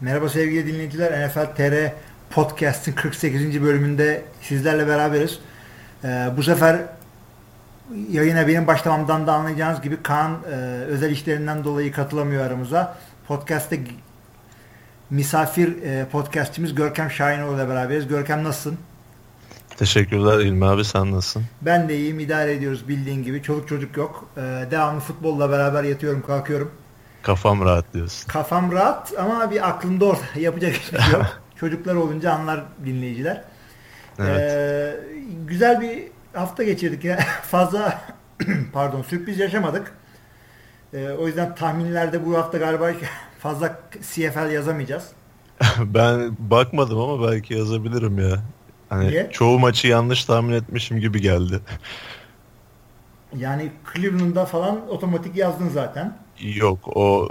Merhaba sevgili dinleyiciler. NFL TR Podcast'in 48. bölümünde sizlerle beraberiz. Ee, bu sefer yayına benim başlamamdan da anlayacağınız gibi Kaan e, özel işlerinden dolayı katılamıyor aramıza. Podcast'te misafir e, podcastçimiz Görkem Şahinoğlu ile beraberiz. Görkem nasılsın? Teşekkürler İlmi abi sen nasılsın? Ben de iyiyim idare ediyoruz bildiğin gibi. Çoluk çocuk yok. Ee, devamlı futbolla beraber yatıyorum kalkıyorum. Kafam rahat diyorsun. Kafam rahat ama bir aklımda orada yapacak hiçbir şey yok. Çocuklar olunca anlar dinleyiciler. Evet. Ee, güzel bir hafta geçirdik ya. Fazla pardon sürpriz yaşamadık. Ee, o yüzden tahminlerde bu hafta galiba fazla CFL yazamayacağız. ben bakmadım ama belki yazabilirim ya. Hani Niye? çoğu maçı yanlış tahmin etmişim gibi geldi. Yani Cleveland'da falan otomatik yazdın zaten. Yok o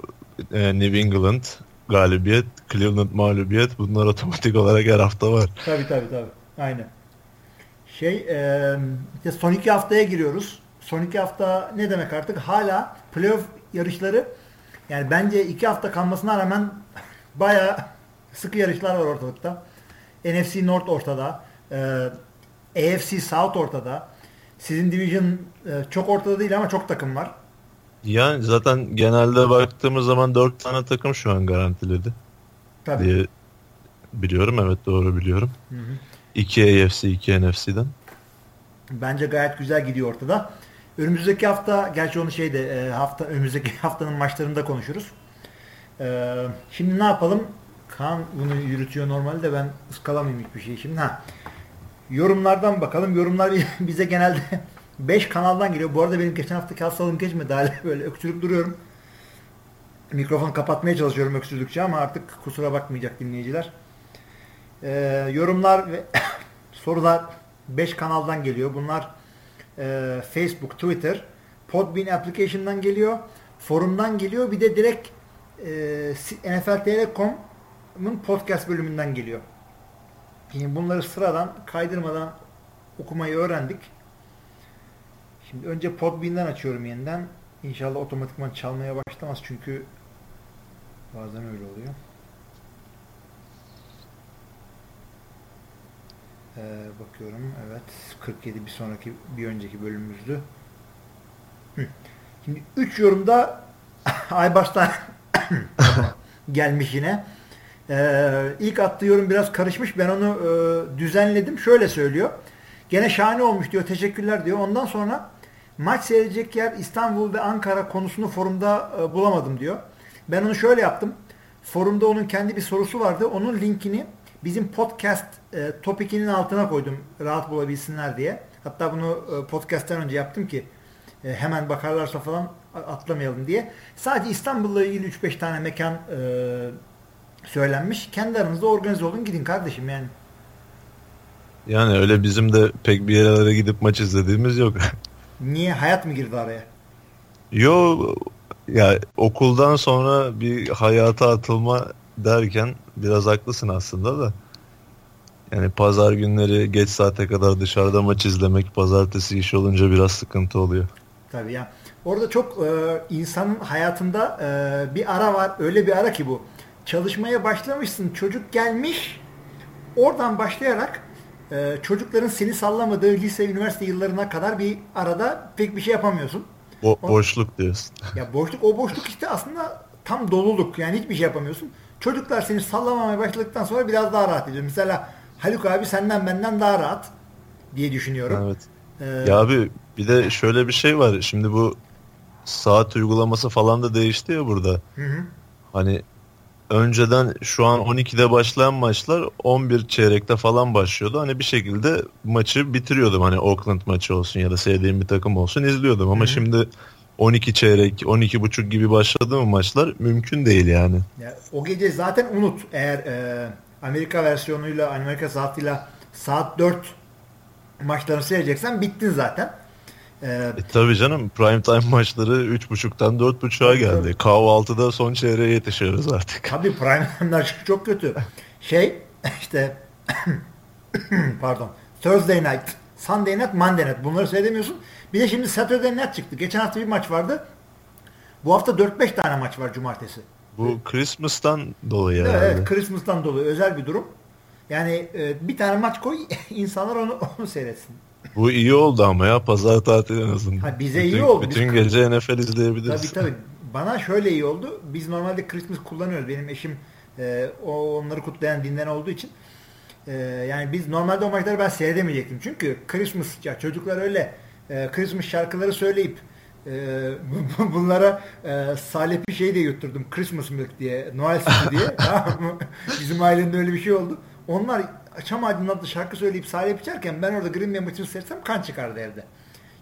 e, New England galibiyet, Cleveland mağlubiyet bunlar otomatik olarak her hafta var. Tabii tabii tabii. Aynen. Şey, e, işte son iki haftaya giriyoruz. Son iki hafta ne demek artık? Hala playoff yarışları yani bence iki hafta kalmasına rağmen bayağı sıkı yarışlar var ortalıkta. NFC North ortada. E, AFC South ortada. Sizin division e, çok ortada değil ama çok takım var. Yani zaten genelde baktığımız zaman 4 tane takım şu an garantiledi Tabii. diye biliyorum. Evet doğru biliyorum. Hı hı. 2 AFC, 2 NFC'den. Bence gayet güzel gidiyor ortada. Önümüzdeki hafta, gerçi onu şeyde e, hafta önümüzdeki haftanın maçlarında konuşuruz. E, şimdi ne yapalım? Kaan bunu yürütüyor normalde ben ıskalamayayım hiçbir şey şimdi. Ha. Yorumlardan bakalım. Yorumlar bize genelde 5 kanaldan geliyor. Bu arada benim geçen haftaki hastalığım geçmedi hala böyle öksürüp duruyorum. Mikrofonu kapatmaya çalışıyorum öksürdükçe ama artık kusura bakmayacak dinleyiciler. E, yorumlar ve sorular 5 kanaldan geliyor. Bunlar e, Facebook, Twitter, Podbean application'dan geliyor, forumdan geliyor. Bir de direkt e, NFL Telekom'un podcast bölümünden geliyor. Şimdi bunları sıradan kaydırmadan okumayı öğrendik. Şimdi önce Podbean'den açıyorum yeniden. İnşallah otomatikman çalmaya başlamaz çünkü bazen öyle oluyor. Ee, bakıyorum. Evet. 47 bir sonraki bir önceki bölümümüzdü. Hı. Şimdi 3 yorumda Aybaş'tan gelmiş yine. Ee, ilk attığı yorum biraz karışmış. Ben onu e, düzenledim. Şöyle söylüyor. Gene şahane olmuş diyor. Teşekkürler diyor. Ondan sonra maç seyredecek yer İstanbul ve Ankara konusunu forumda e, bulamadım diyor. Ben onu şöyle yaptım. Forumda onun kendi bir sorusu vardı. Onun linkini bizim podcast e, topikinin altına koydum rahat bulabilsinler diye. Hatta bunu e, podcast'ten önce yaptım ki e, hemen bakarlarsa falan atlamayalım diye. Sadece İstanbul'la ilgili 3-5 tane mekan e, söylenmiş. Kendi aranızda organize olun gidin kardeşim yani. Yani öyle bizim de pek bir yerlere gidip maç izlediğimiz yok. Niye? Hayat mı girdi araya? Yo ya okuldan sonra bir hayata atılma derken biraz haklısın aslında da. Yani pazar günleri geç saate kadar dışarıda maç izlemek pazartesi iş olunca biraz sıkıntı oluyor. Tabii ya. Orada çok e, insanın hayatında e, bir ara var. Öyle bir ara ki bu. Çalışmaya başlamışsın. Çocuk gelmiş. Oradan başlayarak e, çocukların seni sallamadığı lise, üniversite yıllarına kadar bir arada pek bir şey yapamıyorsun. Bo boşluk diyorsun. Ya boşluk o boşluk işte aslında tam doluluk. Yani hiçbir şey yapamıyorsun. Çocuklar seni sallamamaya başladıktan sonra biraz daha rahat ediyor. Mesela Haluk abi senden benden daha rahat diye düşünüyorum. Evet. Ee, ya abi bir de şöyle bir şey var. Şimdi bu saat uygulaması falan da değişti ya burada. Hı hı. Hani önceden şu an 12'de başlayan maçlar 11 çeyrekte falan başlıyordu. Hani bir şekilde maçı bitiriyordum. Hani Oakland maçı olsun ya da sevdiğim bir takım olsun izliyordum. Ama Hı-hı. şimdi 12 çeyrek, 12 buçuk gibi başladı mı maçlar mümkün değil yani. Ya, o gece zaten unut. Eğer e, Amerika versiyonuyla, Amerika saatiyle saat 4 maçlarını seyredeceksen bittin zaten. Ee, e, tabii canım prime time maçları 3.30'dan 4.30'a geldi. Tabii. Kahvaltıda son çeyreğe yetişiyoruz artık. Tabii prime time'lar çok kötü. Şey işte pardon Thursday night, Sunday night, Monday night bunları seyredemiyorsun. Bir de şimdi Saturday night çıktı. Geçen hafta bir maç vardı. Bu hafta 4-5 tane maç var cumartesi. Bu Christmas'tan dolayı Evet, herhalde. evet Christmas'tan dolayı özel bir durum. Yani e, bir tane maç koy insanlar onu onu seyretsin. Bu iyi oldu ama ya pazar tatili en azından. Ha, bize bütün, iyi oldu. Bütün Biz- gece NFL izleyebiliriz. Tabii tabii. Bana şöyle iyi oldu. Biz normalde Christmas kullanıyoruz. Benim eşim e, o onları kutlayan dinden olduğu için. E, yani biz normalde o maçları ben seyredemeyecektim. Çünkü Christmas ya çocuklar öyle e, Christmas şarkıları söyleyip e, bunlara e, salep bir şey de yutturdum. Christmas milk diye, Noel sütü diye. Tamam mı? Bizim ailemde öyle bir şey oldu. Onlar Çam Ağacı'nın adlı şarkı söyleyip salep içerken ben orada Green Bay maçını seyretsem kan çıkardı evde.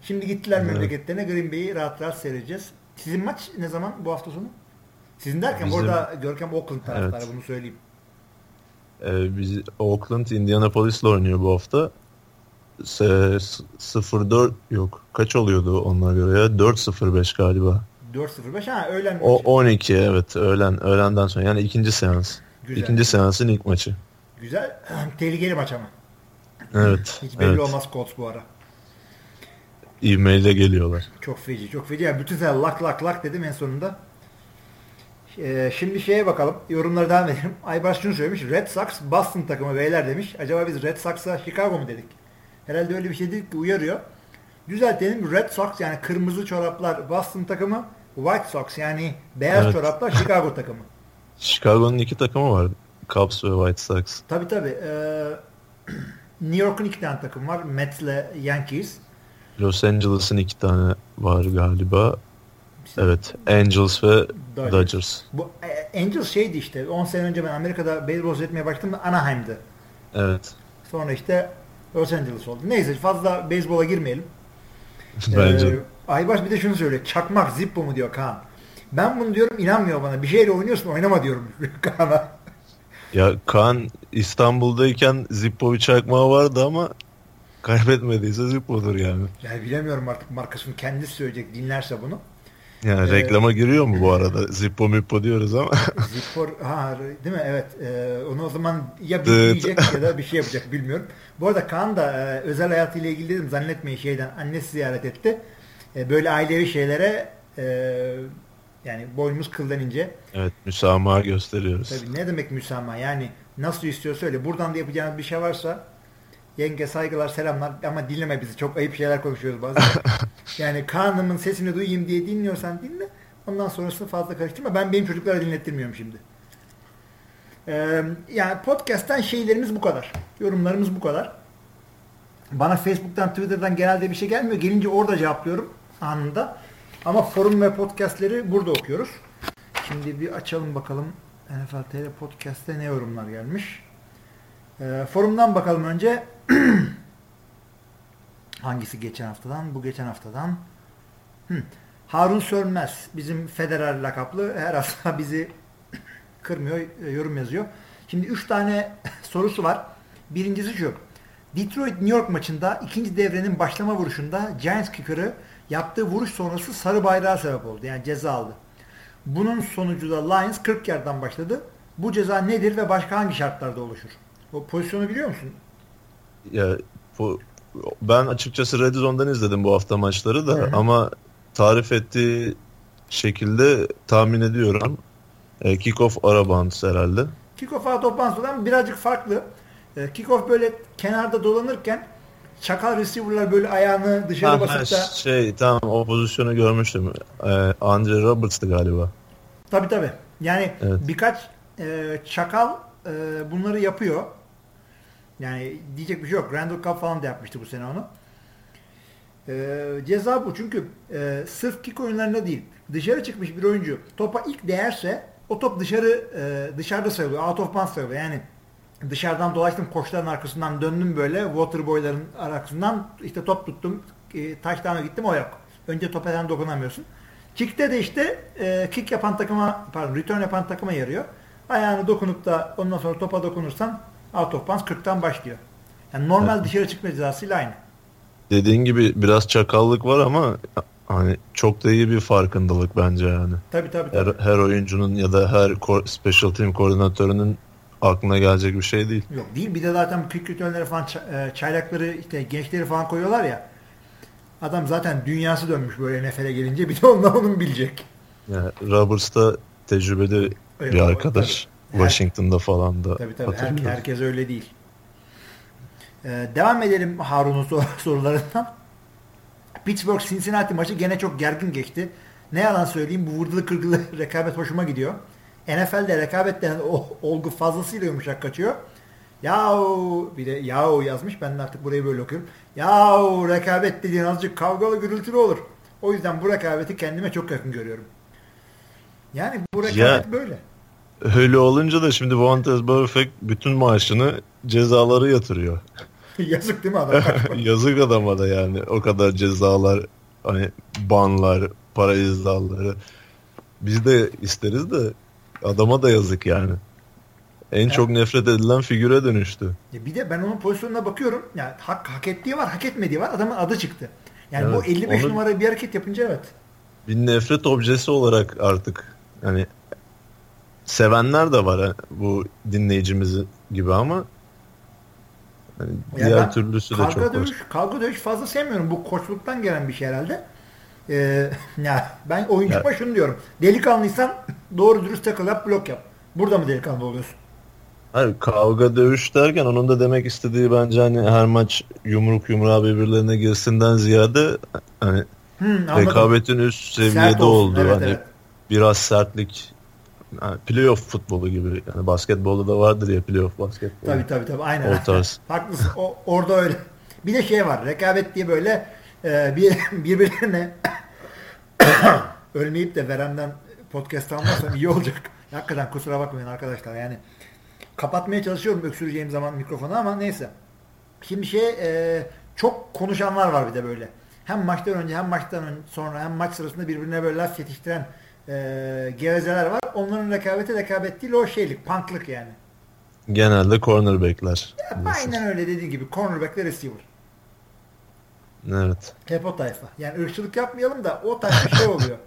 Şimdi gittiler Evet. memleketlerine Green Bay'i rahat rahat seyredeceğiz. Sizin maç ne zaman bu hafta sonu? Sizin derken Bizim- burada Görkem Oakland taraftarı Evet. bunu söyleyeyim. Ee, biz Oakland Indianapolis'le oynuyor bu hafta. Se- s- 0-4 yok. Kaç oluyordu onlara göre ya? 4-0-5 galiba. 4-0-5 ha öğlen O maçı. 12 evet öğlen öğlenden sonra yani ikinci seans. Güzel. İkinci seansın ilk maçı. Güzel. Tehlikeli maç ama. Evet. Hiç belli evet. olmaz Colts bu ara. E-mail'e geliyorlar. Çok feci, çok feci. Yani bütün sene lak lak lak dedim en sonunda. Ee, şimdi şeye bakalım. Yorumlara devam edelim. Aybars şunu söylemiş. Red Sox Boston takımı beyler demiş. Acaba biz Red Sox'a Chicago mu dedik? Herhalde öyle bir şey dedik ki uyarıyor. Düzeltelim. Red Sox yani kırmızı çoraplar Boston takımı. White Sox yani beyaz Evet. çoraplar Chicago takımı. Chicago'nun iki takımı var. Cubs ve White Sox. Tabii tabii. Ee, New York'un iki tane takım var. Mets'le Yankees. Los Angeles'ın iki tane var galiba. Evet. Angels ve Dodgers. Dodgers. Bu e, Angels şeydi işte 10 sene önce ben Amerika'da beyzbol seyretmeye başladım Anaheim'di. Evet. Sonra işte Los Angeles oldu. Neyse fazla beyzbola girmeyelim. Bence. Ee, Aybars bir de şunu söylüyor. Çakmak Zippo mu diyor Kaan. Ben bunu diyorum inanmıyor bana. Bir şeyle oynuyorsun oynama diyorum Kaan'a. Ya Kaan İstanbul'dayken Zippo bir çakmağı vardı ama kaybetmediyse Zippo'dur yani. Yani bilemiyorum artık markasını kendisi söyleyecek dinlerse bunu. Yani Ee, reklama giriyor mu bu arada? Zippo Mippo diyoruz ama. Zippo ha değil mi? Evet. Ee, onu o zaman ya bir Evet. ya da bir şey yapacak bilmiyorum. Bu arada Kaan da e, özel hayatıyla ilgili dedim zannetmeyin şeyden annesi ziyaret etti. E, böyle ailevi şeylere e, yani boynumuz kıldan ince. evet müsamaha gösteriyoruz. Tabii ne demek müsamaha yani nasıl istiyorsa öyle. Buradan da yapacağınız bir şey varsa yenge saygılar selamlar ama dinleme bizi çok ayıp şeyler konuşuyoruz bazen. yani Kaan'ımın sesini duyayım diye dinliyorsan dinle. Ondan sonrasını fazla karıştırma. Ben benim çocuklara dinlettirmiyorum şimdi. Ee, yani podcast'ten şeylerimiz bu kadar. Yorumlarımız bu kadar. Bana Facebook'tan, Twitter'dan genelde bir şey gelmiyor. Gelince orada cevaplıyorum anında. Ama forum ve podcast'leri burada okuyoruz. Şimdi bir açalım bakalım NFL TR Podcast'te ne yorumlar gelmiş. Ee, forumdan bakalım önce. Hangisi geçen haftadan? Bu geçen haftadan. Hı. Harun Sönmez bizim federal lakaplı her hafta bizi kırmıyor, e, yorum yazıyor. Şimdi 3 tane sorusu var. Birincisi şu. Detroit New York maçında ikinci devrenin başlama vuruşunda Giants kicker'ı yaptığı vuruş sonrası sarı bayrağa sebep oldu. Yani ceza aldı. Bunun sonucu da Lions 40 yerden başladı. Bu ceza nedir ve başka hangi şartlarda oluşur? O pozisyonu biliyor musun? Ya bu ben açıkçası Red Zone'dan izledim bu hafta maçları da Hı hı. ama tarif ettiği şekilde tahmin ediyorum. E, kickoff ara bounce herhalde. Kickoff bounds'dan birazcık farklı. E, Kickoff böyle kenarda dolanırken çakal receiver'lar böyle ayağını dışarı Ha, basıp da şey tamam o pozisyonu görmüştüm. E, Andre Roberts'tı galiba. tabii tabii. Yani Evet. birkaç e, çakal e, bunları yapıyor. Yani diyecek bir şey yok. Randall Cobb falan da yapmıştı bu sene onu. E, ceza bu çünkü e, sırf kick oyunlarında değil. Dışarı çıkmış bir oyuncu topa ilk değerse o top dışarı e, dışarıda sayılıyor. Out of bounds sayılıyor. Yani dışarıdan dolaştım koçların arkasından döndüm böyle waterboyların arkasından işte top tuttum e, touchdown'a gittim o yok. Önce topa sen dokunamıyorsun. Kick'te de işte e, kick yapan takıma pardon return yapan takıma yarıyor. Ayağını dokunup da ondan sonra topa dokunursan out of bounds 40'tan başlıyor. Yani normal Evet. dışarı çıkma cezasıyla aynı. Dediğin gibi biraz çakallık var ama hani çok da iyi bir farkındalık bence yani. Tabii tabii. Her, tabii. her oyuncunun ya da her special team koordinatörünün aklına gelecek bir şey değil. Yok değil. Bir de zaten bu kick return'lere falan e, çaylakları işte gençleri falan koyuyorlar ya. Adam zaten dünyası dönmüş böyle NFL'e gelince bir de ondan onun bilecek. Yani Roberts da tecrübeli bir evet, arkadaş. Tabii. Washington'da falan da tabii, tabii. Her, herkes öyle değil. Ee, devam edelim Harun'un sorularından. Pittsburgh Cincinnati maçı gene çok gergin geçti. Ne yalan söyleyeyim bu vurdulu kırgılı rekabet hoşuma gidiyor. NFL'de rekabet denen o olgu fazlasıyla yumuşak kaçıyor. Yahu bir de yahu yazmış. Ben de artık burayı böyle okuyorum. Yahu rekabet dediğin azıcık kavgalı gürültülü olur. O yüzden bu rekabeti kendime çok yakın görüyorum. Yani bu rekabet ya, böyle. Öyle olunca da şimdi Vontaze Burfict bütün maaşını cezaları yatırıyor. Yazık değil mi adam? Yazık adama da yani. O kadar cezalar, hani banlar, para izdaları. Biz de isteriz de adama da yazık yani. En evet. çok nefret edilen figüre dönüştü. Ya bir de ben onun pozisyonuna bakıyorum. Yani hak, hak ettiği var, hak etmediği var. Adamın adı çıktı. Yani evet, bu 55 onu, numara bir hareket yapınca evet. Bir nefret objesi olarak artık hani sevenler de var bu dinleyicimiz gibi ama hani diğer türlüsü de çok dövüş, var. Kavga dövüş fazla sevmiyorum. Bu koçluktan gelen bir şey herhalde. Ee, ya ben oyuncu başını diyorum. Delikanlıysan doğru dürüst takıl yap blok yap. Burada mı delikanlı oluyorsun? Hayır kavga dövüş derken onun da demek istediği bence hani her maç yumruk yumruğa birbirlerine girsinden ziyade hani hmm, rekabetin üst seviyede olduğu evet, hani evet. biraz sertlik yani playoff futbolu gibi yani basketbolda da vardır ya playoff basketbol. Tabii tabii tabii aynen. O tarz. Haklısın. O, orada öyle. Bir de şey var. Rekabet diye böyle e, bir birbirlerine ölmeyip de veremden podcast almazsam iyi olacak. Hakikaten kusura bakmayın arkadaşlar. Yani kapatmaya çalışıyorum öksüreceğim zaman mikrofonu ama neyse. Şimdi şey e, çok konuşanlar var bir de böyle. Hem maçtan önce hem maçtan sonra hem maç sırasında birbirine böyle laf yetiştiren e, gevezeler var. Onların rekabeti rekabet değil o şeylik, punklık yani. Genelde cornerbackler. Ya, aynen öyle dediğin gibi. Cornerback ve receiver. Evet. Hep o tayfa. Yani ırkçılık yapmayalım da o tayfa şey oluyor.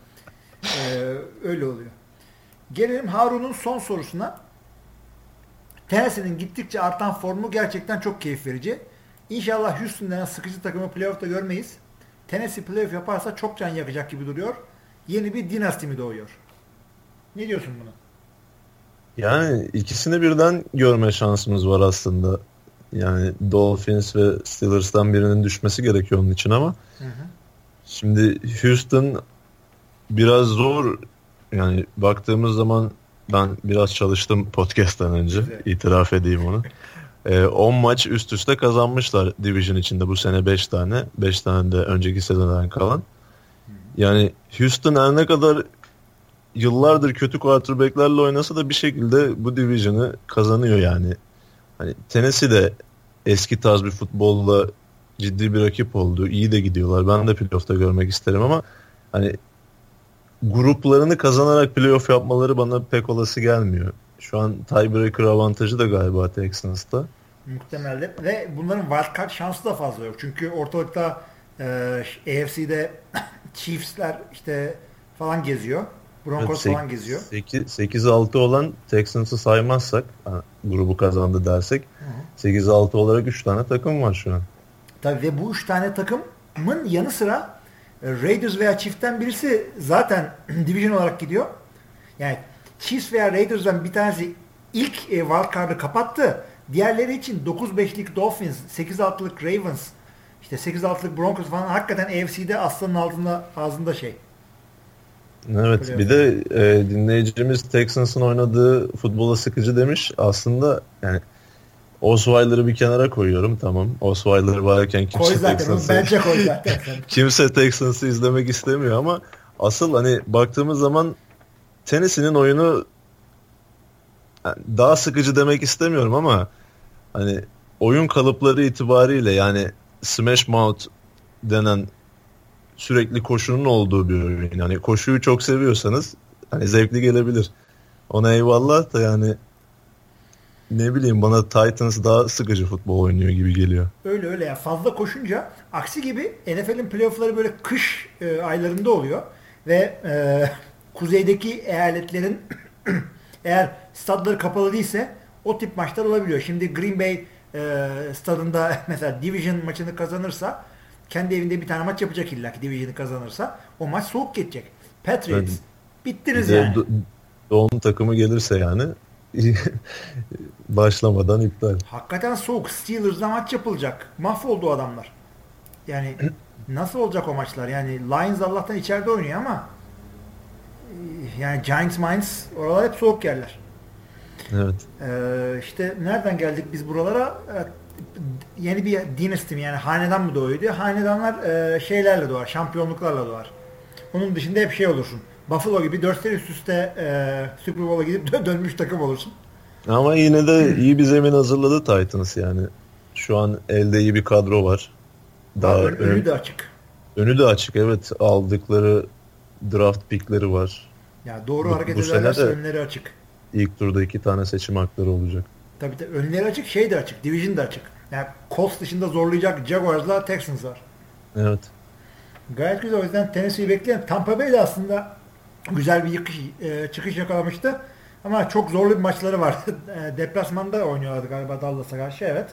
Ee, öyle oluyor. Gelelim Harun'un son sorusuna. Tennessee'nin gittikçe artan formu gerçekten çok keyif verici. İnşallah Houston'dan sıkıcı takımı playoff'ta görmeyiz. Tennessee playoff yaparsa çok can yakacak gibi duruyor. Yeni bir dinasti mi doğuyor? Ne diyorsun buna? Yani ikisini birden görme şansımız var aslında. Yani Dolphins ve Steelers'tan birinin düşmesi gerekiyor onun için ama hı hı. şimdi Houston biraz zor yani baktığımız zaman ben biraz çalıştım podcast'tan önce. İtiraf edeyim onu. 10 ee, maç üst üste kazanmışlar Division içinde bu sene 5 tane. 5 tane de önceki sezondan kalan. Yani Houston her ne kadar yıllardır kötü quarterback'lerle oynasa da bir şekilde bu Division'ı kazanıyor yani. Hani Tennessee de eski tarz bir futbolla ciddi bir rakip oldu. İyi de gidiyorlar. Ben de playoff'ta görmek isterim ama hani gruplarını kazanarak playoff yapmaları bana pek olası gelmiyor. Şu an tiebreaker avantajı da galiba Texans'ta. Muhtemelen ve bunların wildcard şansı da fazla yok. Çünkü ortalıkta e, AFC'de Chiefs'ler işte falan geziyor. Broncos evet, falan geziyor. 8-6 olan Texans'ı saymazsak grubu kazandı dersek 8-6 olarak 3 tane takım var şu an. Tabii ve bu 3 tane takımın yanı sıra e, Raiders veya Chiefs'ten birisi zaten division olarak gidiyor. Yani Chiefs veya Raiders'dan bir tanesi ilk e, wildcard'ı kapattı. Diğerleri için 9-5'lik Dolphins, 8-6'lık Ravens, işte 8-6'lık Broncos falan hakikaten AFC'de aslanın altında ağzında şey. Evet bir de e, dinleyicimiz Texans'ın oynadığı futbola sıkıcı demiş. Aslında yani Osweiler'ı bir kenara koyuyorum tamam. Osweiler varken kimse koy Texans'ı bence koy zaten. kimse Texans'ı izlemek istemiyor ama asıl hani baktığımız zaman Tennessee'nin oyunu daha sıkıcı demek istemiyorum ama hani oyun kalıpları itibariyle yani smash mouth denen sürekli koşunun olduğu bir oyun. Yani koşuyu çok seviyorsanız hani zevkli gelebilir. Ona eyvallah da yani ne bileyim bana Titans daha sıkıcı futbol oynuyor gibi geliyor. Öyle öyle ya fazla koşunca aksi gibi NFL'in playoffları böyle kış e, aylarında oluyor ve e, kuzeydeki eyaletlerin eğer stadları kapalı değilse o tip maçlar olabiliyor. Şimdi Green Bay e, stadında mesela Division maçını kazanırsa kendi evinde bir tane maç yapacak illa ki Division'ı kazanırsa o maç soğuk geçecek. Patriots evet. bittiniz yani. doğum takımı gelirse yani başlamadan iptal. Hakikaten soğuk. Steelers'la maç yapılacak. Mahvoldu adamlar. Yani nasıl olacak o maçlar? Yani Lions Allah'tan içeride oynuyor ama e, yani Giants Mines oralar hep soğuk yerler. Evet. Ee, işte nereden geldik biz buralara? Yeni bir dynasty mi yani hanedan mı doğuyor diye. Hanedanlar e, şeylerle doğar, şampiyonluklarla doğar. Onun dışında hep şey olursun. Buffalo gibi 4 sene üst üste e, Super Bowl'a gidip dönmüş takım olursun. Ama yine de iyi bir zemin hazırladı Titans yani. Şu an elde iyi bir kadro var. Daha ön, önü de açık. Önü de açık evet. Aldıkları draft pickleri var. Ya doğru bu, hareket bu ederlerse önleri açık. İlk turda iki tane seçim hakları olacak. Tabii tabii önleri açık, şey de açık, division de açık. Yani Colts dışında zorlayacak Jaguars'la Texans var. Evet. Gayet güzel. O yüzden Tennessee'yi bekleyen Tampa Bay de aslında güzel bir yıkış, e, çıkış yakalamıştı. Ama çok zorlu bir maçları var. E, deplasmanda oynuyorlardı galiba Dallas'a karşı evet.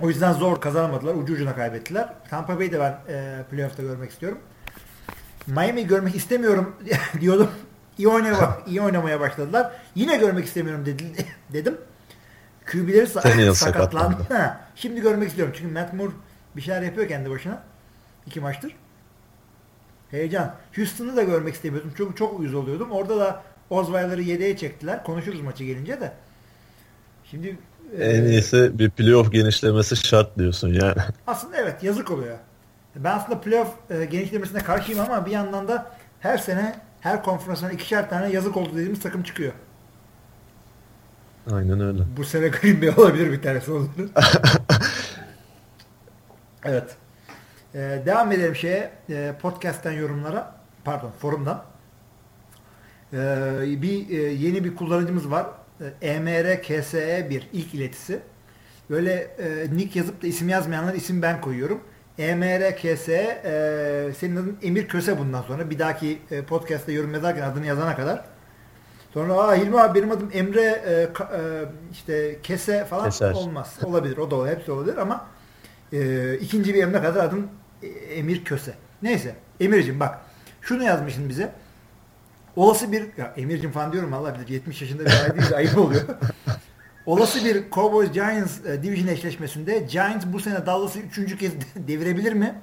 O yüzden zor kazanamadılar. Ucu ucuna kaybettiler. Tampa Bay'i de ben e, playoff'ta görmek istiyorum. Miami'yi görmek istemiyorum diyordum. İyi oynamaya, iyi oynamaya başladılar. Yine görmek istemiyorum dedi, dedim. QB'leri sa- sakatlandı. Ha, şimdi görmek istiyorum. Çünkü Matt Moore bir şeyler yapıyor kendi başına. İki maçtır. Heyecan. Houston'ı da görmek istemiyordum. Çok çok uyuz oluyordum. Orada da Osweiler'ı yedeğe çektiler. Konuşuruz maçı gelince de. Şimdi en e, iyisi bir playoff genişlemesi şart diyorsun yani. Aslında evet yazık oluyor. Ben aslında playoff e, genişlemesine karşıyım ama bir yandan da her sene her konferansdan ikişer tane yazık oldu dediğimiz takım çıkıyor. Aynen öyle. Bu sene Green Bay olabilir bir tanesi olur. evet. Ee, devam edelim şeye e, podcast'ten yorumlara pardon forumdan. Ee, bir e, yeni bir kullanıcımız var. E, EMR KSE 1 ilk iletisi. Böyle e, nick yazıp da isim yazmayanlar isim ben koyuyorum. EMR KSE e, senin adın Emir Köse bundan sonra. Bir dahaki e, podcast'ta yorum yazarken adını yazana kadar. Sonra aa Hilmi abi benim adım Emre e, ka, e, işte Kese falan Keser. olmaz. Olabilir. O da olabilir. Hepsi olabilir ama e, ikinci bir emre kadar adım e, Emir Köse. Neyse. Emir'cim bak. Şunu yazmışsın bize. Olası bir ya Emir'cim falan diyorum Allah bilir 70 yaşında bir ay değil ayıp oluyor. Olası bir Cowboys Giants e, division eşleşmesinde Giants bu sene Dallas'ı üçüncü kez devirebilir mi?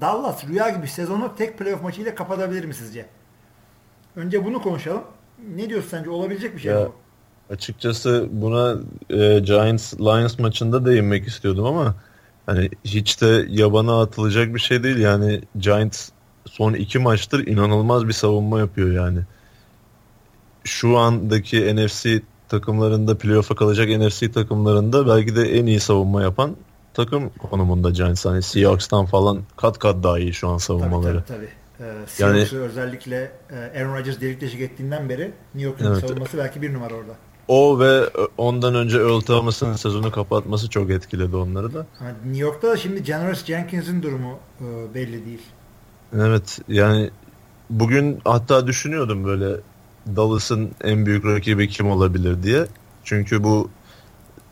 Dallas rüya gibi sezonu tek playoff maçıyla kapatabilir mi sizce? Önce bunu konuşalım. Ne diyorsun sence? Olabilecek bir şey ya, mi bu? Açıkçası buna e, Giants Lions maçında değinmek istiyordum ama hani hiç de yabana atılacak bir şey değil. Yani Giants son iki maçtır inanılmaz bir savunma yapıyor yani. Şu andaki NFC takımlarında playoff'a kalacak NFC takımlarında belki de en iyi savunma yapan takım konumunda Giants. Hani Seahawks'tan falan kat kat daha iyi şu an savunmaları. Tabii tabii. tabii. Ee, yani, özellikle e, Aaron Rodgers delik deşik ettiğinden beri New York'un evet. savunması belki bir numara orada. O ve ondan önce Earl Thomas'ın sezonu kapatması çok etkiledi onları da. New York'ta da şimdi Janoris Jenkins'in durumu e, belli değil. Evet yani bugün hatta düşünüyordum böyle Dallas'ın en büyük rakibi kim olabilir diye. Çünkü bu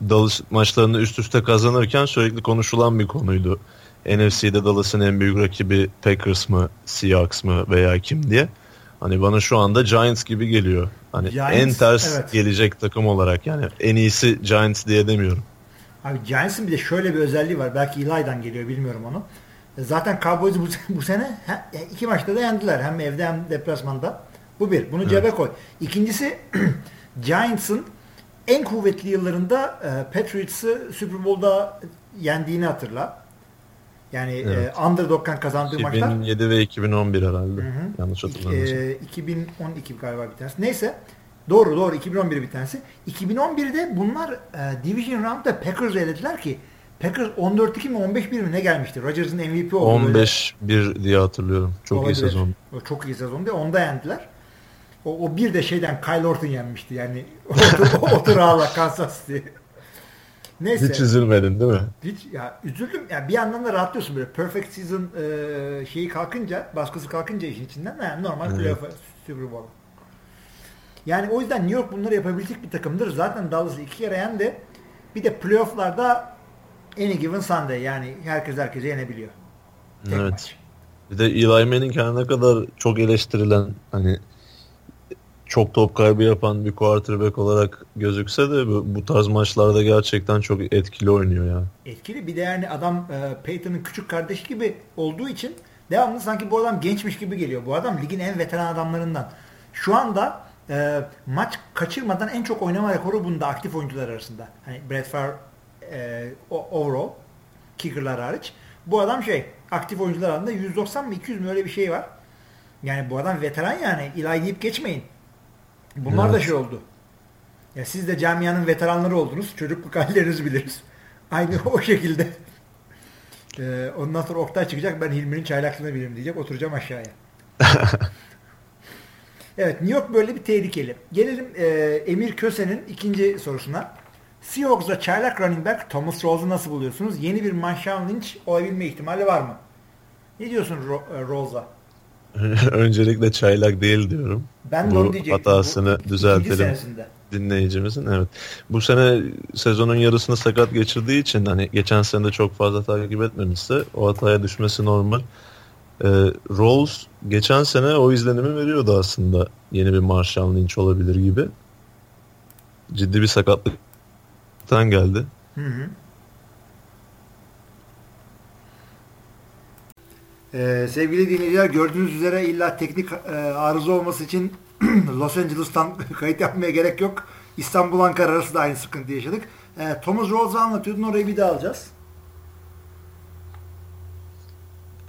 Dallas maçlarını üst üste kazanırken sürekli konuşulan bir konuydu. NFC'de Dallas'ın en büyük rakibi Packers mı, Seahawks mı veya kim diye. Hani bana şu anda Giants gibi geliyor. Hani Giants, en ters evet. gelecek takım olarak yani en iyisi Giants diye demiyorum. Abi Giants'ın bir de şöyle bir özelliği var. Belki Eli'den geliyor bilmiyorum onu. E, zaten Cowboys bu, bu sene iki maçta da yendiler. Hem evde hem deplasmanda. Bu bir. Bunu evet. cebe koy. İkincisi Giants'ın en kuvvetli yıllarında e, Patriots'ı Super Bowl'da yendiğini hatırla. Yani e, evet. e, underdog'dan kazandığı 2007 maçlar. 2007 ve 2011 herhalde. Hı hı. Yanlış hatırlamıyorsam. E, 2012 galiba bir tanesi. Neyse. Doğru doğru 2011 bir tanesi. 2011'de bunlar e, Division Round'da Packers'ı elediler ki Packers 14-2 mi 15-1 mi ne gelmişti? Rodgers'ın MVP oldu. 15-1 diye hatırlıyorum. Çok Olabilir. iyi sezon. Çok iyi sezon diye onda yendiler. O, o bir de şeyden Kyle Orton yenmişti yani. Otur, otur ağla Kansas diye. Neyse. Hiç üzülmedin değil mi? Hiç ya üzüldüm. Yani bir yandan da rahatlıyorsun böyle. Perfect season e, şeyi kalkınca, baskısı kalkınca işin içinden yani normal playoff Super Bowl. Yani o yüzden New York bunları yapabilecek bir takımdır. Zaten Dallas'ı iki kere yendi. Bir de playoff'larda any given Sunday yani herkes herkese yenebiliyor. Tek evet. Maç. Bir de Eli Manning ne kadar çok eleştirilen hani çok top kaybı yapan bir quarterback olarak gözükse de bu, bu tarz maçlarda gerçekten çok etkili oynuyor ya. Etkili bir de yani adam e, Peyton'ın küçük kardeşi gibi olduğu için devamlı sanki bu adam gençmiş gibi geliyor. Bu adam ligin en veteran adamlarından. Şu anda e, maç kaçırmadan en çok oynama rekoru bunda aktif oyuncular arasında. Hani Brett Favre e, overall kicker'lar hariç. Bu adam şey aktif oyuncular arasında 190 mı 200 mü öyle bir şey var. Yani bu adam veteran yani. İlay deyip geçmeyin. Bunlar evet. da şey oldu. Ya siz de camianın veteranları oldunuz. Çocukluk hallerinizi biliriz. Aynı o şekilde. Ee, ondan sonra Oktay çıkacak. Ben Hilmi'nin çaylaklığını bilirim diyecek. Oturacağım aşağıya. evet New York böyle bir tehlikeli. Gelelim e, Emir Köse'nin ikinci sorusuna. Seahawks'da çaylak running back Thomas Rawles'u nasıl buluyorsunuz? Yeni bir Marshawn Lynch olabilme ihtimali var mı? Ne diyorsun e, Rawles'a? Öncelikle çaylak değil diyorum. Ben Bu hatasını bu, düzeltelim dinleyicimizin. Evet. Bu sene sezonun yarısını sakat geçirdiği için hani geçen sene de çok fazla takip etmemişse o hataya düşmesi normal. Ee, Rolls geçen sene o izlenimi veriyordu aslında. Yeni bir Marshall Lynch olabilir gibi. Ciddi bir sakatlıktan geldi. Hı hı. Ee, sevgili dinleyiciler gördüğünüz üzere illa teknik e, arıza olması için Los Angeles'tan kayıt yapmaya gerek yok. İstanbul Ankara arası da aynı sıkıntı yaşadık. E, Thomas Rawles'ı anlatıyordun orayı bir daha alacağız.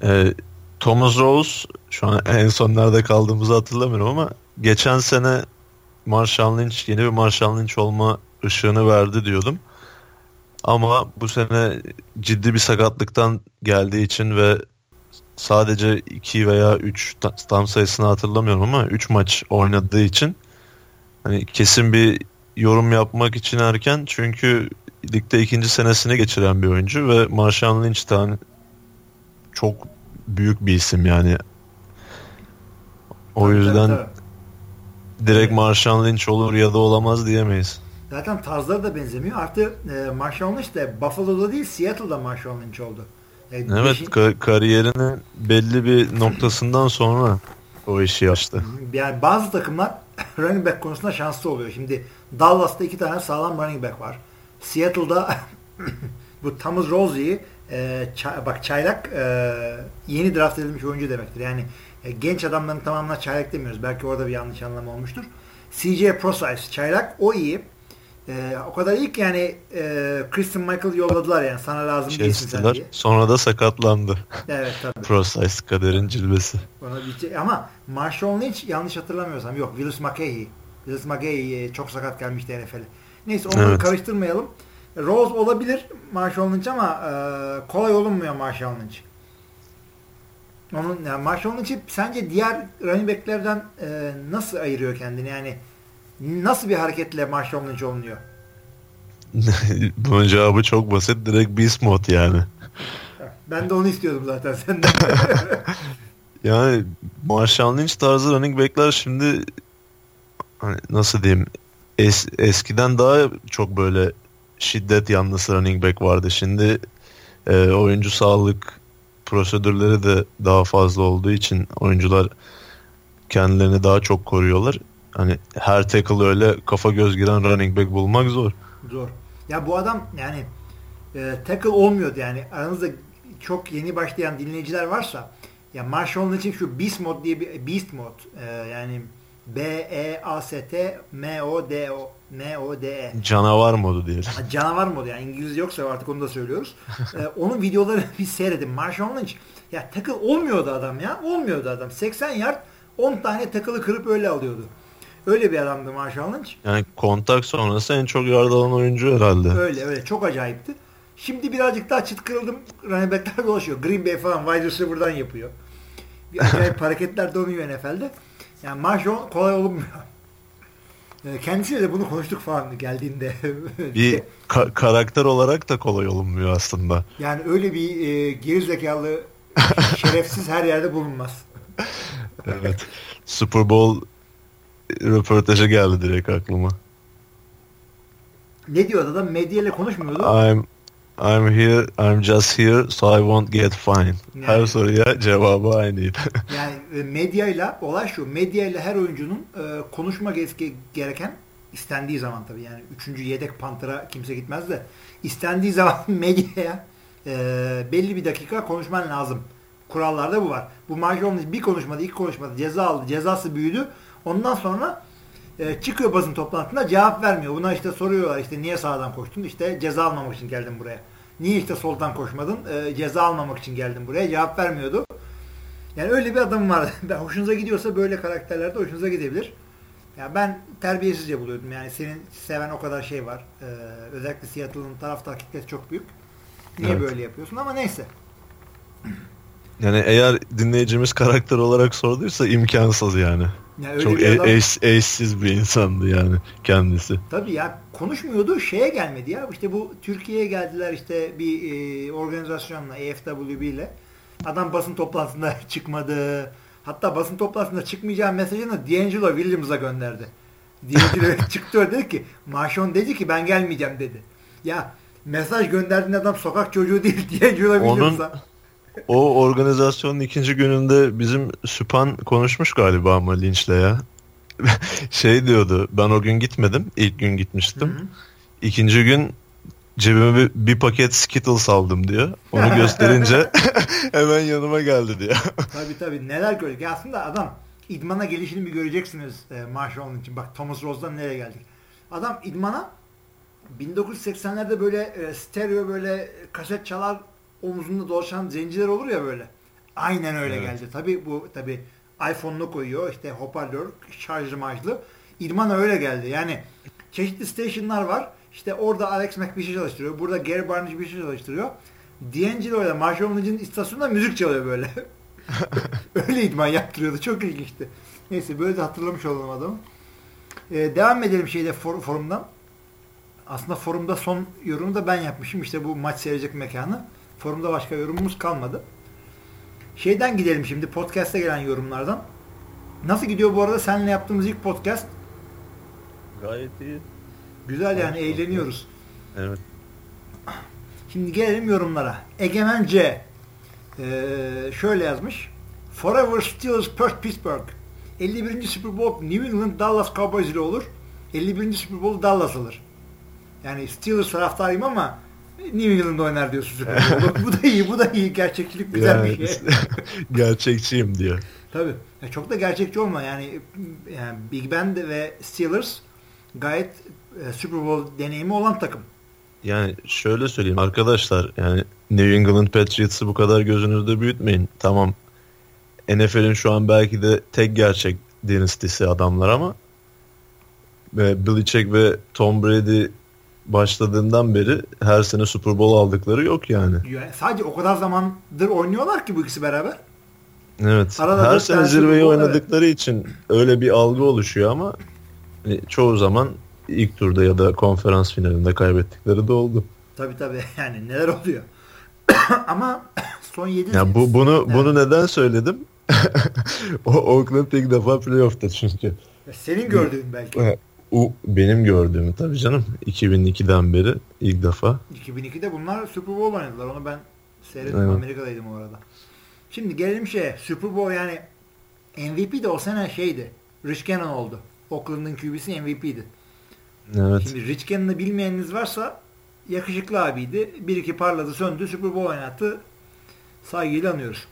E, Thomas Rawls şu an en son nerede kaldığımızı hatırlamıyorum ama geçen sene Marshall Lynch yeni bir Marshall Lynch olma ışığını verdi diyordum. Ama bu sene ciddi bir sakatlıktan geldiği için ve sadece 2 veya 3 tam sayısını hatırlamıyorum ama 3 maç oynadığı için hani kesin bir yorum yapmak için erken çünkü ligde ikinci senesini geçiren bir oyuncu ve Marshawn Lynch'ten çok büyük bir isim yani. O yüzden tabii, tabii. direkt Marshawn Lynch olur ya da olamaz diyemeyiz. Zaten tarzları da benzemiyor. Artı e, Marshawn Lynch de Buffalo'da değil Seattle'da Marshawn Lynch oldu. Yani evet beşin... ka- kariyerinin belli bir noktasından sonra o işi açtı. Yani bazı takımlar running back konusunda şanslı oluyor. Şimdi Dallas'ta iki tane sağlam running back var. Seattle'da bu Thomas Rose'yi e, çay, bak çaylak e, yeni draft edilmiş oyuncu demektir. Yani e, genç adamların tamamına çaylak demiyoruz. Belki orada bir yanlış anlama olmuştur. CJ Prosize çaylak o iyi. Ee, o kadar ilk yani e, Christian Michael yolladılar yani sana lazım şey değilsin sen diye. Sonra da sakatlandı. Evet tabii. Procise kaderin cilvesi. Şey, ama Marshall Lynch yanlış hatırlamıyorsam yok Willis McKay. Willis McKay e, çok sakat gelmişti NFL'e. Neyse onları evet. karıştırmayalım. Rose olabilir Marshall Lynch ama e, kolay olunmuyor Marshall Lynch. Onun yani Marshall Lynch'i sence diğer running back'lerden e, nasıl ayırıyor kendini? Yani nasıl bir hareketle Marshall Lynch olunuyor? Bunun cevabı çok basit. Direkt Beast Mode yani. Ben de onu istiyordum zaten senden. yani Marshall Lynch tarzı running backler şimdi hani nasıl diyeyim es, eskiden daha çok böyle şiddet yanlısı running back vardı. Şimdi e, oyuncu sağlık prosedürleri de daha fazla olduğu için oyuncular kendilerini daha çok koruyorlar hani her tackle öyle kafa göz giren running back bulmak zor. Zor. Ya bu adam yani e, tackle olmuyordu yani aranızda çok yeni başlayan dinleyiciler varsa ya Marshall için şu Beast Mode diye bir Beast Mode e, yani B E A S T M O D O M O D E. Canavar modu diyelim. Canavar modu yani İngilizce yoksa artık onu da söylüyoruz. ee, onun videoları bir seyredin. Marshall Lynch ya tackle olmuyordu adam ya. Olmuyordu adam. 80 yard 10 tane tackle'ı kırıp öyle alıyordu. Öyle bir adamdı Marshall Lynch. Yani kontak sonrası en çok yard alan oyuncu herhalde. Öyle öyle çok acayipti. Şimdi birazcık daha çıt kırıldım. Running backler dolaşıyor. Green Bay falan wide receiver'dan yapıyor. Bir acayip hareketler donuyor NFL'de. Yani Marshall kolay olmuyor. Ee, kendisiyle de bunu konuştuk falan geldiğinde. bir ka- karakter olarak da kolay olunmuyor aslında. Yani öyle bir e, geri zekalı şerefsiz her yerde bulunmaz. evet. Super Bowl röportajı geldi direkt aklıma. Ne diyor adam? Medya ile konuşmuyordu. I'm I'm here, I'm just here so I won't get fined. Yani- Her soruya cevabı aynıydı. Yani e, medyayla olay şu. Medyayla her oyuncunun e, konuşma ge- gereken istendiği zaman tabii yani üçüncü yedek pantıra kimse gitmez de istendiği zaman medyaya e, belli bir dakika konuşman lazım. Kurallarda bu var. Bu Mahomes bir konuşmada, iki konuşmada ceza aldı. Cezası büyüdü. Ondan sonra e, çıkıyor basın toplantısında cevap vermiyor. Buna işte soruyorlar işte niye sağdan koştun? İşte ceza almamak için geldim buraya. Niye işte soldan koşmadın? E, ceza almamak için geldim buraya. Cevap vermiyordu. Yani öyle bir adam var. Ben hoşunuza gidiyorsa böyle karakterlerde hoşunuza gidebilir. Ya ben terbiyesizce buluyordum. Yani senin seven o kadar şey var. Ee, özellikle Seattle'ın taraftar kitlesi çok büyük. Niye Evet. böyle yapıyorsun ama neyse. Yani eğer dinleyicimiz karakter olarak sorduysa imkansız yani. Yani Çok bir adam, e- eş, eşsiz bir insandı yani kendisi. tabii ya konuşmuyordu şeye gelmedi ya. İşte bu Türkiye'ye geldiler işte bir e, organizasyonla EFWB ile. Adam basın toplantısında çıkmadı. Hatta basın toplantısında çıkmayacağı mesajını D'Angelo Williams'a gönderdi. D'Angelo çıktı öyle dedi ki Maşon dedi ki ben gelmeyeceğim dedi. Ya mesaj gönderdiğin adam sokak çocuğu değil D'Angelo Onun- Williams'a. O organizasyonun ikinci gününde bizim Süpan konuşmuş galiba ama Lynch'le ya. şey diyordu ben o gün gitmedim. ilk gün gitmiştim. Hı hı. İkinci gün cebime bir, bir paket Skittles aldım diyor. Onu gösterince hemen yanıma geldi diyor. Tabii tabii neler gördük. Ya aslında adam idmana gelişini bir göreceksiniz e, Marshall'ın için. Bak Thomas Rose'dan nereye geldik. Adam idmana 1980'lerde böyle e, stereo böyle kaset çalar omuzunda dolaşan zenciler olur ya böyle. Aynen öyle Evet. geldi. Tabii bu tabii iPhone'unu koyuyor işte hoparlör şarjlı marjlı. İdmana öyle geldi. Yani çeşitli stationlar var. İşte orada Alex Mack bir şey çalıştırıyor. Burada Gary Barnage bir şey çalıştırıyor. D'Angelo ile Marshall Lynch'in istasyonunda müzik çalıyor böyle. öyle idman yaptırıyordu. Çok ilginçti. Neyse böyle de hatırlamış olalım adamı. Ee, devam edelim şeyde for- forumdan. Aslında forumda son yorumu da ben yapmışım. İşte bu maç seyredecek mekanı. Forumda başka yorumumuz kalmadı. Şeyden gidelim şimdi podcast'e gelen yorumlardan. Nasıl gidiyor bu arada seninle yaptığımız ilk podcast? Gayet iyi. Güzel yani Evet, eğleniyoruz. Evet. Şimdi gelelim yorumlara. Egemen C. Ee, şöyle yazmış. Forever Steelers Perth Pittsburgh. 51. Super Bowl New England Dallas Cowboys ile olur. 51. Super Bowl Dallas alır. Yani Steelers taraftarıyım ama New England oynar diyorsun Bowl'u. bu da iyi, bu da iyi. Gerçekçilik güzel Yani, bir şey. gerçekçiyim diyor. Tabii. Ya çok da gerçekçi olma. Yani, yani Big Ben ve Steelers gayet e, Super Bowl deneyimi olan takım. Yani şöyle söyleyeyim arkadaşlar yani New England Patriots'ı bu kadar gözünüzde büyütmeyin. Tamam NFL'in şu an belki de tek gerçek dinastisi adamlar ama ve Belichick ve Tom Brady başladığından beri her sene Super Bowl aldıkları yok yani. Yani sadece o kadar zamandır oynuyorlar ki bu ikisi beraber. Evet. Arada her sene zirveyi Bowl, oynadıkları için öyle bir algı oluşuyor ama e, çoğu zaman ilk turda ya da konferans finalinde kaybettikleri de oldu. Tabii tabii yani neler oluyor. Ama son 7 Ya bu bunu bunu neden söyledim? o Oakland ilk defa playoff'ta çünkü. senin gördüğün belki. O benim gördüğüm tabii canım. 2002'den beri ilk defa. 2002'de bunlar Super Bowl oynadılar. Onu ben seyrettim. Evet. Amerika'daydım o arada. Şimdi gelelim şeye. Super Bowl yani MVP de o sene şeydi. Rich Gannon oldu. Oakland'ın QB'si MVP'di. Evet. Şimdi Rich Gannon'ı bilmeyeniniz varsa yakışıklı abiydi. Bir iki parladı söndü. Super Bowl oynattı. Saygıyla anıyoruz.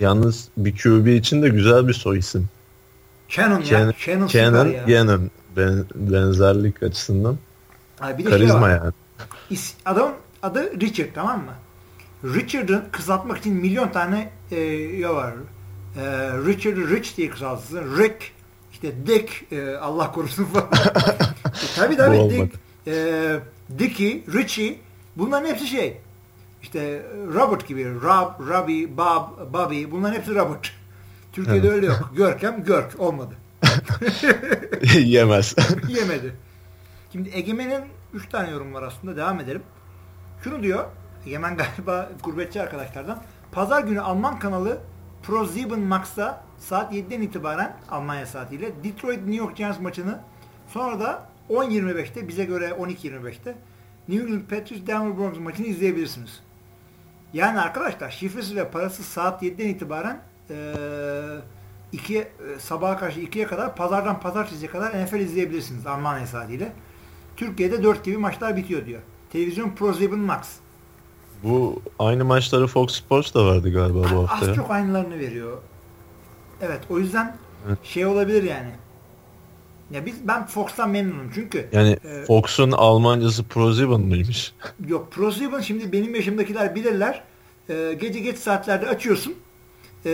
Yalnız bir QB için de güzel bir soy isim. Shannon ya. Shannon süper Kenan ya. Gannon. Ben, benzerlik açısından. Ay bir de şey Karizma var. yani. İs- Adamın adı Richard tamam mı? Richard'ın kısaltmak için milyon tane e, yol var. E, Richard Rich diye kısaltırsın. Rick, işte Dick, e, Allah korusun falan. e, tabii tabii Dick, e, Dickie, Richie bunların hepsi şey. İşte Robert gibi. Rob, Robbie, Bob, Bobby bunların hepsi Robert. Türkiye'de öyle yok. Görkem, Görk olmadı. Yemez. Yemedi. Şimdi Egemen'in 3 tane yorum var aslında. Devam edelim. Şunu diyor. Egemen galiba gurbetçi arkadaşlardan. Pazar günü Alman kanalı ProSieben Max'ta saat 7'den itibaren Almanya saatiyle Detroit New York Giants maçını sonra da 10.25'te bize göre 12.25'te New England Patriots Denver Broncos maçını izleyebilirsiniz. Yani arkadaşlar şifresiz ve parasız saat 7'den itibaren e, iki, e, sabaha karşı 2'ye kadar pazardan pazartesiye kadar NFL izleyebilirsiniz Almanya saatiyle. Türkiye'de 4 gibi maçlar bitiyor diyor. Televizyon Pro 7 Max. Bu aynı maçları Fox Sports da verdi galiba bu hafta. Az çok aynılarını veriyor. Evet o yüzden Evet. şey olabilir yani. Ya biz ben Fox'tan memnunum çünkü Yani e, Fox'un Almancası ProSieben mıymış? yok ProSieben şimdi benim yaşımdakiler bilirler. E, gece geç saatlerde açıyorsun. E,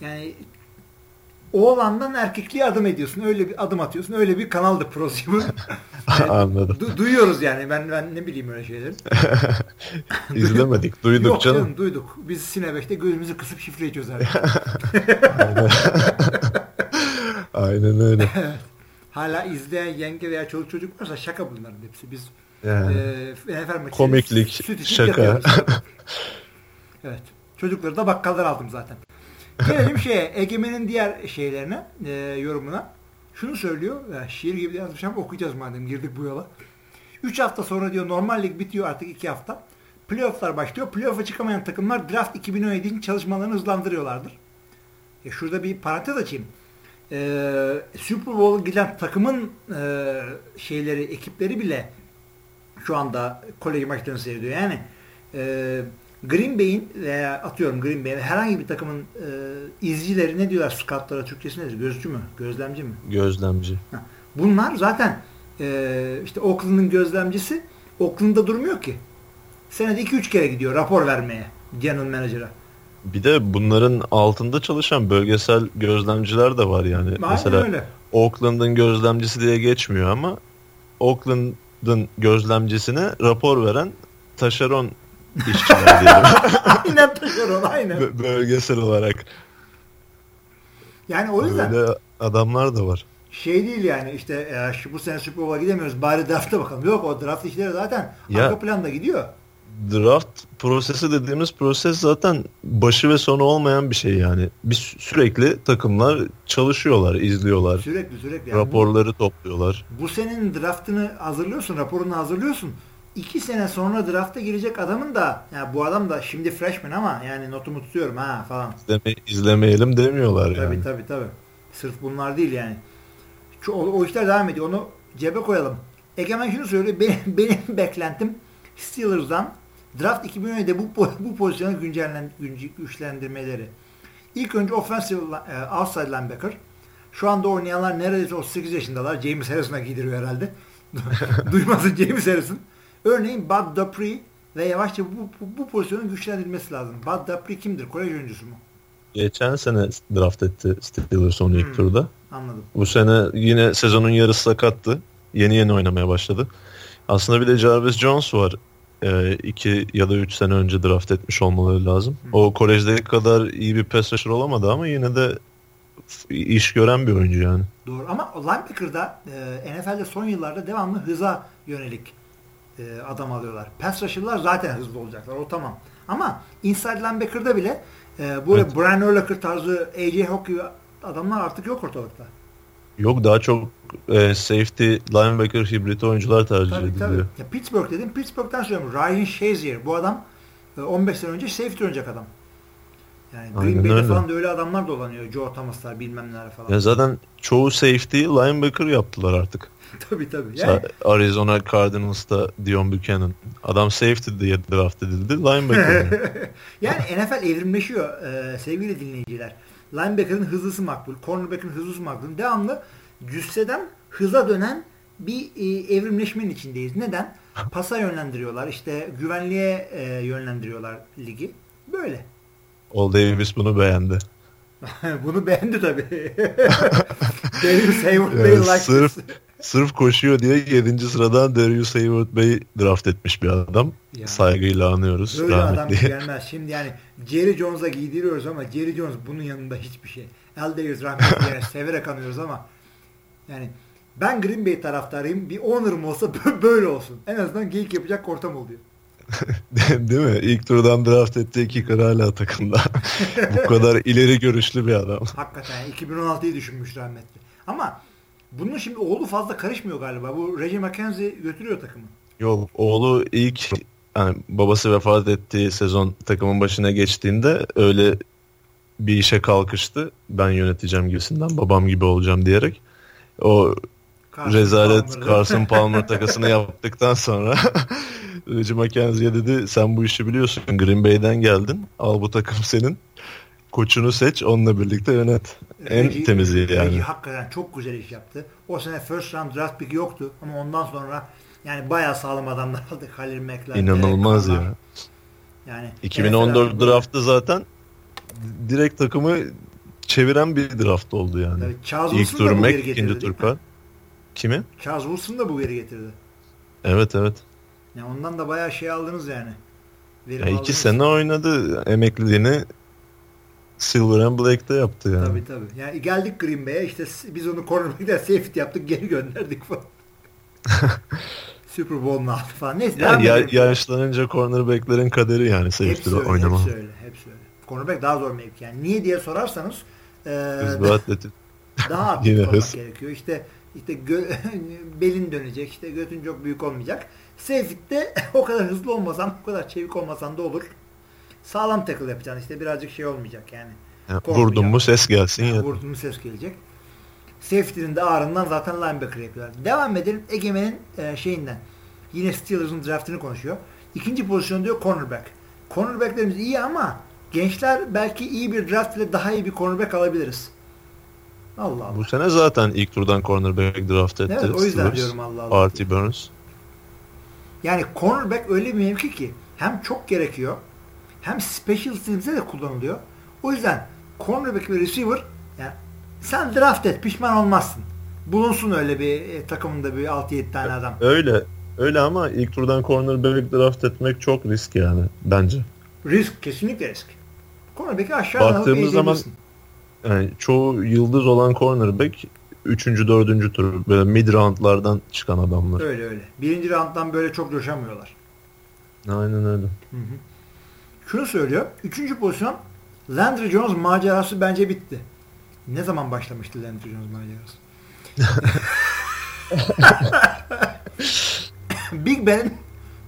yani oğlandan erkekliğe adım ediyorsun. Öyle bir adım atıyorsun. Öyle bir kanaldı ProSieben. Anladım. Du- duyuyoruz yani. Ben ben ne bileyim öyle şeyleri. İzlemedik, duyduk Yok canım. duyduk. Biz Sine 5'te gözümüzü kısıp şifreyi çözerdik. Aynen öyle. Hala izleyen yenge veya çoluk çocuk varsa şaka bunların hepsi. Biz Yani. e, Komiklik, süt şaka. evet. Çocukları da bakkaldan aldım zaten. Gelelim şeye, Egemen'in diğer şeylerine, e, yorumuna. Şunu söylüyor, ya şiir gibi yazmış ama okuyacağız madem girdik bu yola. 3 hafta sonra diyor normal lig bitiyor artık 2 hafta. Playoff'lar başlıyor. Playoff'a çıkamayan takımlar draft 2017'nin çalışmalarını hızlandırıyorlardır. E şurada bir parantez açayım. Ee, Super Bowl'a giden takımın e, şeyleri, ekipleri bile şu anda kolej maçlarını seyrediyor. Yani e, Green Bay'in veya atıyorum Green Bay'in herhangi bir takımın e, izcileri ne diyorlar scoutlara Türkçesi nedir? Gözcü mü? Gözlemci mi? Gözlemci. Bunlar zaten e, işte Oakland'ın gözlemcisi Oakland'da durmuyor ki. Senede 2-3 kere gidiyor rapor vermeye general manager'a. Bir de bunların altında çalışan bölgesel gözlemciler de var yani. Aynen Mesela öyle. Oakland'ın gözlemcisi diye geçmiyor ama Oakland'ın gözlemcisine rapor veren taşeron işçiler diyelim. aynen taşeron aynen. Bö- bölgesel olarak. Yani o yüzden Öyle adamlar da var. şey değil yani işte ya şu bu sene Super Bowl'a gidemiyoruz bari drafta bakalım. Yok o draft işleri zaten Ya- arka planda gidiyor. Draft prosesi dediğimiz proses zaten başı ve sonu olmayan bir şey yani. Bir sü- sürekli takımlar çalışıyorlar, izliyorlar. Sürekli sürekli. Yani bu, Raporları topluyorlar. bu senenin draftını hazırlıyorsun, raporunu hazırlıyorsun. İki sene sonra drafta girecek adamın da ya bu adam da şimdi freshman ama yani notumu tutuyorum ha falan. İzleme, izlemeyelim demiyorlar yani. Tabii tabii tabii. Sırf bunlar değil yani. Şu, o, o işler devam ediyor. Onu cebe koyalım. Egemen şunu söylüyor. Benim, benim beklentim Steelers'dan draft 2017'de bu, bu pozisyonu güncellen, günce- güçlendirmeleri. İlk önce offensive e, outside linebacker. Şu anda oynayanlar neredeyse 38 yaşındalar. James Harrison'a giydiriyor herhalde. Duymasın James Harrison. Örneğin Bud Dupree ve yavaşça bu, bu, bu pozisyonun güçlendirilmesi lazım. Bud Dupree kimdir? Kolej oyuncusu mu? Geçen sene draft etti Steelers onu ilk Hmm. turda. Anladım. Bu sene yine sezonun yarısı sakattı. Yeni yeni oynamaya başladı. Aslında bir de Jarvis Jones var. Ee, iki ya da üç sene önce draft etmiş olmaları lazım. Hmm. O kolejdeki kadar iyi bir pass rusher olamadı ama yine de iş gören bir oyuncu yani. Doğru ama linebacker'da e, NFL'de son yıllarda devamlı hıza yönelik e, adam alıyorlar. Pass rusher'lar zaten hızlı olacaklar o tamam. Ama inside linebacker'da bile e, böyle Evet. Brian Urlacher tarzı AJ Hawk gibi adamlar artık yok ortalıkta. Yok daha çok e, safety linebacker hibrit oyuncular tercih Tabii ediliyor. tabii. Ya Pittsburgh dedim. Pittsburgh'ten söylüyorum. Ryan Shazier. Bu adam e, 15 sene önce safety oynayacak adam. Yani Green Bay'de falan da öyle adamlar dolanıyor. Joe Thomas'lar bilmem neler falan. Ya zaten çoğu safety linebacker yaptılar artık. Tabii tabii. Yani, Arizona Cardinals'ta Dion Buchanan. Adam safety diye draft edildi. Linebacker. yani NFL evrimleşiyor e, sevgili dinleyiciler. Linebacker'ın hızlısı makbul, cornerback'ın hızlısı makbul. Devamlı cüsseden hıza dönen bir e, evrimleşmenin içindeyiz. Neden? Pasa yönlendiriyorlar, işte güvenliğe e, yönlendiriyorlar ligi. Böyle. Ol Davis bunu beğendi. Bunu beğendi tabii. Darius Hayward Bey likes sırf. Sırf koşuyor diye 7. sıradan Darius Hayward Bey draft etmiş bir adam. Ya. Saygıyla anıyoruz Böyle adam gelmez. Şimdi yani Jerry Jones'a giydiriyoruz ama Jerry Jones bunun yanında hiçbir şey. Al Davis rahmetli yani severek anıyoruz ama yani ben Green Bay taraftarıyım. Bir owner'ım olsa bö- böyle olsun. En azından geyik yapacak ortam oluyor. Değil mi? İlk turdan draft ettiği iki kere hala takımda. Bu kadar ileri görüşlü bir adam. Hakikaten yani 2016'yı düşünmüş rahmetli. Ama bunun şimdi oğlu fazla karışmıyor galiba. Bu Reggie McKenzie götürüyor takımı. Yok oğlu ilk yani babası vefat ettiği sezon takımın başına geçtiğinde öyle bir işe kalkıştı. Ben yöneteceğim gibisinden babam gibi olacağım diyerek. O Carson rezalet Palmer. Carson Palmer takasını yaptıktan sonra Reggie McKenzie'ye dedi sen bu işi biliyorsun Green Bay'den geldin al bu takım senin koçunu seç onunla birlikte yönet. En Reggie, temizi yani. Reggie hakikaten çok güzel iş yaptı. O sene first round draft pick yoktu ama ondan sonra yani bayağı sağlam adamlar aldı. Halil Mekler. İnanılmaz ya. Yani 2014 draftı zaten direkt takımı çeviren bir draft oldu yani. Tabii, Charles İlk tur Mac, ikinci tur Kimi? Charles Wilson da bu geri getirdi. Evet evet. Yani ondan da bayağı şey aldınız yani. Verim ya iki sene oynadı emekliliğini Silver and Black'te yaptı yani. Tabii tabii. Yani geldik Green Bay'e işte biz onu cornerback'ten safety yaptık geri gönderdik falan. Super Bowl'un aldı falan. Neyse. Yani ya, yaşlanınca cornerback'lerin kaderi yani safety'de oynama. Hepsi öyle. Hepsi öyle. Cornerback daha zor mevki yani. Niye diye sorarsanız e, atletik. Daha atletik olmak hız. gerekiyor. İşte işte gö- belin dönecek, işte götün çok büyük olmayacak. Safety'de o kadar hızlı olmasan, o kadar çevik olmasan da olur. Sağlam tackle yapacaksın. İşte birazcık şey olmayacak yani. yani vurdun mu ses gelsin yani, ya. Vurdun mu ses gelecek. Safety'nin de ağrından zaten linebacker yapıyorlar. Devam edelim Egemen'in e, şeyinden. Yine Steelers'ın draftını konuşuyor. İkinci pozisyon diyor cornerback. Cornerbacklerimiz iyi ama gençler belki iyi bir draft ile daha iyi bir cornerback alabiliriz. Allah Allah. Bu sene zaten ilk turdan cornerback draft etti. Evet o yüzden Steelers. diyorum Allah Allah. Artie Burns. Yani cornerback öyle bir mevki ki hem çok gerekiyor hem special teams'e de kullanılıyor. O yüzden cornerback ve receiver yani sen draft et pişman olmazsın. Bulunsun öyle bir e, takımında bir 6-7 tane adam. Öyle. Öyle ama ilk turdan cornerback draft etmek çok risk yani bence. Risk kesinlikle risk. Cornerback'i aşağıdan Baktığımız zaman yani çoğu yıldız olan cornerback 3. 4. tur böyle mid roundlardan çıkan adamlar. Öyle öyle. Birinci rounddan böyle çok coşamıyorlar. Aynen öyle. Hı hı. Şunu söylüyor. Üçüncü pozisyon Landry Jones macerası bence bitti. Ne zaman başlamıştı Landry Jones macerası? Big Ben'in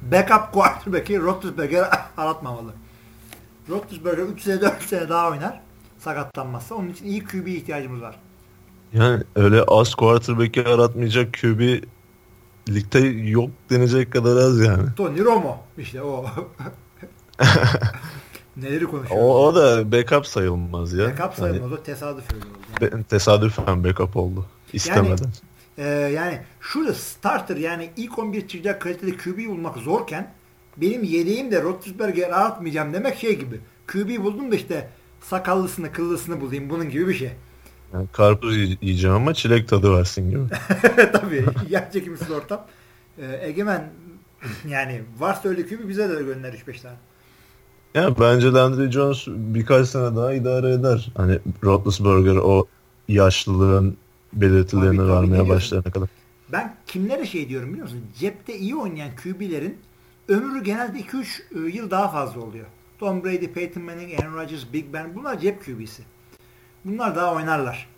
backup quarterback'i Roethlisberger'e aratmamalı. Roethlisberger 3 sene 4 sene daha oynar sakatlanmazsa. Onun için iyi QB ihtiyacımız var. Yani öyle az quarterback'i aratmayacak QB ligde yok denecek kadar az yani. Tony Romo işte o. Neleri konuşuyoruz? O, o da backup sayılmaz ya. Backup sayılmaz. Yani, o tesadüf öyle oldu. Be, tesadüfen backup oldu. İstemeden. Yani, e, yani şurada starter yani ilk 11 çıkacak kalitede QB bulmak zorken benim yedeğim de Roethlisberger'e aratmayacağım demek şey gibi. QB buldum da işte sakallısını kıllısını bulayım bunun gibi bir şey. Yani karpuz yiyeceğim ama çilek tadı versin gibi. Tabii. Yer çekimsiz ortam. Ee, Egemen yani varsa öyle kübü bize de gönder 3-5 tane. Ya bence Landry Jones birkaç sene daha idare eder. Hani Roethlisberger o yaşlılığın belirtilerini tabii, vermeye tabii başlayana kadar. Ben kimlere şey diyorum biliyor musun? Cepte iyi oynayan QB'lerin ömrü genelde 2-3 e, yıl daha fazla oluyor. Tom Brady, Peyton Manning, Aaron Rodgers, Big Ben bunlar cep QB'si. Bunlar daha oynarlar.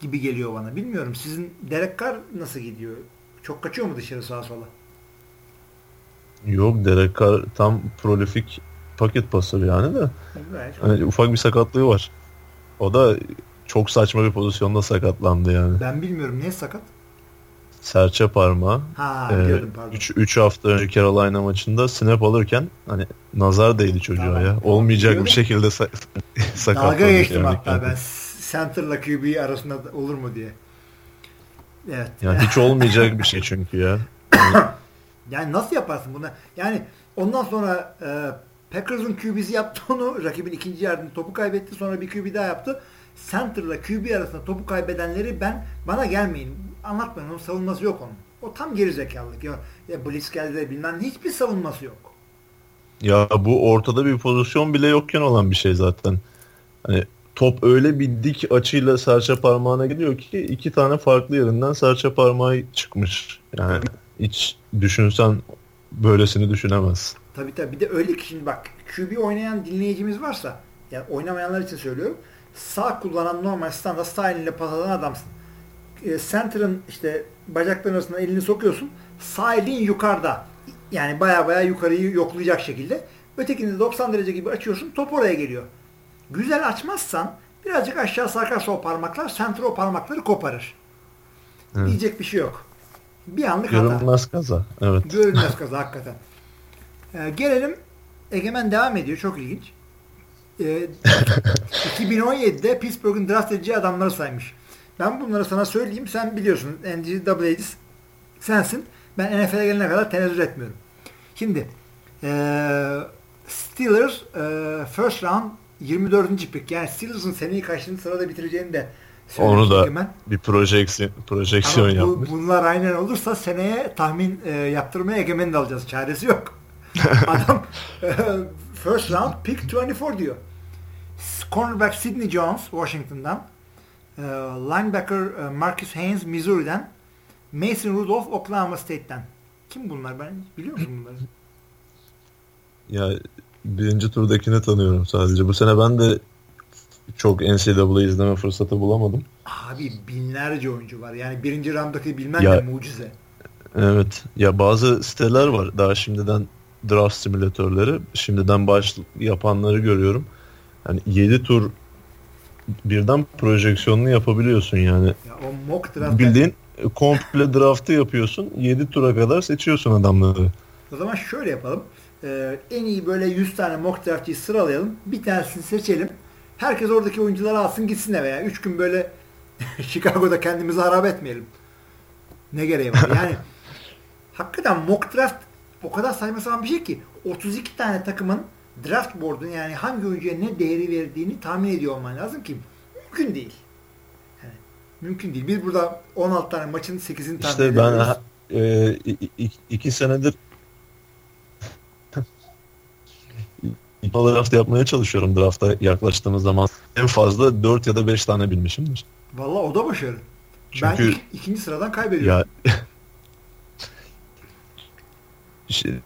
Gibi geliyor bana. Bilmiyorum sizin Derek Carr nasıl gidiyor? Çok kaçıyor mu dışarı sağa sola? Yok Derek Carr tam prolifik paket pasör yani de. Evet. Hani ufak bir sakatlığı var. O da çok saçma bir pozisyonda sakatlandı yani. Ben bilmiyorum. Niye sakat? serçe parmağı. Ha, ee, biliyordum pardon. 3 hafta önce Carolina maçında snap alırken hani nazar değdi çocuğa tamam. ya. Olmayacak bir şekilde sa sakatladı. Dalga geçtim yani. hatta ben center'la QB arasında olur mu diye. Evet. Yani hiç olmayacak bir şey çünkü ya. Yani, nasıl yaparsın bunu? Yani ondan sonra e, Packers'ın QB'si yaptı onu. Rakibin ikinci yardımı topu kaybetti. Sonra bir QB daha yaptı. Center'la QB arasında topu kaybedenleri ben bana gelmeyin anlatmayın. Onun savunması yok onun. O tam gerizekalılık. Ya, ya Blitzkell'de bilmem hiçbir savunması yok. Ya bu ortada bir pozisyon bile yokken olan bir şey zaten. Hani top öyle bir dik açıyla serçe parmağına gidiyor ki iki tane farklı yerinden serçe parmağı çıkmış. Yani hiç düşünsen böylesini düşünemezsin. Tabii tabii. Bir de öyle ki şimdi bak QB oynayan dinleyicimiz varsa yani oynamayanlar için söylüyorum. Sağ kullanan normal standart style ile pas atan adamsın e, center'ın işte bacakların arasına elini sokuyorsun. Sağ elin yukarıda. Yani baya baya yukarıyı yoklayacak şekilde. Ötekini de 90 derece gibi açıyorsun. Top oraya geliyor. Güzel açmazsan birazcık aşağı sarkarsa o parmaklar center o parmakları koparır. Evet. Diyecek bir şey yok. Bir anlık hata. Görünmez kaza. Evet. Görünmez kaza hakikaten. Ee, gelelim Egemen devam ediyor. Çok ilginç. Ee, 2017'de Pittsburgh'ın draft edeceği adamları saymış. Ben bunları sana söyleyeyim. Sen biliyorsun. NCAA'de sensin. Ben NFL'e gelene kadar tenezzül etmiyorum. Şimdi ee, Steelers ee, first round 24. pick. Yani Steelers'ın seneyi kaçıncı sırada bitireceğini de söylemiş Onu da Egemen. bir projeksiyon, projeksiyon Ama bu, yapmış. bunlar aynen olursa seneye tahmin e, yaptırmaya egemen de alacağız. Çaresi yok. Adam e, first round pick 24 diyor. Cornerback Sidney Jones Washington'dan. E, linebacker e, Marcus Haynes Missouri'den. Mason Rudolph Oklahoma State'ten. Kim bunlar? Ben biliyor musun bunları? Ya birinci turdakini tanıyorum sadece. Bu sene ben de çok NCAA izleme fırsatı bulamadım. Abi binlerce oyuncu var. Yani birinci rounddaki bilmem Ya- de mucize. Evet. Ya bazı siteler var. Daha şimdiden draft simülatörleri. Şimdiden baş yapanları görüyorum. Yani 7 tur birden projeksiyonunu yapabiliyorsun yani. Ya o mock draft Bildiğin komple draftı yapıyorsun. 7 tura kadar seçiyorsun adamları. O zaman şöyle yapalım. Ee, en iyi böyle 100 tane mock draftçıyı sıralayalım. Bir tanesini seçelim. Herkes oradaki oyuncuları alsın gitsin eve ya. 3 gün böyle Chicago'da kendimizi harap etmeyelim. Ne gereği var? Yani hakikaten mock draft o kadar saçma sapan bir şey ki 32 tane takımın draft board'un yani hangi oyuncuya ne değeri verdiğini tahmin ediyor olman lazım ki mümkün değil. Yani mümkün değil. Biz burada 16 tane maçın 8'ini tahmin İşte ben ediyoruz. ha- e, iki senedir draft yapmaya çalışıyorum drafta yaklaştığımız zaman. En fazla 4 ya da 5 tane bilmişimdir. Valla o da başarı. ben Çünkü ik- ikinci sıradan kaybediyorum. ya işte,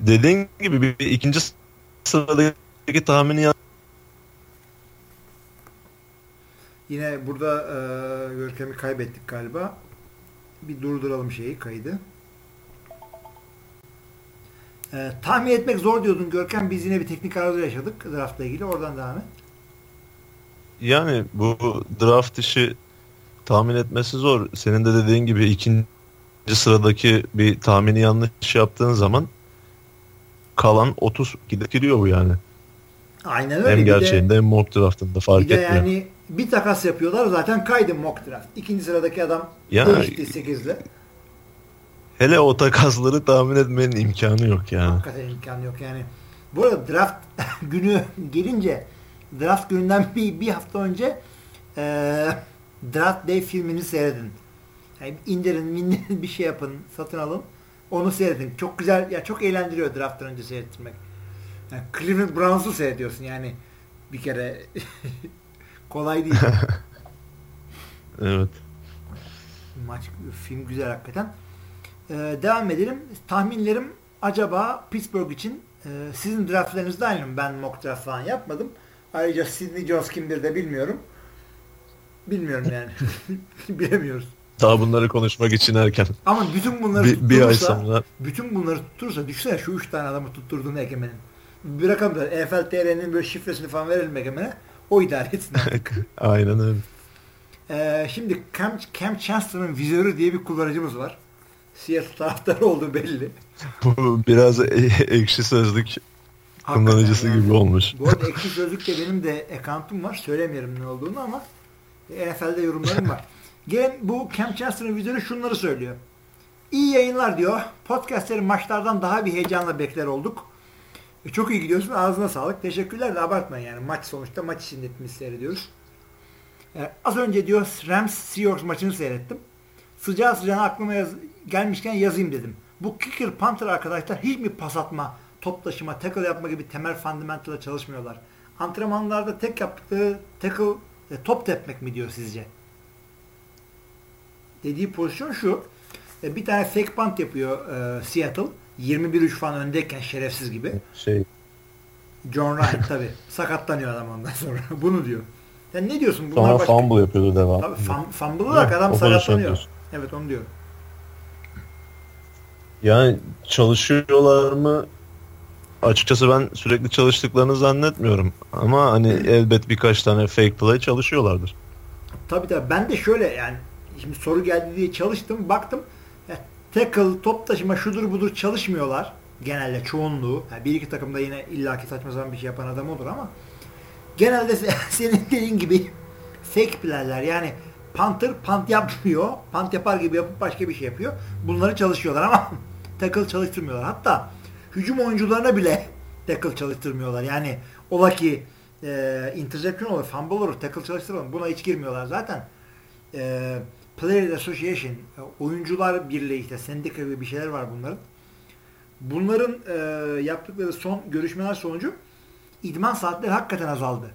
dediğin gibi bir, bir ikinci sıradaki tahmini yan- Yine burada e, Görkem'i kaybettik galiba. Bir durduralım şeyi kaydı. E, tahmin etmek zor diyordun Görkem. Biz yine bir teknik arıza yaşadık draftla ilgili. Oradan devam et. yani bu draft işi tahmin etmesi zor. Senin de dediğin gibi ikinci sıradaki bir tahmini yanlış yaptığın zaman kalan 30 gidiyor bu yani. Aynen öyle. Hem Bir de- gerçeğinde hem mock draftında fark bir de etmiyor. yani bir takas yapıyorlar zaten kaydı mock draft. İkinci sıradaki adam Ya- değişti 8'le. Hele o takasları tahmin etmenin imkanı yok yani. Hakikaten imkan yok yani. Bu arada draft günü gelince draft gününden bir, bir hafta önce eee Draft Day filmini seyredin. Yani indirin, mindirin bir şey yapın, satın alın. Onu seyredin. Çok güzel, ya çok eğlendiriyor drafttan önce seyrettirmek. Yani Cleveland Browns'u seyrediyorsun yani bir kere. Kolay değil. Evet. Maç, film güzel hakikaten. Ee, devam edelim. Tahminlerim acaba Pittsburgh için e, sizin draftlarınızda aynı mı? Ben mock draft falan yapmadım. Ayrıca Sidney Jones kimdir de bilmiyorum. Bilmiyorum yani. Bilemiyoruz. Daha bunları konuşmak için erken. Ama bütün bunları Bir, bir ay sonra bütün bunları tutturursa düşünsene şu üç tane adamı tutturduğunu Egemen'in. Bir rakam da EFL TR'nin böyle şifresini falan verelim Egemen'e. O idare etsin. aynen öyle. Ee, şimdi Cam, Cam Chancellor'ın vizörü diye bir kullanıcımız var. Seattle taraftarı olduğu belli. Biraz e- ekşi sözlük Hakikaten kullanıcısı yani. gibi olmuş. Bu arada ekşi sözlükte benim de account'um var. Söylemiyorum ne olduğunu ama NFL'de yorumlarım var. Gelen bu Cam Chancellor'ın vizörü şunları söylüyor. İyi yayınlar diyor. Podcastleri maçlardan daha bir heyecanla bekler olduk. E, çok iyi gidiyorsun. Ağzına sağlık. Teşekkürler de abartmayın yani. Maç sonuçta maç için hepimiz seyrediyoruz. E, az önce diyor Rams Seahawks maçını seyrettim. Sıcağı sıcağına aklıma yaz- gelmişken yazayım dedim. Bu kicker punter arkadaşlar hiç mi pas atma, top taşıma, tackle yapma gibi temel fundamental'a çalışmıyorlar. Antrenmanlarda tek yaptıkları tackle e, top tepmek mi diyor sizce? Dediği pozisyon şu. E, bir tane fake punt yapıyor e, Seattle. 21-3 falan öndeyken şerefsiz gibi. Şey John Ryan tabi sakatlanıyor adam ondan sonra. Bunu diyor. Sen ne diyorsun? Bunlar Sonra başka... fumble yapıyordu devam. Tabii fum, fumble olarak Evet, adam sakatlanıyor. Evet onu diyorum. Yani çalışıyorlar mı? Açıkçası ben sürekli çalıştıklarını zannetmiyorum. Ama hani elbet birkaç tane fake play çalışıyorlardır. Tabii tabii. Ben de şöyle yani şimdi soru geldi diye çalıştım. Baktım ya, tackle, top taşıma şudur budur çalışmıyorlar. Genelde çoğunluğu. Yani bir iki takımda yine illaki saçma sapan bir şey yapan adam olur ama genelde se- senin dediğin gibi fake play'ler yani Panther pant yapmıyor. Pant yapar gibi yapıp başka bir şey yapıyor. Bunları çalışıyorlar ama tackle çalıştırmıyorlar. Hatta hücum oyuncularına bile tackle çalıştırmıyorlar. Yani ola ki e, interception olur, fumble olur, tackle çalıştıralım. Buna hiç girmiyorlar zaten. E, Player Association, e, oyuncular birliği işte sendika gibi bir şeyler var bunların. Bunların e, yaptıkları son görüşmeler sonucu idman saatleri hakikaten azaldı.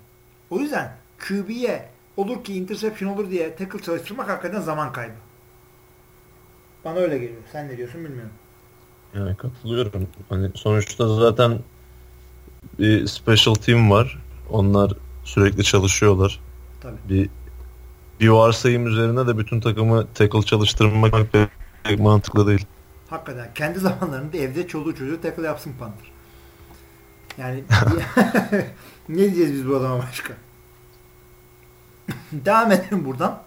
O yüzden QB'ye olur ki interception olur diye tackle çalıştırmak hakikaten zaman kaybı. Bana öyle geliyor. Sen ne diyorsun bilmiyorum. Yani katılıyorum. Hani sonuçta zaten bir special team var. Onlar sürekli çalışıyorlar. Tabii. Bir bir varsayım üzerine de bütün takımı tackle çalıştırmak pek, mantıklı değil. Hakikaten kendi zamanlarında evde çoluğu çocuğu tackle yapsın Panther. Yani ne diyeceğiz biz bu adama başka? Devam edelim buradan.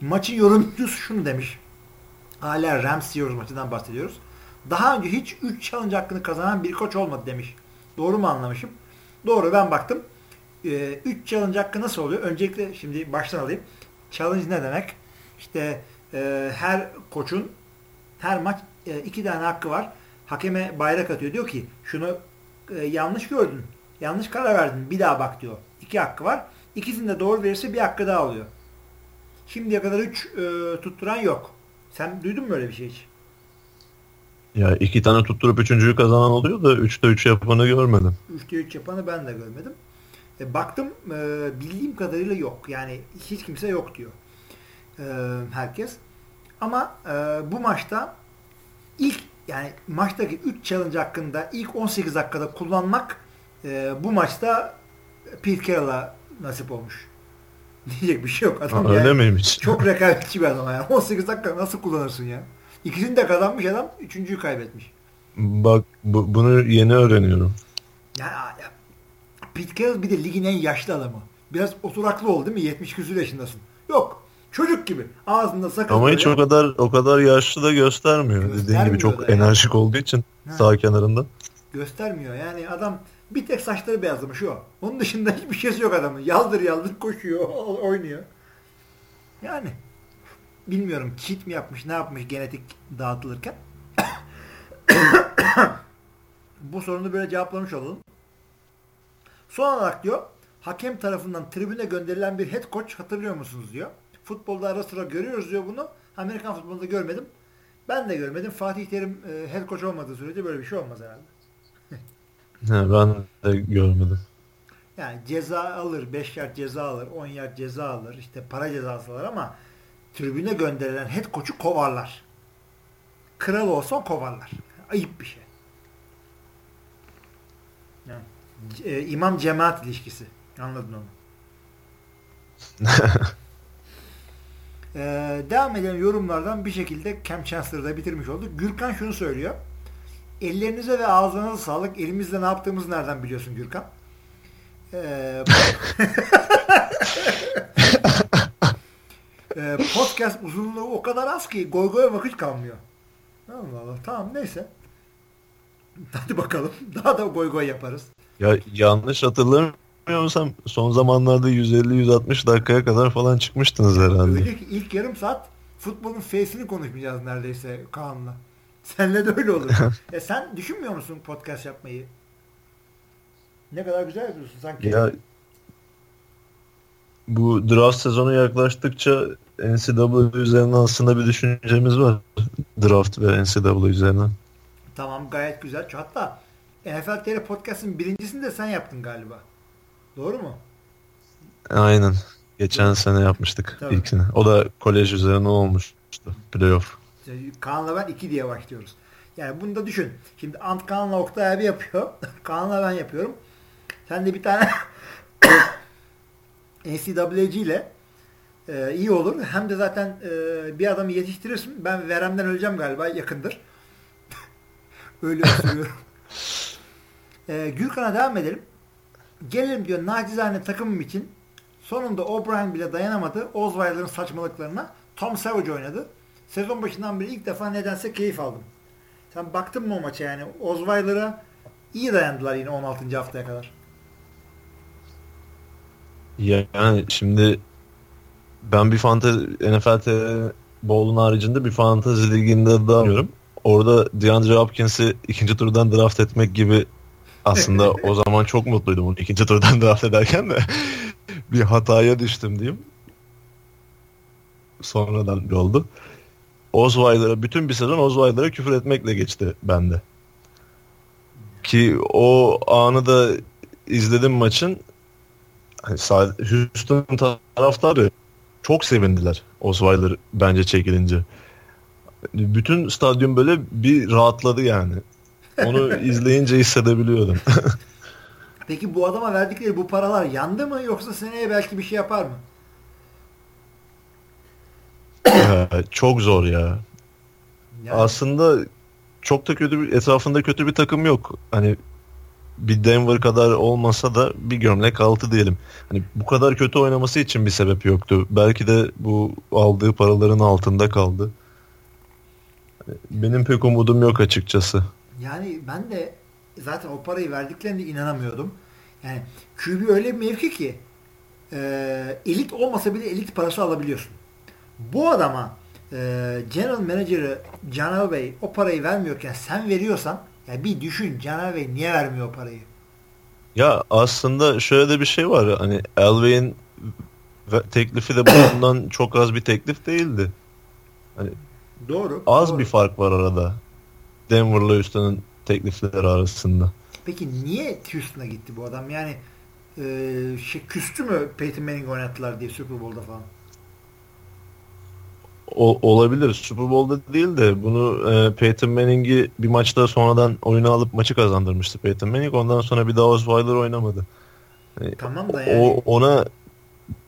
Maçın yorumcusu şunu demiş. Hala Rams Seahawks maçından bahsediyoruz. Daha önce hiç 3 challenge hakkını kazanan bir koç olmadı demiş. Doğru mu anlamışım? Doğru ben baktım. 3 ee, challenge hakkı nasıl oluyor? Öncelikle şimdi baştan alayım. Challenge ne demek? İşte e, her koçun her maç e, iki tane hakkı var. Hakeme bayrak atıyor. Diyor ki şunu e, yanlış gördün. Yanlış karar verdin. Bir daha bak diyor. İki hakkı var. İkisini de doğru verirse bir hakkı daha alıyor. Şimdiye kadar üç e, tutturan yok. Sen duydun mu öyle bir şey hiç? Ya iki tane tutturup üçüncüyü kazanan oluyor da üçte üç yapanı görmedim. Üçte üç yapanı ben de görmedim. E, baktım e, bildiğim kadarıyla yok. Yani hiç kimse yok diyor. E, herkes. Ama e, bu maçta ilk yani maçtaki 3 challenge hakkında ilk 18 dakikada kullanmak e, bu maçta Pete Carroll'a nasip olmuş. Diyecek bir şey yok. Adam Ha, öyle miymiş? Çok rekabetçi bir adam yani. 18 dakika nasıl kullanırsın ya? İkisini de kazanmış adam, üçüncüyü kaybetmiş. Bak bu, bunu yeni öğreniyorum. Yani ya, Pete Carroll bir de ligin en yaşlı adamı. Biraz oturaklı ol değil mi? 70 küsur yaşındasın. Yok. Çocuk gibi. Ağzında sakız Ama böyle. hiç o kadar o kadar yaşlı da göstermiyor. Dediğin Göstermiyor gibi çok da yani. enerjik olduğu için Ha. sağ kenarında. göstermiyor. Yani adam bir tek saçları beyazlamış o. Onun dışında hiçbir şeysi yok adamın. Yaldır yaldır koşuyor, oynuyor. Yani bilmiyorum cheat mi yapmış, ne yapmış genetik dağıtılırken. Bu sorunu böyle cevaplamış olalım. Son olarak diyor, hakem tarafından tribüne gönderilen bir head coach hatırlıyor musunuz diyor. Futbolda ara sıra görüyoruz diyor bunu. Amerikan futbolunda görmedim. Ben de görmedim. Fatih Terim e, head coach olmadığı sürece böyle bir şey olmaz herhalde. He, ben de görmedim. Yani ceza alır, 5 yard ceza alır, 10 yard ceza alır, işte para cezası alır ama tribüne gönderilen head coach'u kovarlar. Kral olsa kovarlar. Ayıp bir şey. Yani, e, imam cemaat ilişkisi. Anladın onu. Ee, devam edelim yorumlardan bir şekilde Cam Chancellor'da bitirmiş olduk. Gürkan şunu söylüyor. Ellerinize ve ağzınıza sağlık. Elimizde ne yaptığımızı nereden biliyorsun Gürkan? Ee, Ee, podcast uzunluğu o kadar az ki goy goya vakit kalmıyor. Allah Allah. Tamam neyse. Hadi bakalım. Daha da goy goy yaparız. Ya yanlış hatırlamıyorsam son zamanlarda 150-160 dakikaya kadar falan çıkmıştınız herhalde. Öyle ki ilk yarım saat futbolun face'ini konuşmayacağız neredeyse Kaan'la. Senle de öyle olur. e sen düşünmüyor musun podcast yapmayı? Ne kadar güzel yapıyorsun sanki. Ya bu draft sezonu yaklaştıkça NCAA üzerine aslında bir düşüncemiz var. Draft ve NCAA üzerine. Tamam gayet güzel. Hatta NFL TR Podcast'ın birincisini de sen yaptın galiba. Doğru mu? Aynen. Geçen sene yapmıştık Tabii. ilkini. O da kolej üzerine olmuştu. Playoff. İşte Kaan'la ben 2 diye başlıyoruz. Yani bunu da düşün. Şimdi Ant Kaan'la Oktay abi yapıyor. Kaan'la ben yapıyorum. Sen de bir tane NCAA'ci ile e, iyi olur. Hem de zaten e, bir adamı yetiştirirsin. Ben veremden öleceğim galiba yakındır. Öyle söylüyorum. e, Gürkan'a devam edelim. Gelelim diyor nacizane takımım için. Sonunda O'Brien bile dayanamadı. Osweiler'ın saçmalıklarına. Tom Savage oynadı. Sezon başından beri ilk defa nedense keyif aldım. Sen baktın mı o maça yani? Osweiler'a iyi dayandılar yine 16. haftaya kadar. Yani şimdi ben bir fantezi NFL Bowl'un haricinde bir fantezi liginde daha oynuyorum. Orada DeAndre Hopkins'i ikinci turdan draft etmek gibi aslında o zaman çok mutluydum onu ikinci turdan draft ederken de bir hataya düştüm diyeyim. Sonradan oldu. Osweiler'a bütün bir sezon Osweiler'a küfür etmekle geçti bende. Ki o anı da izledim maçın. Hani Houston taraftarı çok sevindiler Osweiler bence çekilince. Bütün stadyum böyle bir rahatladı yani. Onu izleyince hissedebiliyordum. Peki bu adama verdikleri bu paralar yandı mı yoksa seneye belki bir şey yapar mı? Çok zor ya. Yani. Aslında çok da kötü bir etrafında kötü bir takım yok. Hani bir Denver kadar olmasa da bir gömlek altı diyelim. Hani bu kadar kötü oynaması için bir sebep yoktu. Belki de bu aldığı paraların altında kaldı. Benim pek umudum yok açıkçası. Yani ben de zaten o parayı verdiklerine inanamıyordum. Yani QB öyle bir mevki ki e, elit olmasa bile elit parası alabiliyorsun. Bu adama e, General Manager'ı Can Bey o parayı vermiyorken sen veriyorsan ya bir düşün Can Bey niye vermiyor o parayı? Ya aslında şöyle de bir şey var. Hani Elway'in teklifi de bundan çok az bir teklif değildi. Hani doğru. Az doğru. bir fark var arada. Denver'la Houston'ın teklifleri arasında. Peki niye Houston'a gitti bu adam? Yani e, şey küstü mü Peyton Manning oynattılar diye Super Bowl'da falan? O, olabilir. Super Bowl'da değil de bunu e, Peyton Manning'i bir maçta sonradan oyuna alıp maçı kazandırmıştı Peyton Manning. Ondan sonra bir daha Osweiler oynamadı. E, tamam da yani. O, ona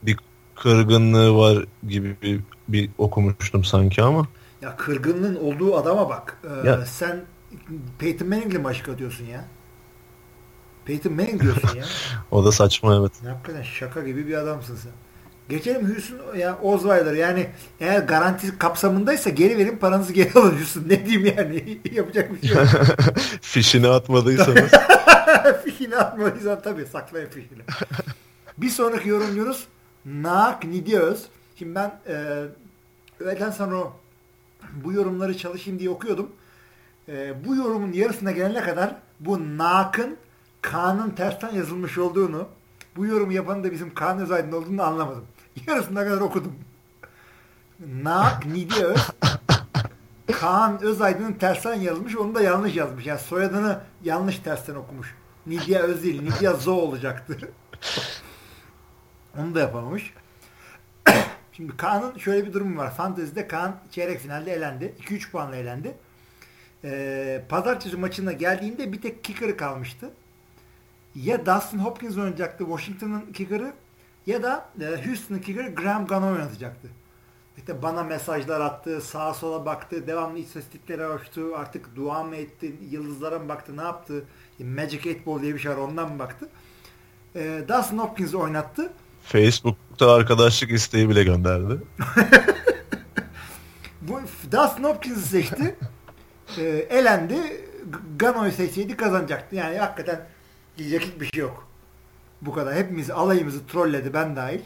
bir kırgınlığı var gibi bir, bir okumuştum sanki ama. Ya kırgınlığın olduğu adama bak. Ee, ya. Sen Peyton Manning'le maç atıyorsun ya. Peyton Manning diyorsun ya. o da saçma evet. Hakikaten şaka gibi bir adamsın sen. Geçelim Houston ya Osweiler yani eğer garanti kapsamındaysa geri verin paranızı geri alın Houston. Ne diyeyim yani yapacak bir şey yok. fişini atmadıysanız. fişini atmadıysan tabii saklayın fişini. bir sonraki yorumcunuz Nak Nidiöz. Şimdi ben e, öğleden sonra bu yorumları çalışayım diye okuyordum. E, bu yorumun yarısına gelene kadar bu Nak'ın Kaan'ın tersten yazılmış olduğunu bu yorumu yapanın da bizim Kaan Özaydın olduğunu anlamadım. Yarısına kadar okudum. Na, Nidi Öz. Kaan Özaydın'ın tersten yazılmış. Onu da yanlış yazmış. Yani soyadını yanlış tersten okumuş. Nidya Öz değil. Nidya Zo olacaktı. Onu da yapamamış. Şimdi Kaan'ın şöyle bir durumu var. Fantezide Kaan çeyrek finalde elendi. 2-3 puanla elendi. Ee, pazartesi maçına geldiğinde bir tek kicker'ı kalmıştı. Ya Dustin Hopkins oynayacaktı Washington'ın kicker'ı ya da e, Houston'ın kicker'ı Graham Gano oynatacaktı. İşte bana mesajlar attı, sağa sola baktı, devamlı istatistiklere ölçtü, artık dua mı etti, yıldızlara mı baktı, ne yaptı? Magic 8 Ball diye bir şey var, ondan mı baktı? E, Dustin Hopkins oynattı. Facebook'ta arkadaşlık isteği bile gönderdi. Bu Dustin Hopkins'i seçti. E, elendi. Gano'yu seçseydi kazanacaktı. Yani hakikaten diyecek hiçbir şey yok. Bu kadar. Hepimiz alayımızı trolledi ben dahil.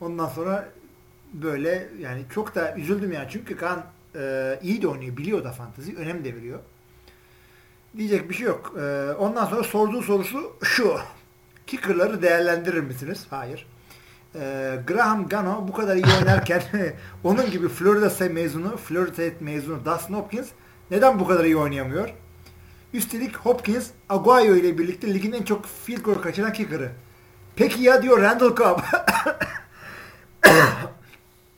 Ondan sonra böyle yani çok da üzüldüm yani. Çünkü Kaan e, iyi de oynuyor. Biliyor da fantezi. Önem de veriyor. Diyecek bir şey yok. E, ondan sonra sorduğu sorusu şu. Kicker'ları değerlendirir misiniz? Hayır. E, Graham Gano bu kadar iyi oynarken onun gibi Florida State mezunu, Florida State mezunu Dustin Hopkins neden bu kadar iyi oynayamıyor? Üstelik Hopkins Aguayo ile birlikte ligin en çok field goal kaçıran kicker'ı. Peki ya diyor Randall Cobb.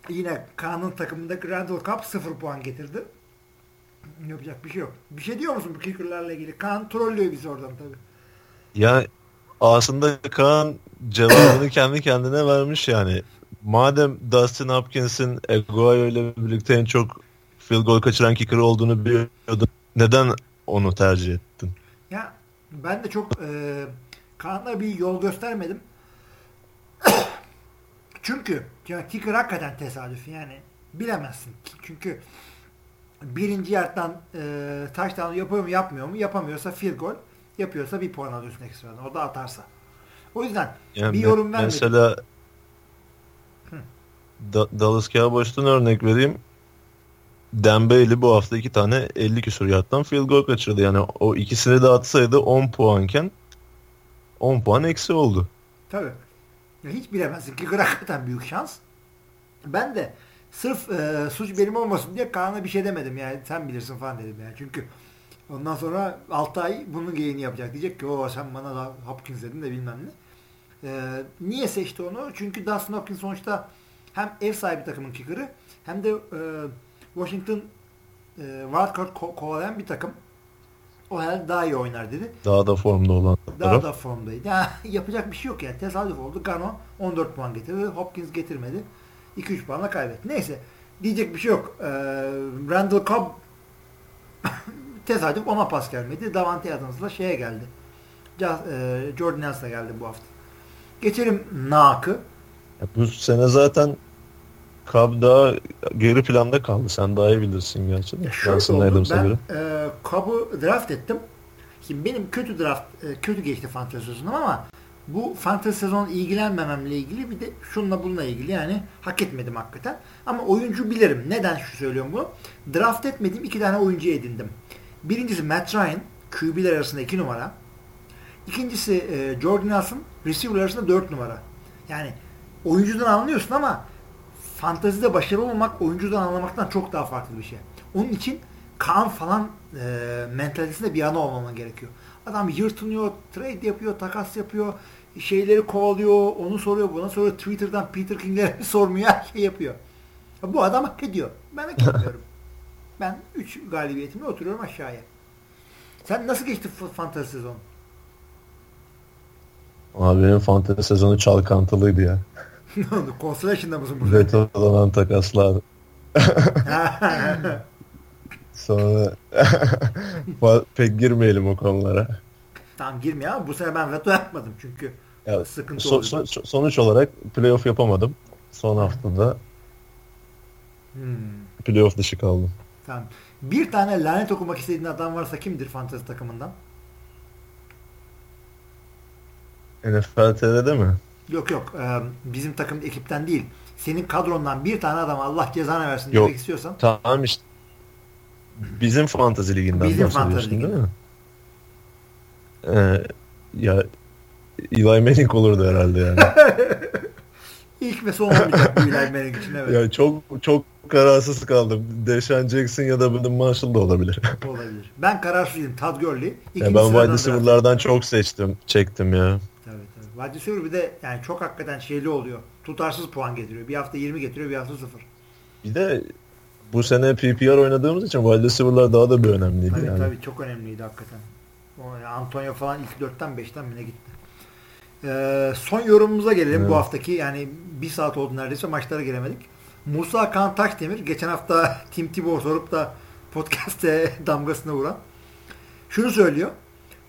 Yine Kaan'ın takımındaki Randall Cobb 0 puan getirdi. Yapacak bir şey yok. Bir şey diyor musun bu kicker'larla ilgili? Kaan trollüyor bizi oradan tabii. Ya aslında Kaan cevabını kendi kendine vermiş yani. Madem Dustin Hopkins'in Aguayo ile birlikte en çok field goal kaçıran kicker olduğunu biliyordun. Neden onu tercih ettin? Ya ben de çok e, Kaan'a bir yol göstermedim. Çünkü ya kicker hakikaten tesadüf yani bilemezsin. Çünkü birinci yerden e, touchdown yapıyor mu yapmıyor mu? Yapamıyorsa field goal. Yapıyorsa bir puan alıyorsun ekstradan. O da atarsa. O yüzden Yani bir yorum vermedim. Mesela Da- Dallas Cowboys'tan örnek vereyim. Bailey bu hafta iki tane 50 küsur yardtan field goal kaçırdı. Yani o ikisini de atsaydı 10 puanken 10 puan eksi oldu. Tabii. Ya hiç bilemezsin. Kicker hakikaten büyük şans. Ben de sırf e, suç benim olmasın diye Kaan'a bir şey demedim yani sen bilirsin falan dedim yani. Çünkü ondan sonra 6 ay bunun geyini yapacak. Diyecek ki o sen bana da Hopkins dedin de bilmem ne. E, niye seçti onu? Çünkü Dustin Hopkins sonuçta hem ev sahibi takımın kicker'ı hem de e, Washington e, wildcard ko- kovalayan bir takım. O herhalde daha iyi oynar dedi. Daha da formda olan Daha taraf. da formdaydı. Ya, yapacak bir şey yok yani. Tesadüf oldu. Gano 14 puan getirdi. Hopkins getirmedi. 2-3 puanla kaybetti. Neyse. Diyecek bir şey yok. Ee, Randall Cobb tesadüf ona pas gelmedi. Davante Adams'la şeye geldi. E, Jordan Nelson'a geldi bu hafta. Geçelim Nak'ı. Bu sene zaten Cobb daha geri planda kaldı. Sen daha iyi bilirsin gerçi de. Şöyle oldu. Ben göre. e, Cobb'u draft ettim. Şimdi benim kötü draft, e, kötü geçti fantezi sezonum ama bu fantezi sezon ilgilenmememle ilgili bir de şunla bununla ilgili yani hak etmedim hakikaten. Ama oyuncu bilirim. Neden şu söylüyorum bunu? Draft etmediğim iki tane oyuncu edindim. Birincisi Matt Ryan, QB'ler arasında iki numara. İkincisi e, Jordan Nelson, receiver arasında dört numara. Yani oyuncudan anlıyorsun ama fantazide başarılı olmak oyuncudan anlamaktan çok daha farklı bir şey. Onun için Kaan falan e, mentalitesinde bir yana olmaman gerekiyor. Adam yırtınıyor, trade yapıyor, takas yapıyor, şeyleri kovalıyor, onu soruyor, buna soruyor. Twitter'dan Peter King'lere sormuyor, her şey yapıyor. Bu adam hak ediyor. Ben hak etmiyorum. ben 3 galibiyetimle oturuyorum aşağıya. Sen nasıl geçti f- fantasy sezon? Abi benim fantezi sezonu çalkantılıydı ya. Ne oldu? Consolation'da mısın burada? Veto'dan takaslar. Sonra pek girmeyelim o konulara. tamam girme ya. Bu sene ben veto yapmadım çünkü. Ya, Sıkıntı so- oldu. so- sonuç olarak playoff yapamadım. Son haftada Hmm. playoff dışı kaldım. Tamam. Bir tane lanet okumak istediğin adam varsa kimdir fantezi takımından? NFL TV'de mi? Yok yok. Ee, bizim takım ekipten değil. Senin kadrondan bir tane adam Allah cezanı versin Yok. demek istiyorsan. Tamam işte. Bizim fantazi liginden Bizim fantazi değil mi? Ee, ya Eli Manning olurdu herhalde yani. İlk ve son olmayacak bu Eli Manning için evet. ya çok çok kararsız kaldım. Deshaun Jackson ya da Brandon Marshall da olabilir. Olabilir. Ben kararsızım. Todd Gurley. ya ben wide receiver'lardan çok seçtim, çektim ya. Receiver bir de yani çok hakikaten şeyli oluyor. Tutarsız puan getiriyor. Bir hafta 20 getiriyor, bir hafta 0. Bir de bu sene PPR oynadığımız için wide receiver'lar daha da bir önemliydi Tabii yani. tabii çok önemliydi hakikaten. O, Antonio falan ilk 4'ten 5'ten mi ne gitti. Ee, son yorumumuza gelelim Evet. bu haftaki. Yani bir saat oldu neredeyse maçlara gelemedik. Musa Kan Taşdemir geçen hafta Tim Tebow sorup da podcast'te damgasını vuran. Şunu söylüyor.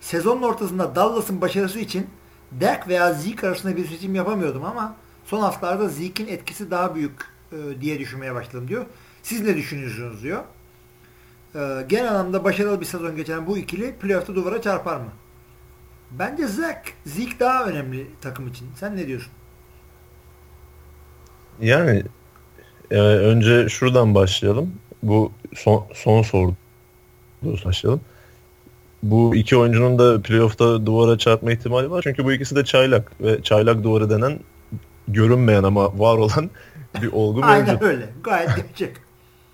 Sezonun ortasında Dallas'ın başarısı için Dak veya Zeke arasında bir seçim yapamıyordum ama son haftalarda Zeke'in etkisi daha büyük e, diye düşünmeye başladım diyor. Siz ne düşünüyorsunuz diyor. Ee, genel anlamda başarılı bir sezon geçiren bu ikili playoff'ta duvara çarpar mı? Bence Zek, Zeke daha önemli takım için. Sen ne diyorsun? Yani e, önce şuradan başlayalım. Bu son, son soru başlayalım. Bu iki oyuncunun da playoff'ta duvara çarpma ihtimali var. Çünkü bu ikisi de çaylak ve çaylak duvarı denen görünmeyen ama var olan bir olgu Aynen mevcut. öyle. Gayet gerçek.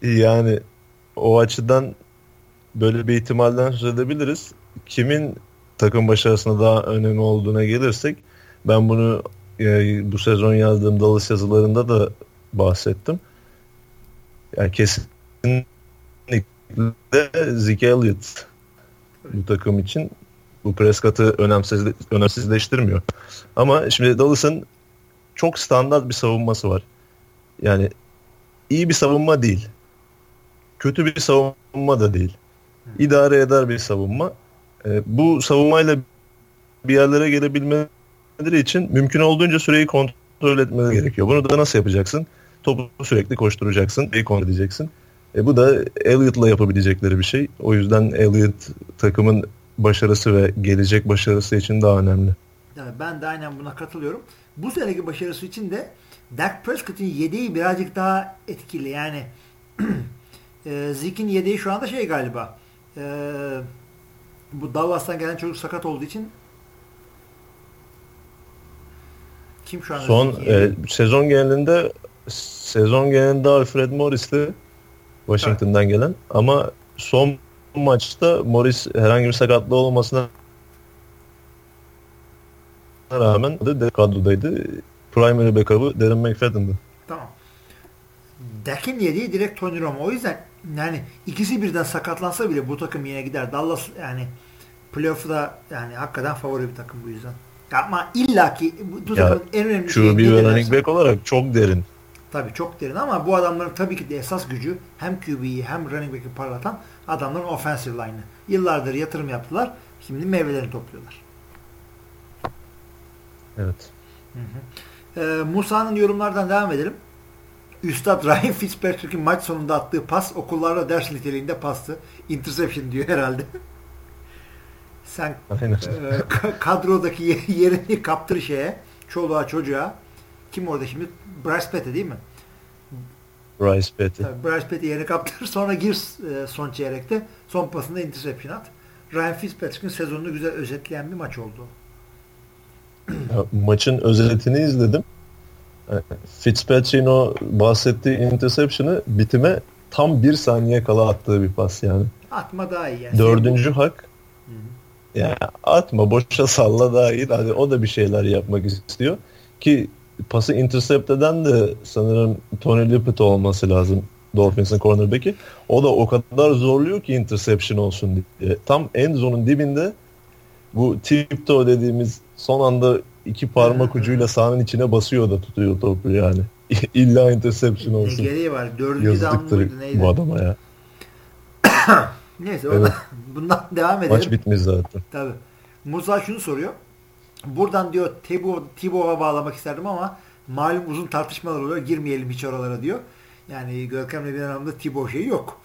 Yani o açıdan böyle bir ihtimalden söz edebiliriz. Kimin takım başarısına daha önemli olduğuna gelirsek ben bunu e, bu sezon yazdığım Dallas yazılarında da bahsettim. Yani kesinlikle Zeke Elliott bu takım için Bu Prescott'ı önemsiz, önemsizleştirmiyor. Ama şimdi Dallas'ın çok standart bir savunması var. Yani iyi bir savunma değil. Kötü bir savunma da değil. İdare eder bir savunma. E, bu savunmayla bir yerlere gelebilmeleri için mümkün olduğunca süreyi kontrol etmeleri gerekiyor. Bunu da nasıl yapacaksın? Topu sürekli koşturacaksın, iyi kontrol edeceksin. E, bu da Elliott'la yapabilecekleri bir şey. O yüzden Elliott takımın başarısı ve gelecek başarısı için daha önemli. Yani ben de aynen buna katılıyorum. Bu seneki başarısı için de Dak Prescott'ın yedeği birazcık daha etkili. Yani e, Zeke'in yedeği şu anda şey galiba e, bu Dallas'tan gelen çocuk sakat olduğu için kim şu anda Son e, sezon genelinde sezon genelinde Alfred Morris'ti Washington'dan evet. gelen ama son maçta Morris herhangi bir sakatlığı olmasına rağmen de kadrodaydı. Primary backup'ı Darren McFadden'dı. Tamam. Dak'in yediği direkt Tony Romo. O yüzden yani ikisi birden sakatlansa bile bu takım yine gider. Dallas yani playoff'da yani hakikaten favori bir takım bu yüzden. Ama illaki bu, bu takımın en önemli şeyi bir running back olarak çok derin. Tabii çok derin ama bu adamların tabii ki de esas gücü hem QB'yi hem running back'i parlatan adamların offensive line'ı. Yıllardır yatırım yaptılar. Şimdi meyvelerini topluyorlar. Evet. Hı hı. Ee, Musa'nın yorumlardan devam edelim. Üstad Ryan Fitzpatrick'in maç sonunda attığı pas okullarda ders niteliğinde pastı. Interception diyor herhalde. Sen e, kadrodaki yerini kaptır şeye, çoluğa çocuğa. Kim orada şimdi? Bryce Petty değil mi? Bryce Petty. Tabii, Bryce Petty yerini kaptır. Sonra gir e, son çeyrekte. Son pasında interception at. Ryan Fitzpatrick'in sezonunu güzel özetleyen bir maç oldu. Ya, maçın özetini izledim. E, Fitzpatrick'in o bahsettiği interception'ı bitime tam bir saniye kala attığı bir pas yani. Atma daha iyi. Yani. Dördüncü hak. Hı-hı. Ya atma boşa salla daha iyi. Hadi o da bir şeyler yapmak istiyor. Ki pası intercept eden de sanırım Tony Lippett olması lazım. Dolphins'in cornerback'i. O da o kadar zorluyor ki interception olsun diye. Tam end zone'un dibinde bu tiptoe dediğimiz son anda iki parmak ucuyla sahanın içine basıyor da tutuyor topu yani. İlla interception olsun. Ne gereği var? Dördüncü down neydi? Bu adama ya. Neyse evet. bundan devam edelim. Maç bitmiş zaten. Tabii. Musa şunu soruyor. Buradan diyor Tibo, bağlamak isterdim ama malum uzun tartışmalar oluyor. Girmeyelim hiç oralara diyor. Yani Görkem'le bir anlamda Tibo şeyi yok.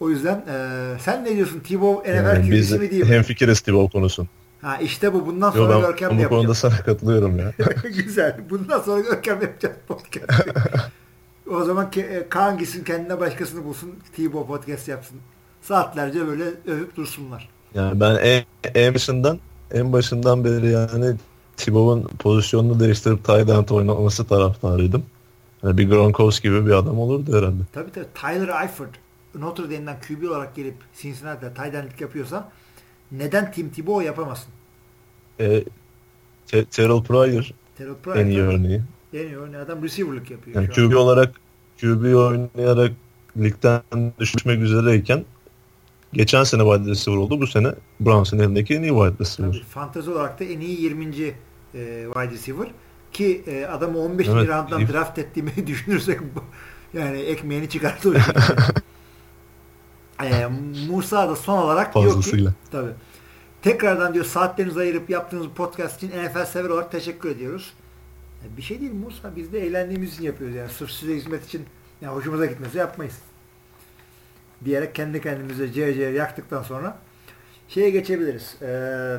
O yüzden e, sen ne diyorsun? Tibo NFL yani QB'si mi değil mi? Hemfikiriz Tibo konusun. Ha işte bu. Bundan sonra Yo, Görkem'le yapacağız. Bu konuda sana katılıyorum ya. Güzel. Bundan sonra Görkem'le yapacağız podcast. o zaman Kaan gitsin kendine başkasını bulsun. Tibo podcast yapsın. Saatlerce böyle övüp dursunlar. Yani ben en, en başından en başından beri yani Tibo'nun pozisyonunu değiştirip tight end oynaması taraftarıydım. Yani bir Gronkowski gibi bir adam olurdu herhalde. Tabii tabii. Tyler Eifert Notre Dame'den QB olarak gelip Cincinnati'de tight endlik yapıyorsa neden Tim Tebow yapamasın? E, Te Terrell Pryor, Terrell Pryor en iyi örneği. En iyi örneği adam receiver'lık yapıyor. Yani QB olarak QB oynayarak ligden düşmek üzereyken Geçen sene wide receiver oldu. Bu sene Browns'ın elindeki en iyi wide receiver. Tabii, fantezi olarak da en iyi 20. E, wide receiver. Ki e, adamı 15. Evet, rounddan iyi. draft ettiğimi düşünürsek yani ekmeğini çıkarttı o e, Musa da son olarak Fazlasıyla. diyor ki tabii, tekrardan diyor saatlerinizi ayırıp yaptığınız podcast için NFL sever olarak teşekkür ediyoruz. E, bir şey değil Musa. Biz de eğlendiğimiz için yapıyoruz yani. Sırf size hizmet için yani hoşumuza gitmesi yapmayız diyerek kendi kendimize ciğer yaktıktan sonra şeye geçebiliriz. Ee,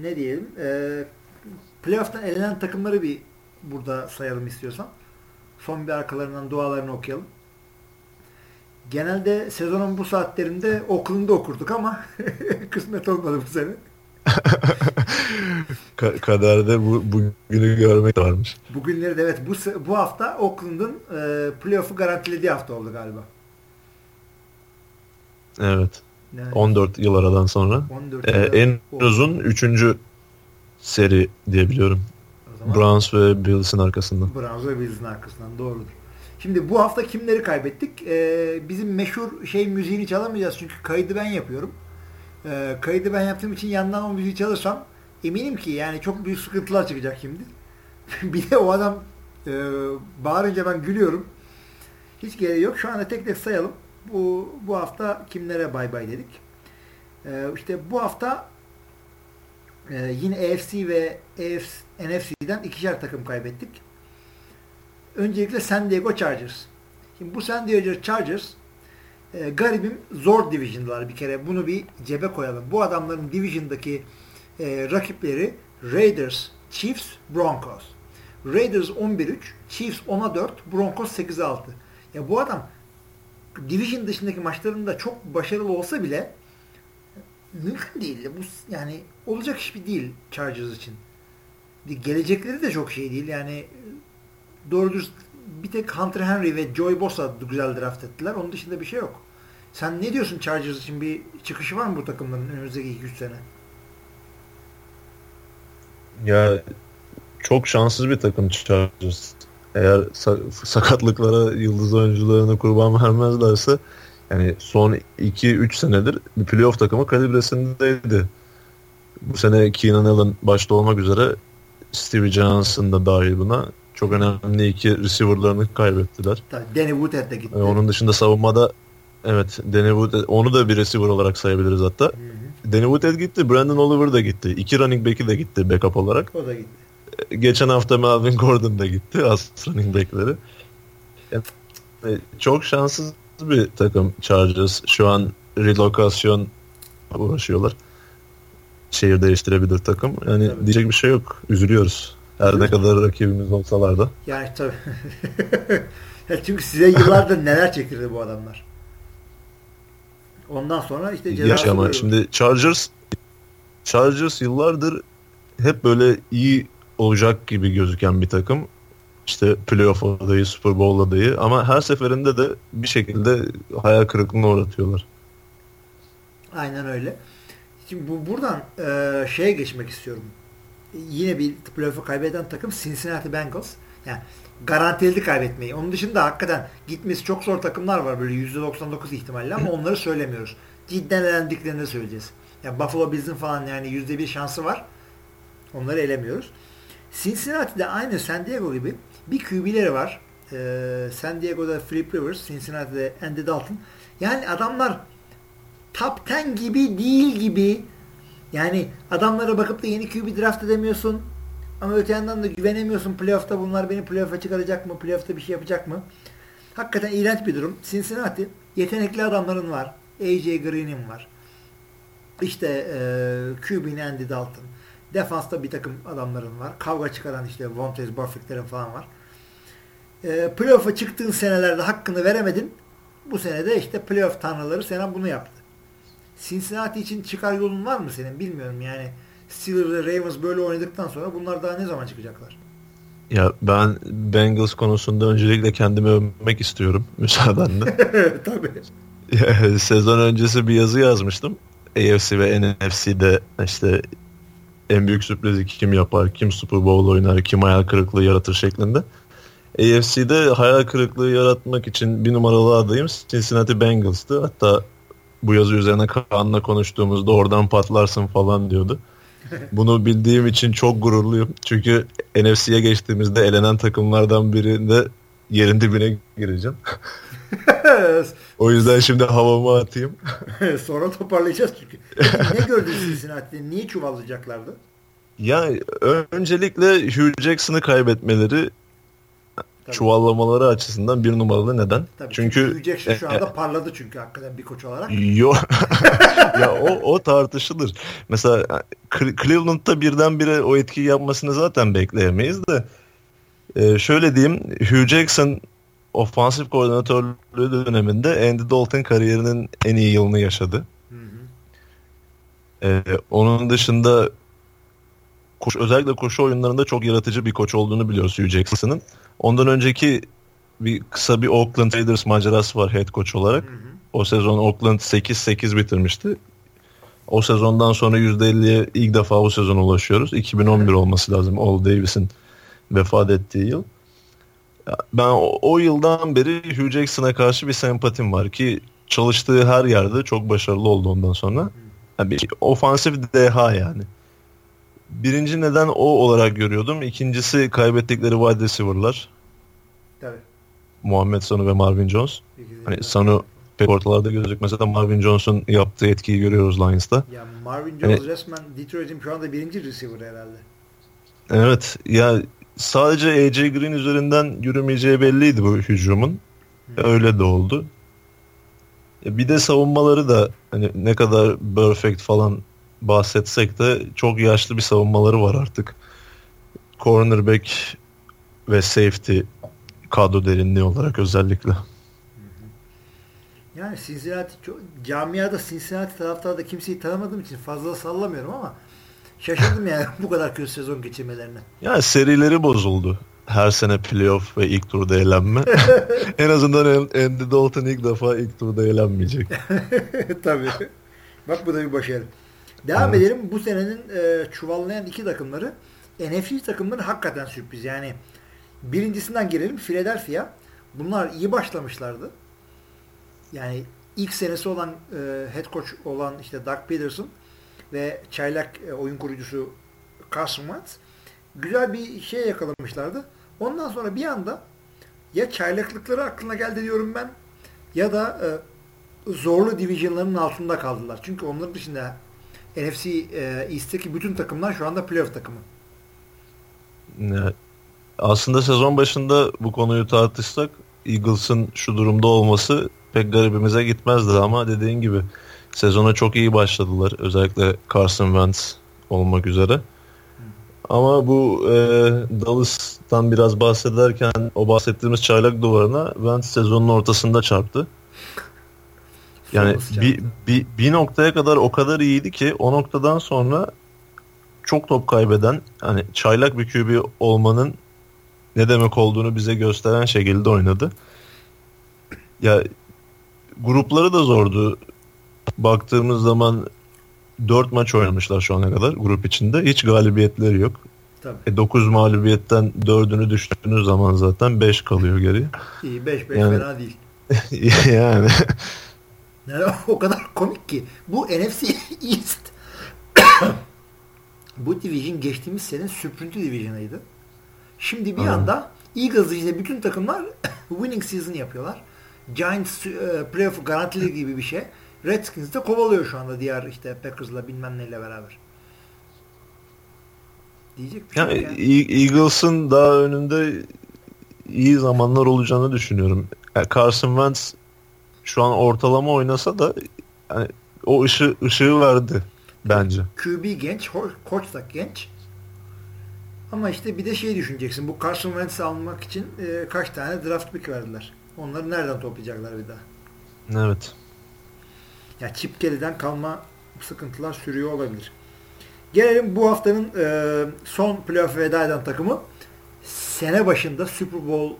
ne diyelim? Ee, playoff'tan elenen takımları bir burada sayalım istiyorsan. Son bir arkalarından dualarını okuyalım. Genelde sezonun bu saatlerinde Oakland'da okurduk ama kısmet olmadı bu sene. Kaderde bu bugünü görmek varmış. Bugünleri de evet bu bu hafta Oakland'ın e, playoff'u garantilediği hafta oldu galiba. Evet. Yani, 14 yıl aradan sonra. 14 ee, en oldu. uzun 3. seri diyebiliyorum. Browns ve Bills'in arkasından. Browns ve Bills'in arkasından doğrudur. Şimdi bu hafta kimleri kaybettik? Ee, bizim meşhur şey müziğini çalamayacağız çünkü kaydı ben yapıyorum. e, kaydı ben yaptığım için yandan o müziği çalırsam eminim ki yani çok büyük sıkıntılar çıkacak şimdi. bir de o adam e, bağırınca ben gülüyorum. Hiç gereği yok. Şu anda tek tek sayalım. Bu, bu hafta kimlere bay bay dedik. E, işte bu hafta e, yine AFC ve AFC, NFC'den ikişer takım kaybettik. Öncelikle San Diego Chargers. Şimdi bu San Diego Chargers e, garibim zor division'dalar bir kere. Bunu bir cebe koyalım. Bu adamların division'daki e, rakipleri Raiders, Chiefs, Broncos. Raiders 11-3, Chiefs 10'a 4, Broncos 8'e 6. Ya bu adam division dışındaki maçlarında çok başarılı olsa bile mümkün değil. Bu yani olacak iş bir değil Chargers için. Gelecekleri de çok şey değil. Yani doğru düz bir tek Hunter Henry ve Joey Bosa güzel draft ettiler. Onun dışında bir şey yok. Sen ne diyorsun Chargers için? Bir çıkışı var mı bu takımların önümüzdeki 2-3 sene? Ya çok şanssız bir takım Chargers. Eğer sakatlıklara, yıldız oyuncularına kurban vermezlerse yani son 2-3 senedir bir playoff takımı kalibresindeydi. Bu sene Keenan Allen başta olmak üzere Stevie Johnson da dahil buna. Çok önemli iki receiver'larını kaybettiler. Tabii Danny Woodhead de gitti. Onun dışında savunmada evet Danny Woodhead onu da bir receiver olarak sayabiliriz hatta. Hı hı. Danny Woodhead gitti. Brandon Oliver da gitti. İki running back'i de gitti backup olarak. O da gitti. Geçen hafta Melvin Gordon da gitti. Az running back'leri. Yani, e, çok şanssız bir takım Chargers. Şu an relokasyon uğraşıyorlar. Şehir değiştirebilir takım. Yani Tabii. diyecek bir şey yok. Üzülüyoruz. Her ne kadar rakibimiz olsalar da. Yani tabii. Çünkü size yıllardır neler çektirdi bu adamlar. Ondan sonra işte cezası ama şimdi Chargers Chargers yıllardır hep böyle iyi olacak gibi gözüken bir takım. İşte playoff adayı, Super Bowl adayı ama her seferinde de bir şekilde hayal kırıklığına uğratıyorlar. Aynen öyle. Şimdi bu buradan e, şeye geçmek istiyorum yine bir playoff'u kaybeden takım Cincinnati Bengals. Yani garantiledi kaybetmeyi. Onun dışında hakikaten gitmesi çok zor takımlar var böyle %99 ihtimalle ama onları söylemiyoruz. Cidden elendiklerini söyleyeceğiz. Yani Buffalo Bills'in falan yani %1 şansı var. Onları elemiyoruz. Cincinnati'de aynı San Diego gibi bir QB'leri var. Ee, San Diego'da Philip Rivers, Cincinnati'de Andy Dalton. Yani adamlar top 10 gibi değil gibi yani adamlara bakıp da yeni QB draft edemiyorsun. Ama öte yandan da güvenemiyorsun. Playoff'ta bunlar beni playoff'a çıkaracak mı? Playoff'ta bir şey yapacak mı? Hakikaten iğrenç bir durum. Cincinnati yetenekli adamların var. AJ Green'in var. İşte e, QB'nin Andy Dalton. Defansta bir takım adamların var. Kavga çıkaran işte Vontez Burfict'lerin falan var. E, playoff'a çıktığın senelerde hakkını veremedin. Bu senede işte playoff tanrıları sana bunu yaptı. Cincinnati için çıkar yolun var mı senin bilmiyorum yani. Steelers ve Ravens böyle oynadıktan sonra bunlar daha ne zaman çıkacaklar? Ya ben Bengals konusunda öncelikle kendimi övmek istiyorum müsaadenle. Tabii. Sezon öncesi bir yazı yazmıştım. AFC ve NFC'de işte en büyük sürprizi kim yapar, kim Super Bowl oynar, kim hayal kırıklığı yaratır şeklinde. AFC'de hayal kırıklığı yaratmak için bir numaralı adayım Cincinnati Bengals'tı. Hatta bu yazı üzerine Kaan'la konuştuğumuzda oradan patlarsın falan diyordu. Bunu bildiğim için çok gururluyum. Çünkü NFC'ye geçtiğimizde elenen takımlardan birinde yerin dibine gireceğim. o yüzden şimdi havamı atayım. Sonra toparlayacağız çünkü. ne gördün Cincinnati'de? Niye çuvallayacaklardı? Ya öncelikle Hugh Jackson'ı kaybetmeleri Tabii. çuvallamaları açısından bir numaralı neden? Tabii, çünkü Jackson şu anda e, parladı çünkü hakikaten bir koç olarak. Yok. ya o, o tartışılır. Mesela Cleveland'da birdenbire o etkiyi yapmasını zaten bekleyemeyiz de e, şöyle diyeyim Hugh Jackson ofansif koordinatörlüğü döneminde Andy Dalton kariyerinin en iyi yılını yaşadı. Hı hı. E, onun dışında koş, özellikle koşu oyunlarında çok yaratıcı bir koç olduğunu biliyoruz Hugh Jackson'ın. Ondan önceki bir kısa bir Oakland Raiders macerası var head coach olarak. Hı hı. O sezon Oakland 8-8 bitirmişti. O sezondan sonra %50'ye ilk defa o sezon ulaşıyoruz. 2011 olması lazım Ol Davis'in vefat ettiği yıl. Ben o, o yıldan beri Hugh Jackson'a karşı bir sempatim var ki çalıştığı her yerde çok başarılı oldu ondan sonra. Yani bir ofansif deha yani. Birinci neden o olarak görüyordum. İkincisi kaybettikleri wide receiver'lar. Tabii. Muhammed Sanu ve Marvin Jones. Hani Sanu pek ortalarda gözükmese de Marvin Jones'un yaptığı etkiyi görüyoruz Lions'ta. Ya Marvin Jones Hani- resmen Detroit'in şu anda birinci receiver herhalde. Evet ya sadece AJ Green üzerinden yürümeyeceği belliydi bu hücumun. Öyle de oldu. Ya Bir de savunmaları da hani ne kadar perfect falan bahsetsek de çok yaşlı bir savunmaları var artık. Cornerback ve safety kadro derinliği olarak özellikle. Yani Cincinnati çok, camiada Cincinnati taraftarı da kimseyi tanımadığım için fazla sallamıyorum ama şaşırdım yani bu kadar kötü sezon geçirmelerine. Yani serileri bozuldu. Her sene playoff ve ilk turda elenme. en azından Andy Dalton ilk defa ilk turda elenmeyecek. Tabii. Bak bu da bir başarı. Devam Evet. edelim. Bu senenin e, çuvallayan iki takımları NFC takımları hakikaten sürpriz. Yani birincisinden girelim. Philadelphia. Bunlar iyi başlamışlardı. Yani ilk senesi olan e, head coach olan işte Doug Peterson ve çaylak e, oyun kurucusu Carson Wentz güzel bir şey yakalamışlardı. Ondan sonra bir anda ya çaylaklıkları aklına geldi diyorum ben ya da e, zorlu divisionların altında kaldılar. Çünkü onların dışında NFC e, East'teki bütün takımlar şu anda playoff takımı. Ya, Aslında sezon başında bu konuyu tartışsak Eagles'ın şu durumda olması pek garibimize gitmezdi ama dediğin gibi sezona çok iyi başladılar. Özellikle Carson Wentz olmak üzere. Ama bu e, Dallas'tan biraz bahsederken o bahsettiğimiz çaylak duvarına Wentz sezonun ortasında çarptı. Yani bir, bir, bir noktaya kadar o kadar iyiydi ki o noktadan sonra çok top kaybeden hani çaylak bir QB olmanın ne demek olduğunu bize gösteren şekilde oynadı. Ya grupları da zordu. Baktığımız zaman 4 maç oynamışlar şu ana kadar grup içinde. Hiç galibiyetleri yok. Tabii. E 9 mağlubiyetten 4'ünü düştüğünüz zaman zaten 5 kalıyor geriye. İyi 5-5 Yani- fena değil. yani Yani o kadar komik ki. Bu NFC East bu division geçtiğimiz sene süprüntü division'ıydı. Şimdi bir Aynen. anda Eagles işte bütün takımlar winning season yapıyorlar. Giants e, playoff garantili gibi bir şey. Redskins de kovalıyor şu anda diğer işte Packers'la bilmem neyle beraber. Diyecek bir şey Yani yok yani. E- Eagles'ın daha önünde iyi zamanlar olacağını düşünüyorum. Yani Carson Wentz şu an ortalama oynasa da yani o ışı, ışığı verdi bence. QB genç, koç da genç. Ama işte bir de şey düşüneceksin. Bu Carson Wentz'i almak için e, kaç tane draft pick verdiler. Onları nereden toplayacaklar bir daha? Evet. Ya Chip Kelly'den kalma sıkıntılar sürüyor olabilir. Gelelim bu haftanın e, son playoff veda eden takımı sene başında Super Bowl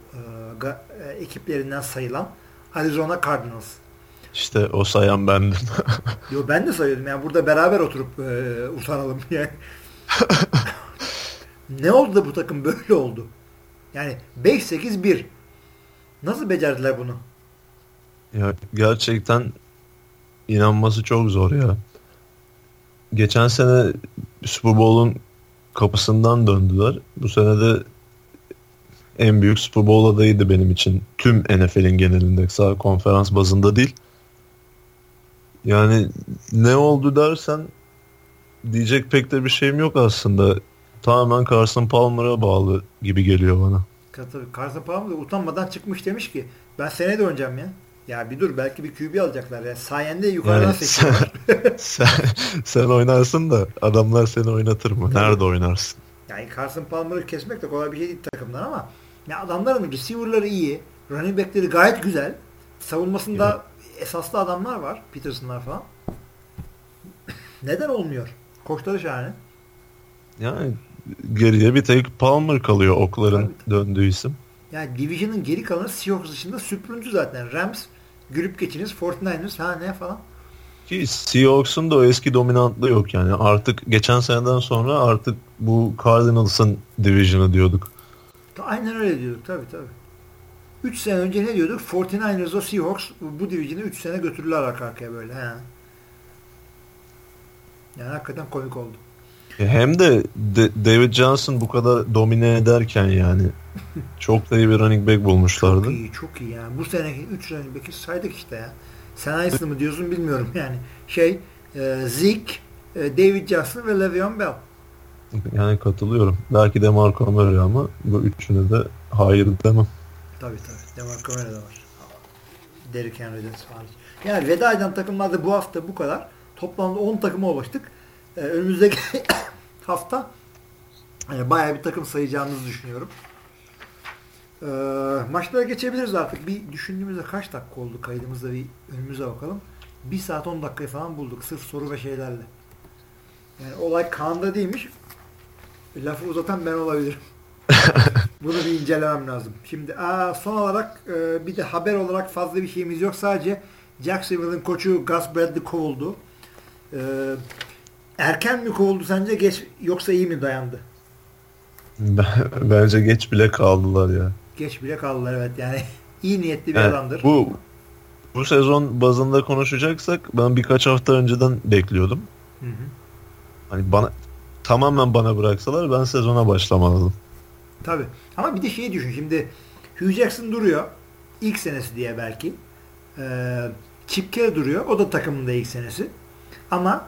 e, e, ekiplerinden sayılan Arizona Cardinals. İşte o sayan bendim. Yo ben de sayıyordum yani burada beraber oturup e, utanalım yani. ne oldu da bu takım böyle oldu? Yani 5-8-1. Nasıl becerdiler bunu? ya gerçekten inanması çok zor ya. Geçen sene Super Bowl'un kapısından döndüler. Bu sene de en büyük Super Bowl adayıydı benim için. Tüm NFL'in genelinde. Sadece konferans bazında değil. Yani ne oldu dersen diyecek pek de bir şeyim yok aslında. Tamamen Carson Palmer'a bağlı gibi geliyor bana. Tabii Carson Palmer da utanmadan çıkmış demiş ki ben sene de oynayacağım ya. Ya bir dur belki bir QB alacaklar ya. Sayende yukarıdan Yani seçiyorlar. sen, sen oynarsın da adamlar seni oynatır mı? Nerede oynarsın? Yani Carson Palmer'ı kesmek de kolay bir şey değil takımdan ama ya adamların receiver'ları iyi. Running back'leri gayet güzel. Savunmasında esaslı adamlar var. Peterson'lar falan. Neden olmuyor? Koçları şahane. Yani geriye bir tek Palmer kalıyor okların döndüğü isim. Yani Division'ın geri kalanı Seahawks dışında süprüntü zaten. Rams, gülüp geçiniz, 49ers ha ne falan. Ki Seahawks'un da o eski dominantlığı yok yani. Artık geçen seneden sonra artık bu Cardinals'ın division'ı diyorduk. Aynen öyle diyorduk tabii tabii. 3 sene önce ne diyorduk? 49ers o Seahawks bu Division'ı 3 sene götürdüler arka arkaya böyle. He. Yani hakikaten komik oldu. E, hem de David Johnson bu kadar domine ederken yani çok da iyi bir running back bulmuşlardı. Çok iyi, çok iyi yani. Bu seneki 3 running back'i saydık işte ya. Sen aynısını mı diyorsun bilmiyorum yani. Şey, e, Zeke, e, David Johnson ve Le'Veon Bell. Yani katılıyorum. Belki de Marco Murray ama bu üçüne de hayır demem. Tabii tabii. Demarco Murray de var. Derrick Henry'den hariç. Yani veda eden takımlarda bu hafta bu kadar. Toplamda 10 takıma ulaştık. Ee, önümüzdeki hafta yani bayağı bir takım sayacağımızı düşünüyorum. Ee, maçlara geçebiliriz artık. Bir düşündüğümüzde kaç dakika oldu kaydımızda bir önümüze bakalım. 1 saat 10 dakikayı falan bulduk. Sırf soru ve şeylerle. Yani olay Kaan'da değilmiş. Lafı uzatan ben olabilirim. Bunu bir incelemem lazım. Şimdi aa, son olarak e, bir de haber olarak fazla bir şeyimiz yok. Sadece Jacksonville'ın koçu Gus Bradley kovuldu. E, erken mi kovuldu sence geç yoksa iyi mi dayandı? Bence geç bile kaldılar ya. Geç bile kaldılar evet yani iyi niyetli bir evet, adamdır. Bu bu sezon bazında konuşacaksak ben birkaç hafta önceden bekliyordum. Hı hı. Hani bana tamamen bana bıraksalar ben sezona başlamalıydım. Tabi. Ama bir de şeyi düşün. Şimdi Hugh Jackson duruyor. İlk senesi diye belki. Ee, Chip Kelly duruyor. O da takımında ilk senesi. Ama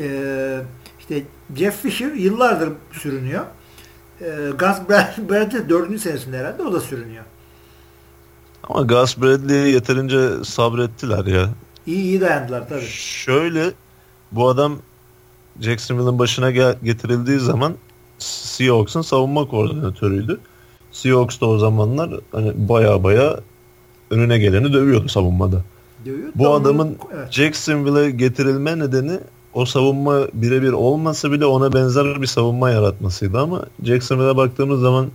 e, işte Jeff Fisher yıllardır sürünüyor. E, Gus Bradley dördüncü senesinde herhalde o da sürünüyor. Ama Gus Bradley'e yeterince sabrettiler ya. İyi iyi dayandılar tabii. Şöyle bu adam Jacksonville'ın başına gel- getirildiği zaman Seahawks'ın savunma koordinatörüydü. Seahawks da o zamanlar hani baya baya önüne geleni dövüyordu savunmada. Dövüyordu Bu adamın evet. Jacksonville'e getirilme nedeni o savunma birebir olmasa bile ona benzer bir savunma yaratmasıydı ama Jacksonville'e baktığımız zaman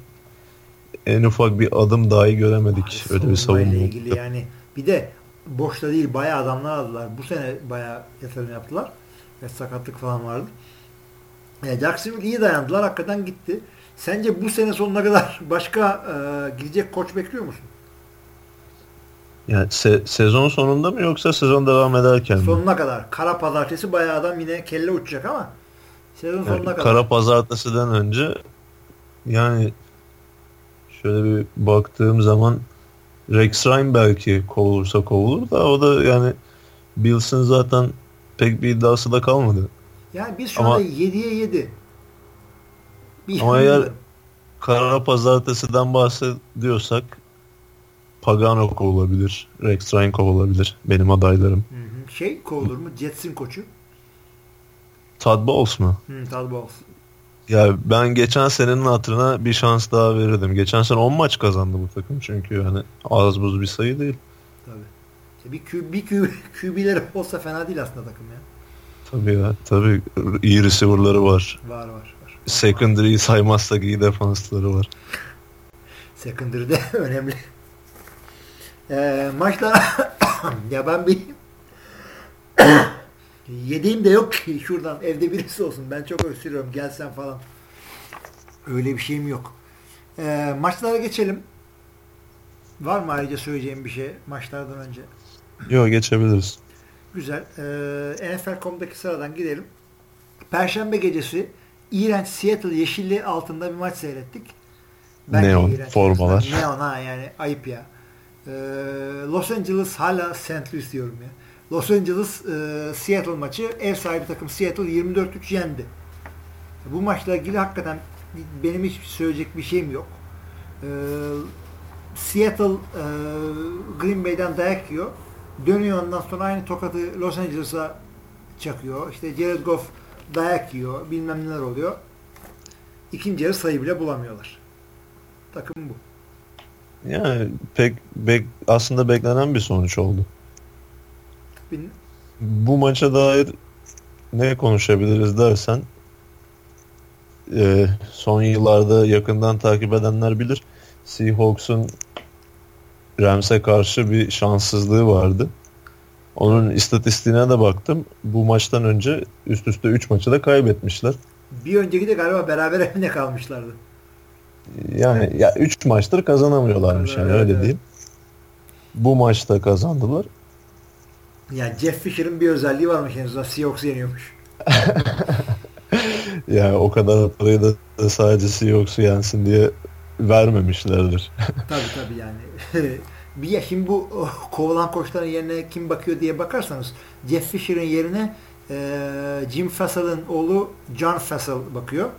en ufak bir adım dahi göremedik Abi, öyle bir savunma. ilgili yani bir de boşta değil bayağı adamlar aldılar. Bu sene bayağı yatırım yaptılar. Ve sakatlık falan vardı. E, Jacksonville iyi dayandılar. Hakikaten gitti. Sence bu sene sonuna kadar başka e, gidecek koç bekliyor musun? Yani se- sezon sonunda mı yoksa sezon devam ederken mi? Sonuna kadar. Kara pazartesi bayağı adam yine kelle uçacak ama sezon yani sonuna kadar. Kara pazartesiden önce yani şöyle bir baktığım zaman Rex Ryan belki kovulursa kovulur da o da yani Bills'in zaten pek bir iddiası da kalmadı. Yani biz şu ama, anda 7'ye 7. Bir ama eğer kara pazartesiden bahsediyorsak Pagano kovulabilir. Rex Ryan kovulabilir. Benim adaylarım. Hı hı. Şey kovulur mu? Jets'in koçu. Todd Bowles mu? Hı, Todd Bowles. Ya ben geçen senenin hatırına bir şans daha verirdim. Geçen sene 10 maç kazandı bu takım çünkü yani az buz bir sayı değil. Tabii. İşte bir Q, bir Q, QB'leri olsa fena değil aslında takım ya. Tabii ya. Tabii iyi receiver'ları var. Var var. var. Secondary'yi saymazsak iyi defansları var. Secondary de önemli. Ee, maçlar ya ben bir yediğim de yok ki şuradan evde birisi olsun. Ben çok öksürüyorum gelsen falan. Öyle bir şeyim yok. Ee, maçlara geçelim. Var mı ayrıca söyleyeceğim bir şey maçlardan önce? Yok geçebiliriz. Güzel. Ee, NFL.com'daki sıradan gidelim. Perşembe gecesi iğrenç Seattle yeşilli altında bir maç seyrettik. Bence Neon formalar. Neon ha yani ayıp ya. Ee, Los Angeles hala St. Louis diyorum ya. Los Angeles e, Seattle maçı ev sahibi takım Seattle 24-3 yendi. Bu maçla ilgili hakikaten benim hiç söyleyecek bir şeyim yok. Ee, Seattle e, Green Bay'den dayak yiyor. Dönüyor ondan sonra aynı tokadı Los Angeles'a çakıyor. İşte Jared Goff dayak yiyor. Bilmem neler oluyor. İkinci yarı sayı bile bulamıyorlar. Takım bu. Yani pek bek, aslında beklenen bir sonuç oldu. Bin... Bu maça dair ne konuşabiliriz dersen e, son yıllarda yakından takip edenler bilir. Seahawks'un Rams'e karşı bir şanssızlığı vardı. Onun istatistiğine de baktım. Bu maçtan önce üst üste 3 maçı da kaybetmişler. Bir önceki de galiba beraber evine kalmışlardı. Yani ya 3 maçtır kazanamıyorlarmış yani öyle diyeyim. Bu maçta kazandılar. Yani Jeff Fisher'ın bir özelliği varmış en azından Seahawks yeniyormuş. yani o kadar parayı da sadece Seahawks'u yensin diye vermemişlerdir. tabii tabii yani. bir ya şimdi bu oh, kovulan koçların yerine kim bakıyor diye bakarsanız Jeff Fisher'ın yerine e, Jim Fassel'ın oğlu John Fassel bakıyor.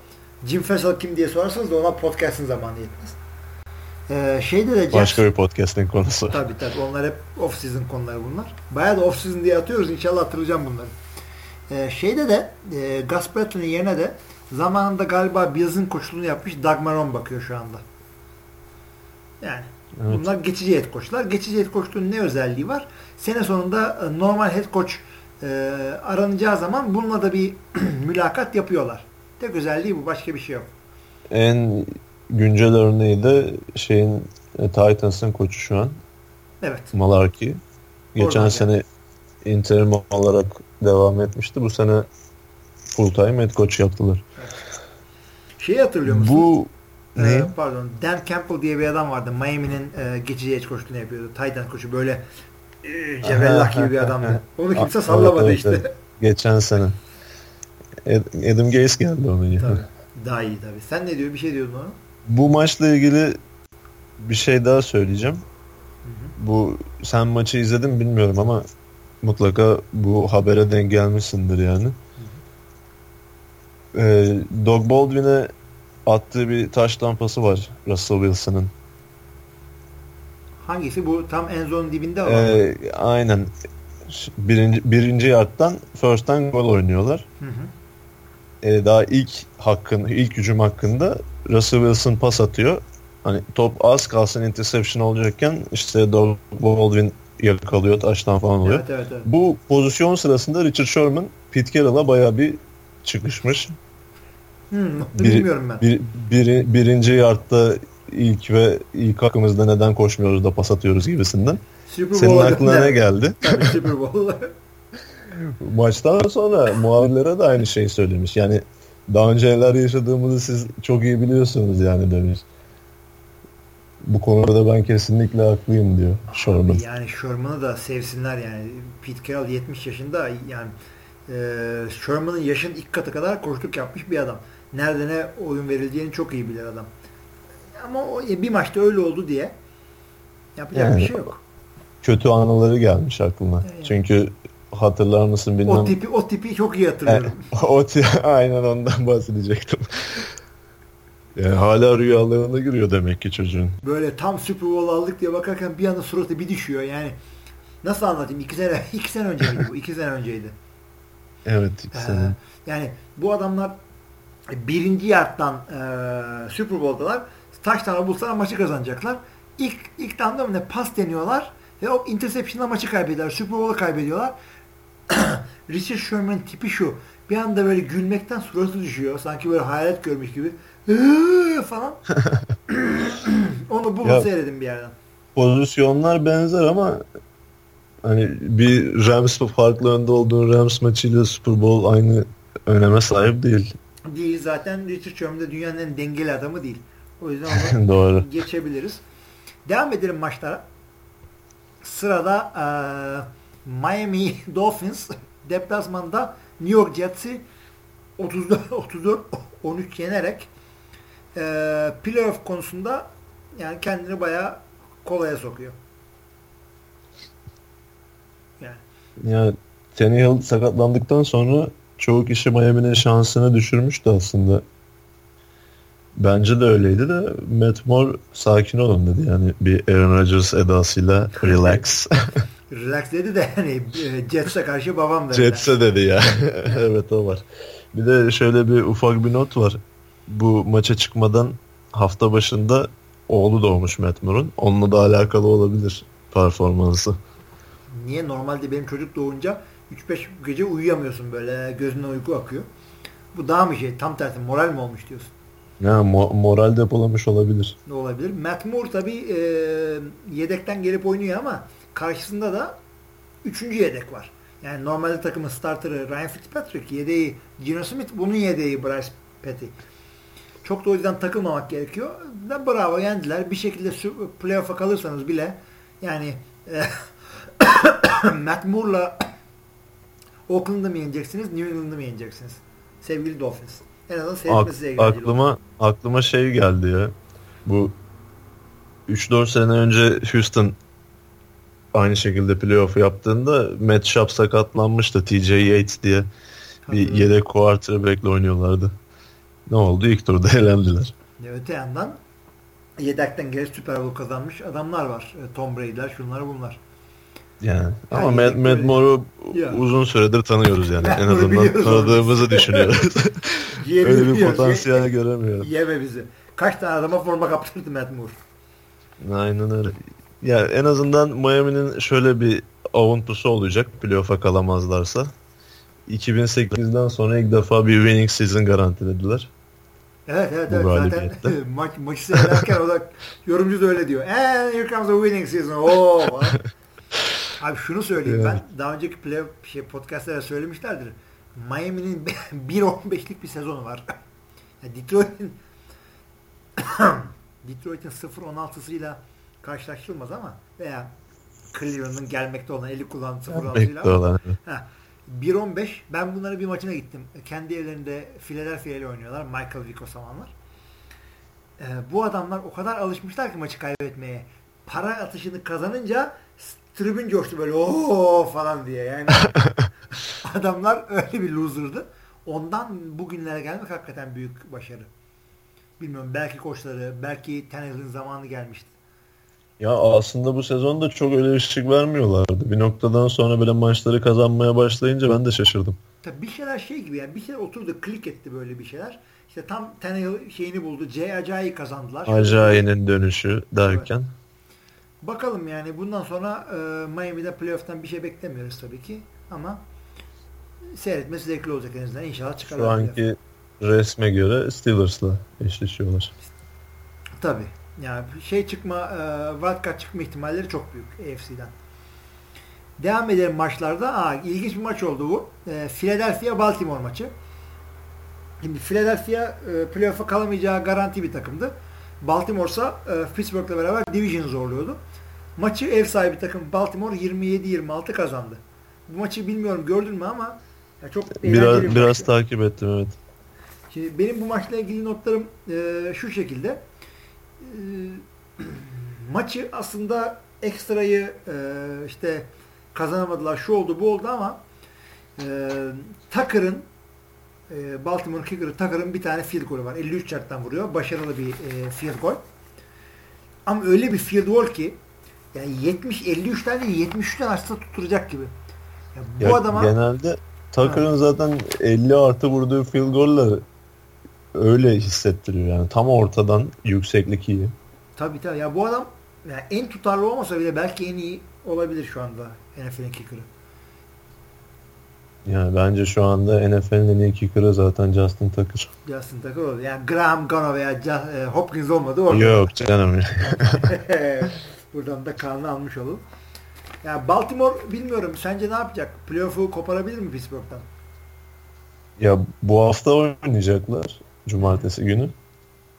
Jim Fassel kim diye sorarsanız da ona podcast'ın zamanı yetmez. Ee, şeyde de Jeff... Başka bir podcast'ın konusu. Tabii tabii. Onlar hep off-season konuları bunlar. Bayağı da off-season diye atıyoruz. İnşallah hatırlayacağım bunları. Ee, şeyde de e, Gus yerine de zamanında galiba Bills'in koçluğunu yapmış Doug Marrone bakıyor şu anda. Yani evet. bunlar geçici head koçlar. Geçici head koçluğun ne özelliği var? Sene sonunda e, normal head koç e, aranacağı zaman bununla da bir mülakat yapıyorlar. Tek özelliği bu. Başka bir şey yok. En güncel örneği de şeyin e, Titans'ın koçu şu an. Evet. Malarkey. Geçen Oradan sene yani. interim olarak devam etmişti. Bu sene full time head coach yaptılar. Evet. Şeyi hatırlıyor musun? Bu ee, ne? Pardon. Dan Campbell diye bir adam vardı. Miami'nin e, geçici head coachluğunu yapıyordu. Titan koçu böyle e, Cevellah gibi bir adamdı. Onu kimse sallamadı evet, evet, işte. Evet. Geçen sene. Adam Gaze geldi onun yerine. Tabii. Daha iyi tabii. Sen ne diyor? Bir şey diyordun ona. Bu maçla ilgili bir şey daha söyleyeceğim. Hı hı. Bu sen maçı izledin bilmiyorum ama mutlaka bu habere denk gelmişsindir yani. Hı. Ee, Doug Baldwin'e attığı bir taş tampası var Russell Wilson'ın. Hangisi? Bu tam en zone dibinde olan ee, Aynen. Birinci, birinci yardtan first'tan gol oynuyorlar. Hı hı. Ee, daha ilk hakkın, ilk hücum hakkında Russell Wilson pas atıyor. Hani top az kalsın interception olacakken işte Doug Baldwin yakalıyor, taştan falan oluyor. Evet, evet, evet. Bu pozisyon sırasında Richard Sherman Pete Carroll'a baya bir çıkışmış. Hmm, bir, bilmiyorum ben. Bir, bir, birinci yardta ilk ve ilk hakkımızda neden koşmuyoruz da pas atıyoruz gibisinden. Super Senin aklına ne geldi? Tabii Super Bowl. Maçtan sonra muhabirlere de aynı şeyi söylemiş. Yani daha önce neler yaşadığımızı siz çok iyi biliyorsunuz yani demiş. Bu konuda da ben kesinlikle haklıyım diyor Sherman. Yani Sherman'ı da sevsinler yani. Pete Carroll 70 yaşında yani e, Sherman'ın yaşın ilk katı kadar koştuk yapmış bir adam. Nerede ne oyun verileceğini çok iyi bilir adam. Ama o, bir maçta öyle oldu diye yapacak yani, bir şey yok. Kötü anıları gelmiş aklıma. Yani. Çünkü hatırlar mısın bilmem. O tipi o tipi çok iyi hatırlıyorum. E, o aynen ondan bahsedecektim. Yani hala rüyalarına giriyor demek ki çocuğun. Böyle tam Super Bowl aldık diye bakarken bir anda suratı bir düşüyor yani. Nasıl anlatayım? İki sene, iki sene önceydi bu. İki sene önceydi. Evet iki sene. Ee, yani bu adamlar birinci yardtan e, Super Bowl'dalar. Taştan bulsalar maçı kazanacaklar. İlk, ilk damda mı ne pas deniyorlar ve o interception'la maçı kaybediyorlar. Super Bowl'u kaybediyorlar. Richard Sherman tipi şu. Bir anda böyle gülmekten suratı düşüyor. Sanki böyle hayalet görmüş gibi. falan. Onu bulun seyredin bir yerden. Pozisyonlar benzer ama hani bir Rams farklı önde olduğun Rams maçıyla Super Bowl aynı öneme sahip değil. Değil zaten Richard Sherman de dünyanın en dengeli adamı değil. O yüzden Doğru. geçebiliriz. Devam edelim maçlara. Sırada e, Miami Dolphins deplasmanda New York Jets'i 34 34 13 yenerek e, playoff konusunda yani kendini bayağı kolaya sokuyor. Yani. Ya Tannehill sakatlandıktan sonra çoğu kişi Miami'nin şansını düşürmüştü aslında. Bence de öyleydi de Matt Moore sakin olun dedi yani bir Aaron Rodgers edasıyla relax. relax dedi de hani Jets'e karşı babam dedi. Jets'e dedi ya. evet o var. Bir de şöyle bir ufak bir not var. Bu maça çıkmadan hafta başında oğlu doğmuş Matt Moore'un. Onunla da alakalı olabilir performansı. Niye? Normalde benim çocuk doğunca 3-5 gece uyuyamıyorsun böyle gözünden uyku akıyor. Bu daha mı şey tam tersi moral mi olmuş diyorsun? Ya mo- moral depolamış olabilir. Ne olabilir? Matt Moore tabii e, yedekten gelip oynuyor ama karşısında da üçüncü yedek var. Yani normalde takımın starterı Ryan Fitzpatrick, yedeği Gino Smith, bunun yedeği Bryce Petty. Çok da o yüzden takılmamak gerekiyor. Da bravo yendiler. Bir şekilde playoff'a kalırsanız bile yani e, Matt Moore'la Oakland'da mı yeneceksiniz, New England'da mı yeneceksiniz? Sevgili Dolphins. En azından seyretmesi Ak- aklıma olur. aklıma şey geldi ya. Bu 3-4 sene önce Houston aynı şekilde playoff yaptığında Matt Schaub sakatlanmıştı. TJ Yates diye bir yedek quarterback'le oynuyorlardı. Ne oldu? İlk turda elendiler. Öte yandan yedekten gelip Super Bowl kazanmış adamlar var. E, Tom Brady'ler, şunları bunlar. Yani, yani ama Matt, Matt Moore'u uzun süredir tanıyoruz yani. En azından tanıdığımızı düşünüyoruz. Öyle bir potansiyel ye, göremiyorum. Yeme bizi. Kaç tane adama forma kaptırdı Matt Moore. Aynen öyle. Ya en azından Miami'nin şöyle bir avuntusu olacak playoff'a kalamazlarsa. 2008'den sonra ilk defa bir winning season garantilediler. Evet evet evet zaten maç, maçı seyrederken o da yorumcu da öyle diyor. And here comes the winning season. Oh. Abi şunu söyleyeyim evet. ben daha önceki play şey podcast'larda söylemişlerdir. Miami'nin 1.15'lik bir sezonu var. Yani Detroit'in Detroit'in 0-16'sıyla karşılaştırılmaz ama veya Cleveland'ın gelmekte olan eli kullanan 0-16'sıyla 1-15 ben bunları bir maçına gittim. Kendi evlerinde Philadelphia ile oynuyorlar. Michael Vick o zamanlar. Ee, bu adamlar o kadar alışmışlar ki maçı kaybetmeye. Para atışını kazanınca tribün coştu böyle ooo falan diye yani. adamlar öyle bir loser'dı. Ondan bugünlere gelmek hakikaten büyük başarı. Bilmiyorum belki koçları, belki Tannehill'in zamanı gelmişti. Ya aslında bu sezonda çok öyle ışık vermiyorlardı. Bir noktadan sonra böyle maçları kazanmaya başlayınca ben de şaşırdım. Tabii bir şeyler şey gibi yani bir şeyler oturdu klik etti böyle bir şeyler. İşte tam Tannehill şeyini buldu. C Acayi kazandılar. Acayi'nin dönüşü derken. Evet. Bakalım yani bundan sonra e, Miami'de playoff'tan bir şey beklemiyoruz tabii ki ama seyretmesi zevkli olacak en azından. İnşallah çıkarlar. Şu anki resme göre Steelers'la eşleşiyorlar. Tabii. Yani şey çıkma, e, wildcard çıkma ihtimalleri çok büyük AFC'den. Devam edelim maçlarda. Aa, ilginç bir maç oldu bu. E, Philadelphia Baltimore maçı. Şimdi Philadelphia e, playoff'a kalamayacağı garanti bir takımdı. Baltimore ise e, Pittsburgh'la beraber division zorluyordu. Maçı ev sahibi takım Baltimore 27-26 kazandı. Bu maçı bilmiyorum gördün mü ama ya çok biraz bir biraz takip ettim evet. Şimdi benim bu maçla ilgili notlarım e, şu şekilde. E, maçı aslında ekstrayı e, işte kazanamadılar. Şu oldu bu oldu ama e, Tucker'ın e, Baltimore Kicker'ı Tucker'ın bir tane field golü var. 53 yardtan vuruyor. Başarılı bir e, field goal. Ama öyle bir field goal ki yani 70 53'ten değil 73'ten aslında tutturacak gibi. Yani bu ya adama genelde Tucker'ın zaten 50 artı vurduğu field goller öyle hissettiriyor yani. Tam ortadan yükseklik iyi. Tabii tabii. Ya bu adam yani en tutarlı olmasa bile belki en iyi olabilir şu anda NFL'in kicker'ı. Yani bence şu anda NFL'in en iyi kicker'ı zaten Justin Tucker. Justin Tucker oldu. Yani Graham Gano veya e, Hopkins olmadı orada. Yok canım. Buradan da kanını almış olalım. Yani Baltimore bilmiyorum. Sence ne yapacak? Playoff'u koparabilir mi Pittsburgh'tan? Ya bu hafta oynayacaklar. Cumartesi günü.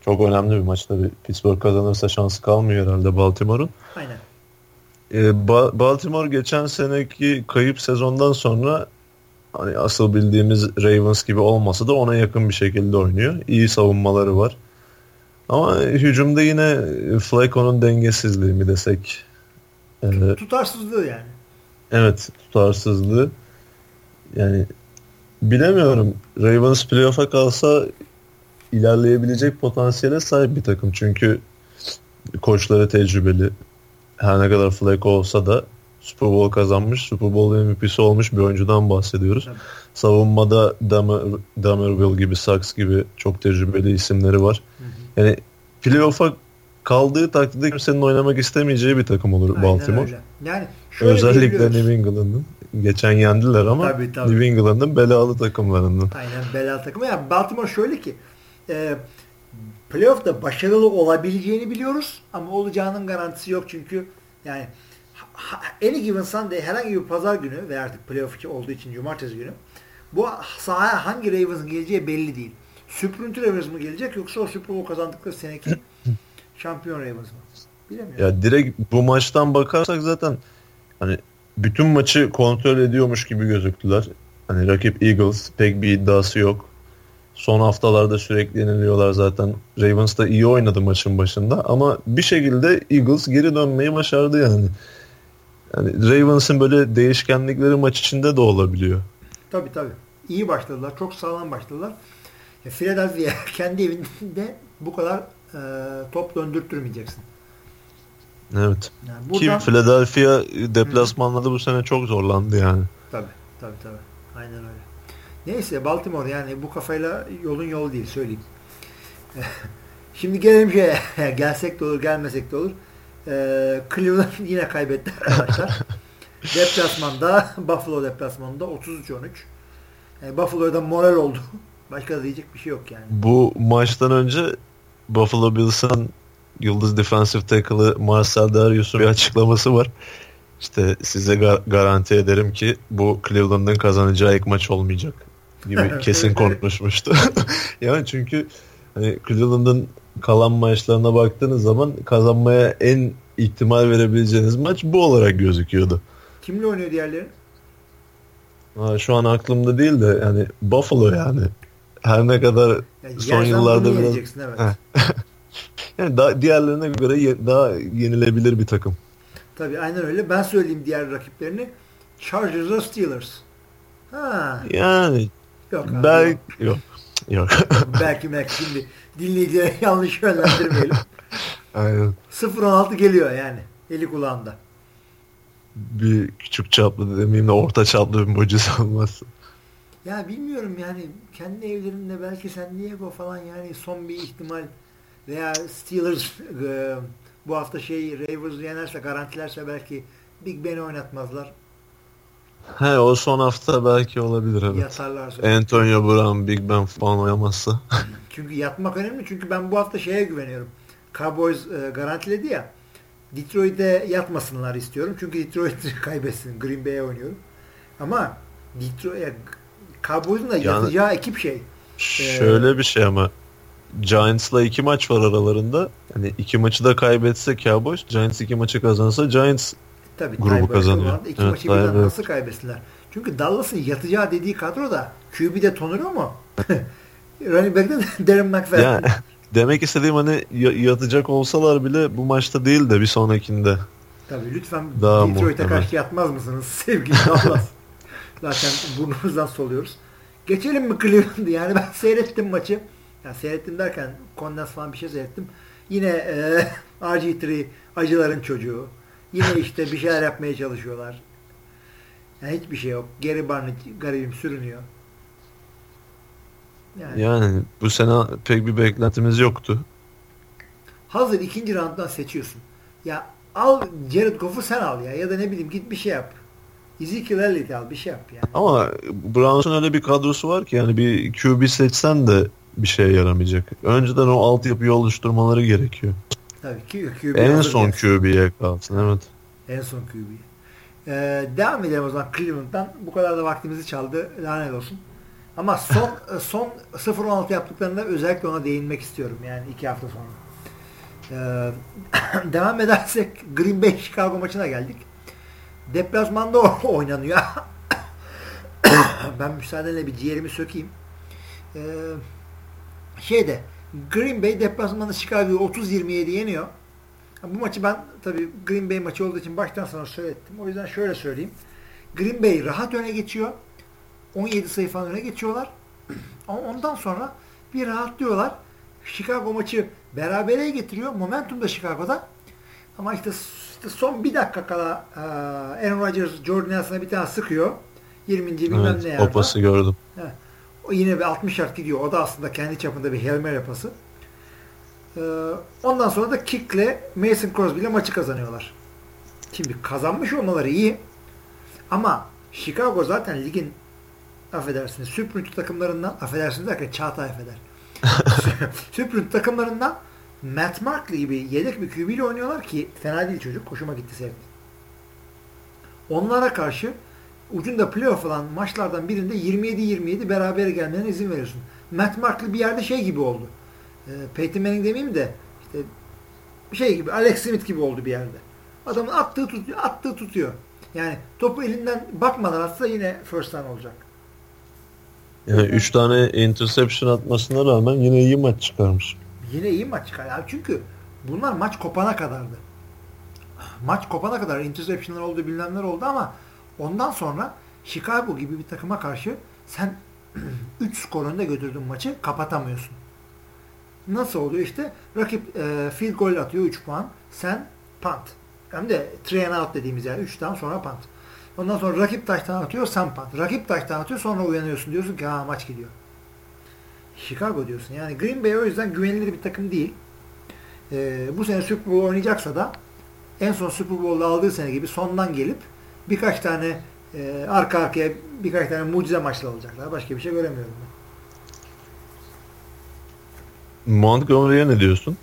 Çok önemli bir maç tabii. Pittsburgh kazanırsa şansı kalmıyor herhalde Baltimore'un. Aynen. Ee, ba- Baltimore geçen seneki kayıp sezondan sonra hani asıl bildiğimiz Ravens gibi olmasa da ona yakın bir şekilde oynuyor. İyi savunmaları var. Ama hücumda yine Flacco'nun dengesizliği mi desek. Ee, tutarsızlığı yani. Evet tutarsızlığı. Yani bilemiyorum. Ravens playoff'a kalsa ilerleyebilecek potansiyele sahip bir takım. Çünkü koçları tecrübeli. Her ne kadar Flacco olsa da Super Bowl kazanmış, Super Bowl MVP'si olmuş bir oyuncudan bahsediyoruz. Tabii. Savunmada Damer, Damerville gibi, Sachs gibi çok tecrübeli isimleri var. Hı hı. Yani playoff'a kaldığı takdirde kimsenin oynamak istemeyeceği bir takım olur Aynen Baltimore. Öyle. Yani Özellikle New England'ın. Geçen yendiler ama tabii, tabii. New England'ın belalı takımlarından. Aynen belalı takımı. Yani Baltimore şöyle ki e, playoff'ta başarılı olabileceğini biliyoruz ama olacağının garantisi yok çünkü yani any given Sunday herhangi bir pazar günü ve artık playoff olduğu için cumartesi günü bu sahaya hangi Ravens'ın geleceği belli değil. Süprüntü Ravens mı gelecek yoksa o Super Bowl kazandıkları seneki şampiyon Ravens mı? Bilemiyorum. Ya direkt bu maçtan bakarsak zaten hani bütün maçı kontrol ediyormuş gibi gözüktüler. Hani rakip Eagles pek bir iddiası yok. Son haftalarda sürekli yeniliyorlar zaten. Ravens da iyi oynadı maçın başında ama bir şekilde Eagles geri dönmeyi başardı yani. Yani Ravens'ın böyle değişkenlikleri maç içinde de olabiliyor. Tabii tabii. İyi başladılar. Çok sağlam başladılar. Ya Philadelphia kendi evinde bu kadar e, top döndürtmeyeceksin. Evet. Yani buradan... Ki Philadelphia deplasmanlarda bu sene çok zorlandı yani. Tabii tabii tabii. Aynen öyle. Neyse Baltimore yani bu kafayla yolun yol değil söyleyeyim. Şimdi gelelim şeye. Gelsek de olur gelmesek de olur. Ee, Cleveland yine kaybetti arkadaşlar. deplasmanda Buffalo deplasmanında 33-13. Yani Buffalo'da moral oldu. Başka da diyecek bir şey yok yani. Bu maçtan önce Buffalo Bills'ın Yıldız Defensive Tackle'ı Marcel Darius'un bir açıklaması var. İşte size gar- garanti ederim ki bu Cleveland'ın kazanacağı ilk maç olmayacak gibi kesin konuşmuştu. yani çünkü hani Cleveland'ın kalan maçlarına baktığınız zaman kazanmaya en ihtimal verebileceğiniz maç bu olarak gözüküyordu. Kimle oynuyor diğerleri? Ha, şu an aklımda değil de yani Buffalo yani. Her ne kadar yani son yıllarda biraz... Evet. yani daha, diğerlerine göre ye, daha yenilebilir bir takım. Tabii aynen öyle. Ben söyleyeyim diğer rakiplerini. Chargers'a Steelers. Ha. Yani yok abi, belki yok. Yok. belki belki şimdi dinleyicilere yanlış yönlendirmeyelim. Aynen. 0-16 geliyor yani. Eli kulağında. Bir küçük çaplı demeyeyim de orta çaplı bir mucize olması. Ya bilmiyorum yani kendi evlerinde belki San Diego falan yani son bir ihtimal veya Steelers e, bu hafta şey Ravens yenerse garantilerse belki Big Ben'i oynatmazlar. He o son hafta belki olabilir evet. Yatarlarsa. Antonio Brown, Big Ben falan oynamazsa. çünkü yatmak önemli çünkü ben bu hafta şeye güveniyorum. Cowboys e, garantiledi ya. Detroit'e yatmasınlar istiyorum. Çünkü Detroit kaybetsin. Green Bay'e oynuyorum. Ama Detroit Cowboys'un da yatacağı ekip şey. Şöyle ee, bir şey ama Giants'la iki maç var aralarında. Hani iki maçı da kaybetse Cowboys, Giants iki maçı kazansa Giants Tabii, grubu kazanıyor. İki evet, maçı birden nasıl kaybetsinler? Çünkü Dallas'ın yatacağı dediği kadro da QB'de tonuruyor mu? Running back'te Darren McFadden. Yani, demek istediğim hani yatacak olsalar bile bu maçta değil de bir sonrakinde. Tabii lütfen Detroit'e karşı yatmaz mısınız sevgili Dallas? Zaten burnumuzdan soluyoruz. Geçelim mi Cleveland'ı? Yani ben seyrettim maçı. Yani seyrettim derken kondens falan bir şey seyrettim. Yine e, RG3 acıların çocuğu. Yine işte bir şeyler yapmaya çalışıyorlar. Yani hiçbir şey yok. Geri Barnett garibim sürünüyor. Yani, yani bu sene pek bir beklentimiz yoktu. Hazır ikinci rounddan seçiyorsun. Ya al Jared Goff'u sen al ya. Ya da ne bileyim git bir şey yap. Ezekiel Elliott'i al bir şey yap yani. Ama Browns'un öyle bir kadrosu var ki yani bir QB seçsen de bir şeye yaramayacak. Önceden o altyapıyı oluşturmaları gerekiyor. Tabii ki QB En son QB'ye kalsın evet. En son QB. Ee, devam edelim o zaman Cleveland'dan. Bu kadar da vaktimizi çaldı. Lanet olsun. Ama son son 0-16 yaptıklarında özellikle ona değinmek istiyorum. Yani iki hafta sonra. Ee, devam edersek Green Bay Chicago maçına geldik. Deplasmanda oynanıyor. ben müsaadenle bir ciğerimi sökeyim. Ee, şeyde Green Bay deplasmanda Chicago'yu 30-27 yeniyor. Bu maçı ben tabii Green Bay maçı olduğu için baştan sona söyledim. O yüzden şöyle söyleyeyim. Green Bay rahat öne geçiyor. 17 sayı falan öne geçiyorlar. Ondan sonra bir rahatlıyorlar. Chicago maçı berabere getiriyor. Momentum da Chicago'da. Ama işte, işte son bir dakika kala e, Aaron Rodgers Jordan Nelson'a bir tane sıkıyor. 20. bilmem evet, ne yerde. O pası gördüm. He. O yine bir 60 yard gidiyor. O da aslında kendi çapında bir Hail Mary pası. Ee, ondan sonra da kickle Mason Crosby ile maçı kazanıyorlar. Şimdi kazanmış olmaları iyi. Ama Chicago zaten ligin affedersiniz süprüntü takımlarından affedersiniz derken Çağatay affeder. süprüntü takımlarından Matt Markley gibi yedek bir QB ile oynuyorlar ki fena değil çocuk. Hoşuma gitti sevdim. Onlara karşı ucunda playoff olan maçlardan birinde 27-27 beraber gelmelerine izin veriyorsun. Matt Markley bir yerde şey gibi oldu. E, Peyton Manning demeyeyim de işte şey gibi Alex Smith gibi oldu bir yerde. Adamın attığı tutuyor, attığı tutuyor. Yani topu elinden bakmadan atsa yine first down olacak. Yani 3 tane interception atmasına rağmen yine iyi maç çıkarmış. Yine iyi maç çıkar. Yani çünkü bunlar maç kopana kadardı. Maç kopana kadar interceptionlar oldu bilmemler oldu ama ondan sonra Chicago gibi bir takıma karşı sen 3 skor önde götürdüğün maçı kapatamıyorsun. Nasıl oluyor işte? Rakip e, field goal atıyor 3 puan. Sen punt. Hem de three and out dediğimiz yani 3'ten sonra punt. Ondan sonra rakip taştan atıyor sen punt. Rakip taştan atıyor sonra uyanıyorsun diyorsun ki ha maç gidiyor. Chicago diyorsun. Yani Green Bay o yüzden güvenilir bir takım değil. E, bu sene Super Bowl oynayacaksa da en son Super Bowl'da aldığı sene gibi sondan gelip birkaç tane e, arka arkaya birkaç tane mucize maçla alacaklar. Başka bir şey göremiyorum ben. Montgomery'e ne diyorsun?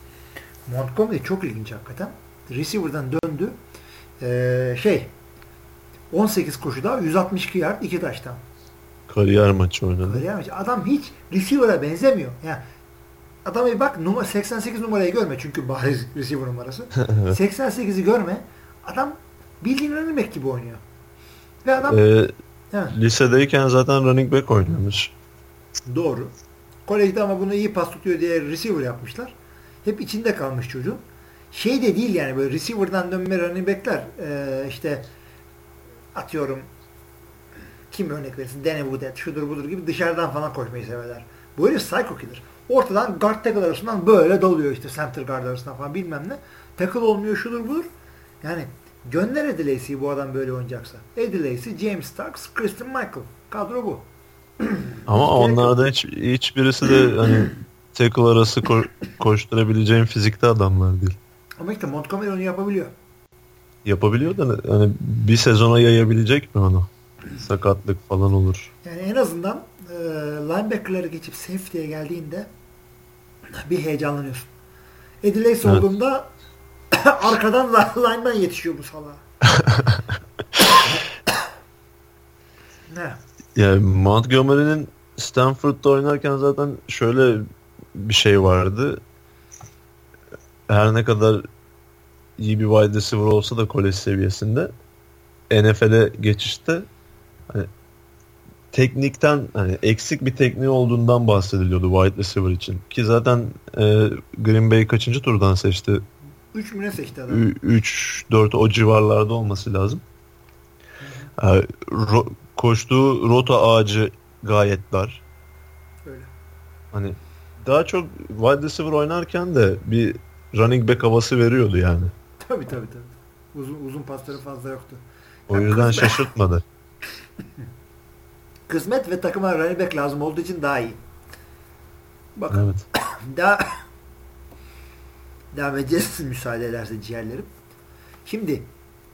Montgomery çok ilginç hakikaten. Receiver'dan döndü. Ee, şey 18 koşuda 162 yard 2 taştan. Kariyer maçı oynadı. Kariyer maçı. Adam hiç receiver'a benzemiyor. Yani adama bir bak numara 88 numarayı görme çünkü bariz receiver numarası. 88'i görme. Adam bildiğin running back gibi oynuyor. Ve adam Ee, lisedeyken zaten running back oynamış. doğru. Kolejde ama bunu iyi pas tutuyor diye receiver yapmışlar. Hep içinde kalmış çocuğun. Şey de değil yani böyle receiver'dan dönme running back'ler ee, işte atıyorum kim örnek verirsin Danny Woodhead şudur budur gibi dışarıdan falan koşmayı severler. Bu herif psycho killer. Ortadan guard tackle arasından böyle doluyor işte center guard arasından falan bilmem ne. Tackle olmuyor şudur budur. Yani gönder Eddie Lacy'yi bu adam böyle oynayacaksa. Eddie Lacy, James Starks, Christian Michael. Kadro bu. Ama onlardan hiç, hiçbirisi de hani tackle arası ko- koşturabileceğin fizikte adamlar değil. Ama işte Montgomery onu yapabiliyor. Yapabiliyor da hani bir sezona yayabilecek mi onu? Sakatlık falan olur. Yani en azından e, linebacker'ları geçip safety'ye geldiğinde bir heyecanlanıyorsun. Eddie Lacy Evet. olduğunda arkadan lineman yetişiyor bu salağa. ne? Yani Montgomery'nin Stanford'da oynarken zaten şöyle bir şey vardı. Her ne kadar iyi bir wide receiver olsa da kolej seviyesinde NFL'e geçişte hani teknikten hani eksik bir tekniği olduğundan bahsediliyordu wide receiver için. Ki zaten e, Green Bay kaçıncı turdan seçti? 3 müne seçti adam. 3-4 o civarlarda olması lazım. E, ro- koştuğu rota ağacı gayet dar. Öyle. Hani daha çok wide receiver oynarken de bir running back havası veriyordu yani. Tabii tabii tabii. Uzun, uzun pasları fazla yoktu. O Ya yüzden kız- şaşırtmadı. Kısmet ve takıma running back lazım olduğu için daha iyi. Bakın Evet. daha devam edeceğiz müsaade ederse ciğerlerim. Şimdi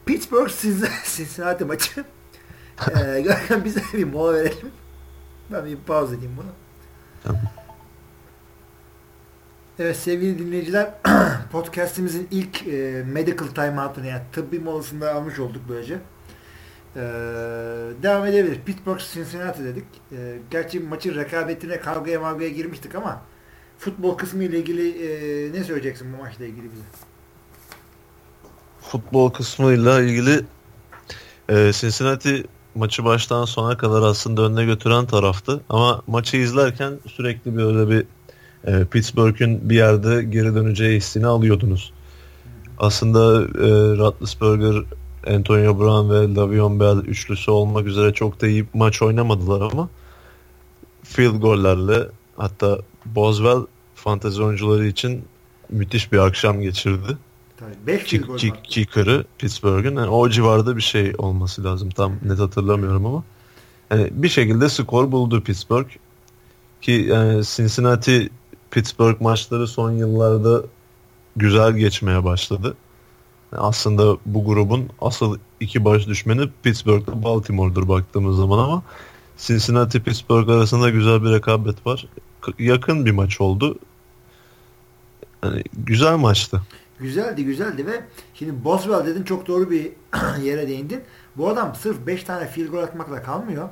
Pittsburgh Cincinnati maçı. ee, Görkem bize bir mola verelim. Ben bir pause edeyim bunu. Tamam. Evet sevgili dinleyiciler podcastimizin ilk e, medical timeout'unu yani tıbbi molasını da almış olduk böylece. Ee, devam edebiliriz. Pittsburgh Cincinnati dedik. Ee, gerçi maçın rekabetine kavgaya mavgaya girmiştik ama futbol kısmı ile ilgili e, ne söyleyeceksin bu maçla ilgili bize? Futbol kısmıyla ilgili e, Cincinnati maçı baştan sona kadar aslında önüne götüren taraftı. Ama maçı izlerken sürekli böyle bir e, Pittsburgh'ün bir yerde geri döneceği hissini alıyordunuz. Aslında e, Roethlisberger, Antonio Brown ve Davion Bell üçlüsü olmak üzere çok da iyi maç oynamadılar ama field gollerle hatta Boswell fantezi oyuncuları için müthiş bir akşam geçirdi. Tabii 5 Kick, gol kick, var. kicker'ı Pittsburgh'ın. Yani o civarda bir şey olması lazım. Tam net hatırlamıyorum ama. Yani bir şekilde skor buldu Pittsburgh. Ki yani Cincinnati Pittsburgh maçları son yıllarda güzel geçmeye başladı. Yani aslında bu grubun asıl iki baş düşmeni Pittsburgh'la Baltimore'dur baktığımız zaman ama Cincinnati Pittsburgh arasında güzel bir rekabet var. Yakın bir maç oldu. Yani güzel maçtı. Güzeldi güzeldi ve şimdi Boswell dedin çok doğru bir yere değindin. Bu adam sırf 5 tane field goal atmakla kalmıyor.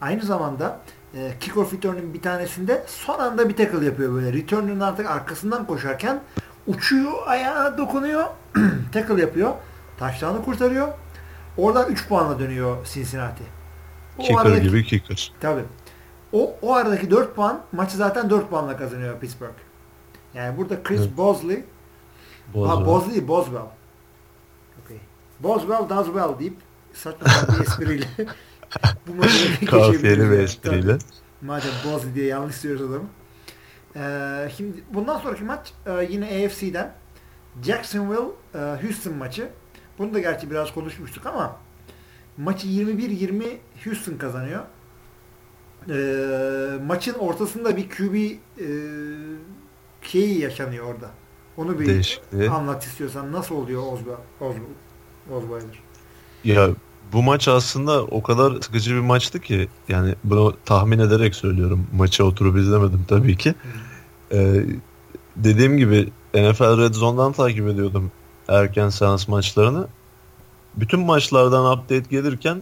Aynı zamanda e, kickoff return'ün bir tanesinde son anda bir tackle yapıyor böyle. Return'ün artık arkasından koşarken uçuyor, ayağına dokunuyor, tackle yapıyor. Taşlarını kurtarıyor. Oradan 3 puanla dönüyor Cincinnati. O Kicker aradaki- gibi kicker. Tabii. O, o aradaki 4 puan maçı zaten 4 puanla kazanıyor Pittsburgh. Yani burada Chris Evet. Bosley Bozma. Ha Bosley değil, Boswell. Okay. Boswell does well deyip saçma bir espriyle bu maçı Kafiyeli bir espriyle. Madem Bosley diye yanlış söylüyoruz adamı. Ee, şimdi bundan sonraki maç e, yine AFC'den Jacksonville e, Houston maçı. Bunu da gerçi biraz konuşmuştuk ama maçı 21-20 Houston kazanıyor. Ee, maçın ortasında bir QB e, şeyi yaşanıyor orada. Onu bir Değişikliği. anlat istiyorsan. Nasıl oluyor Osweiler? Osweiler. Osweiler. Ya bu maç aslında o kadar sıkıcı bir maçtı ki yani bunu tahmin ederek söylüyorum. Maçı oturup izlemedim tabii ki. Ee, dediğim gibi NFL Red Zone'dan takip ediyordum erken seans maçlarını. Bütün maçlardan update gelirken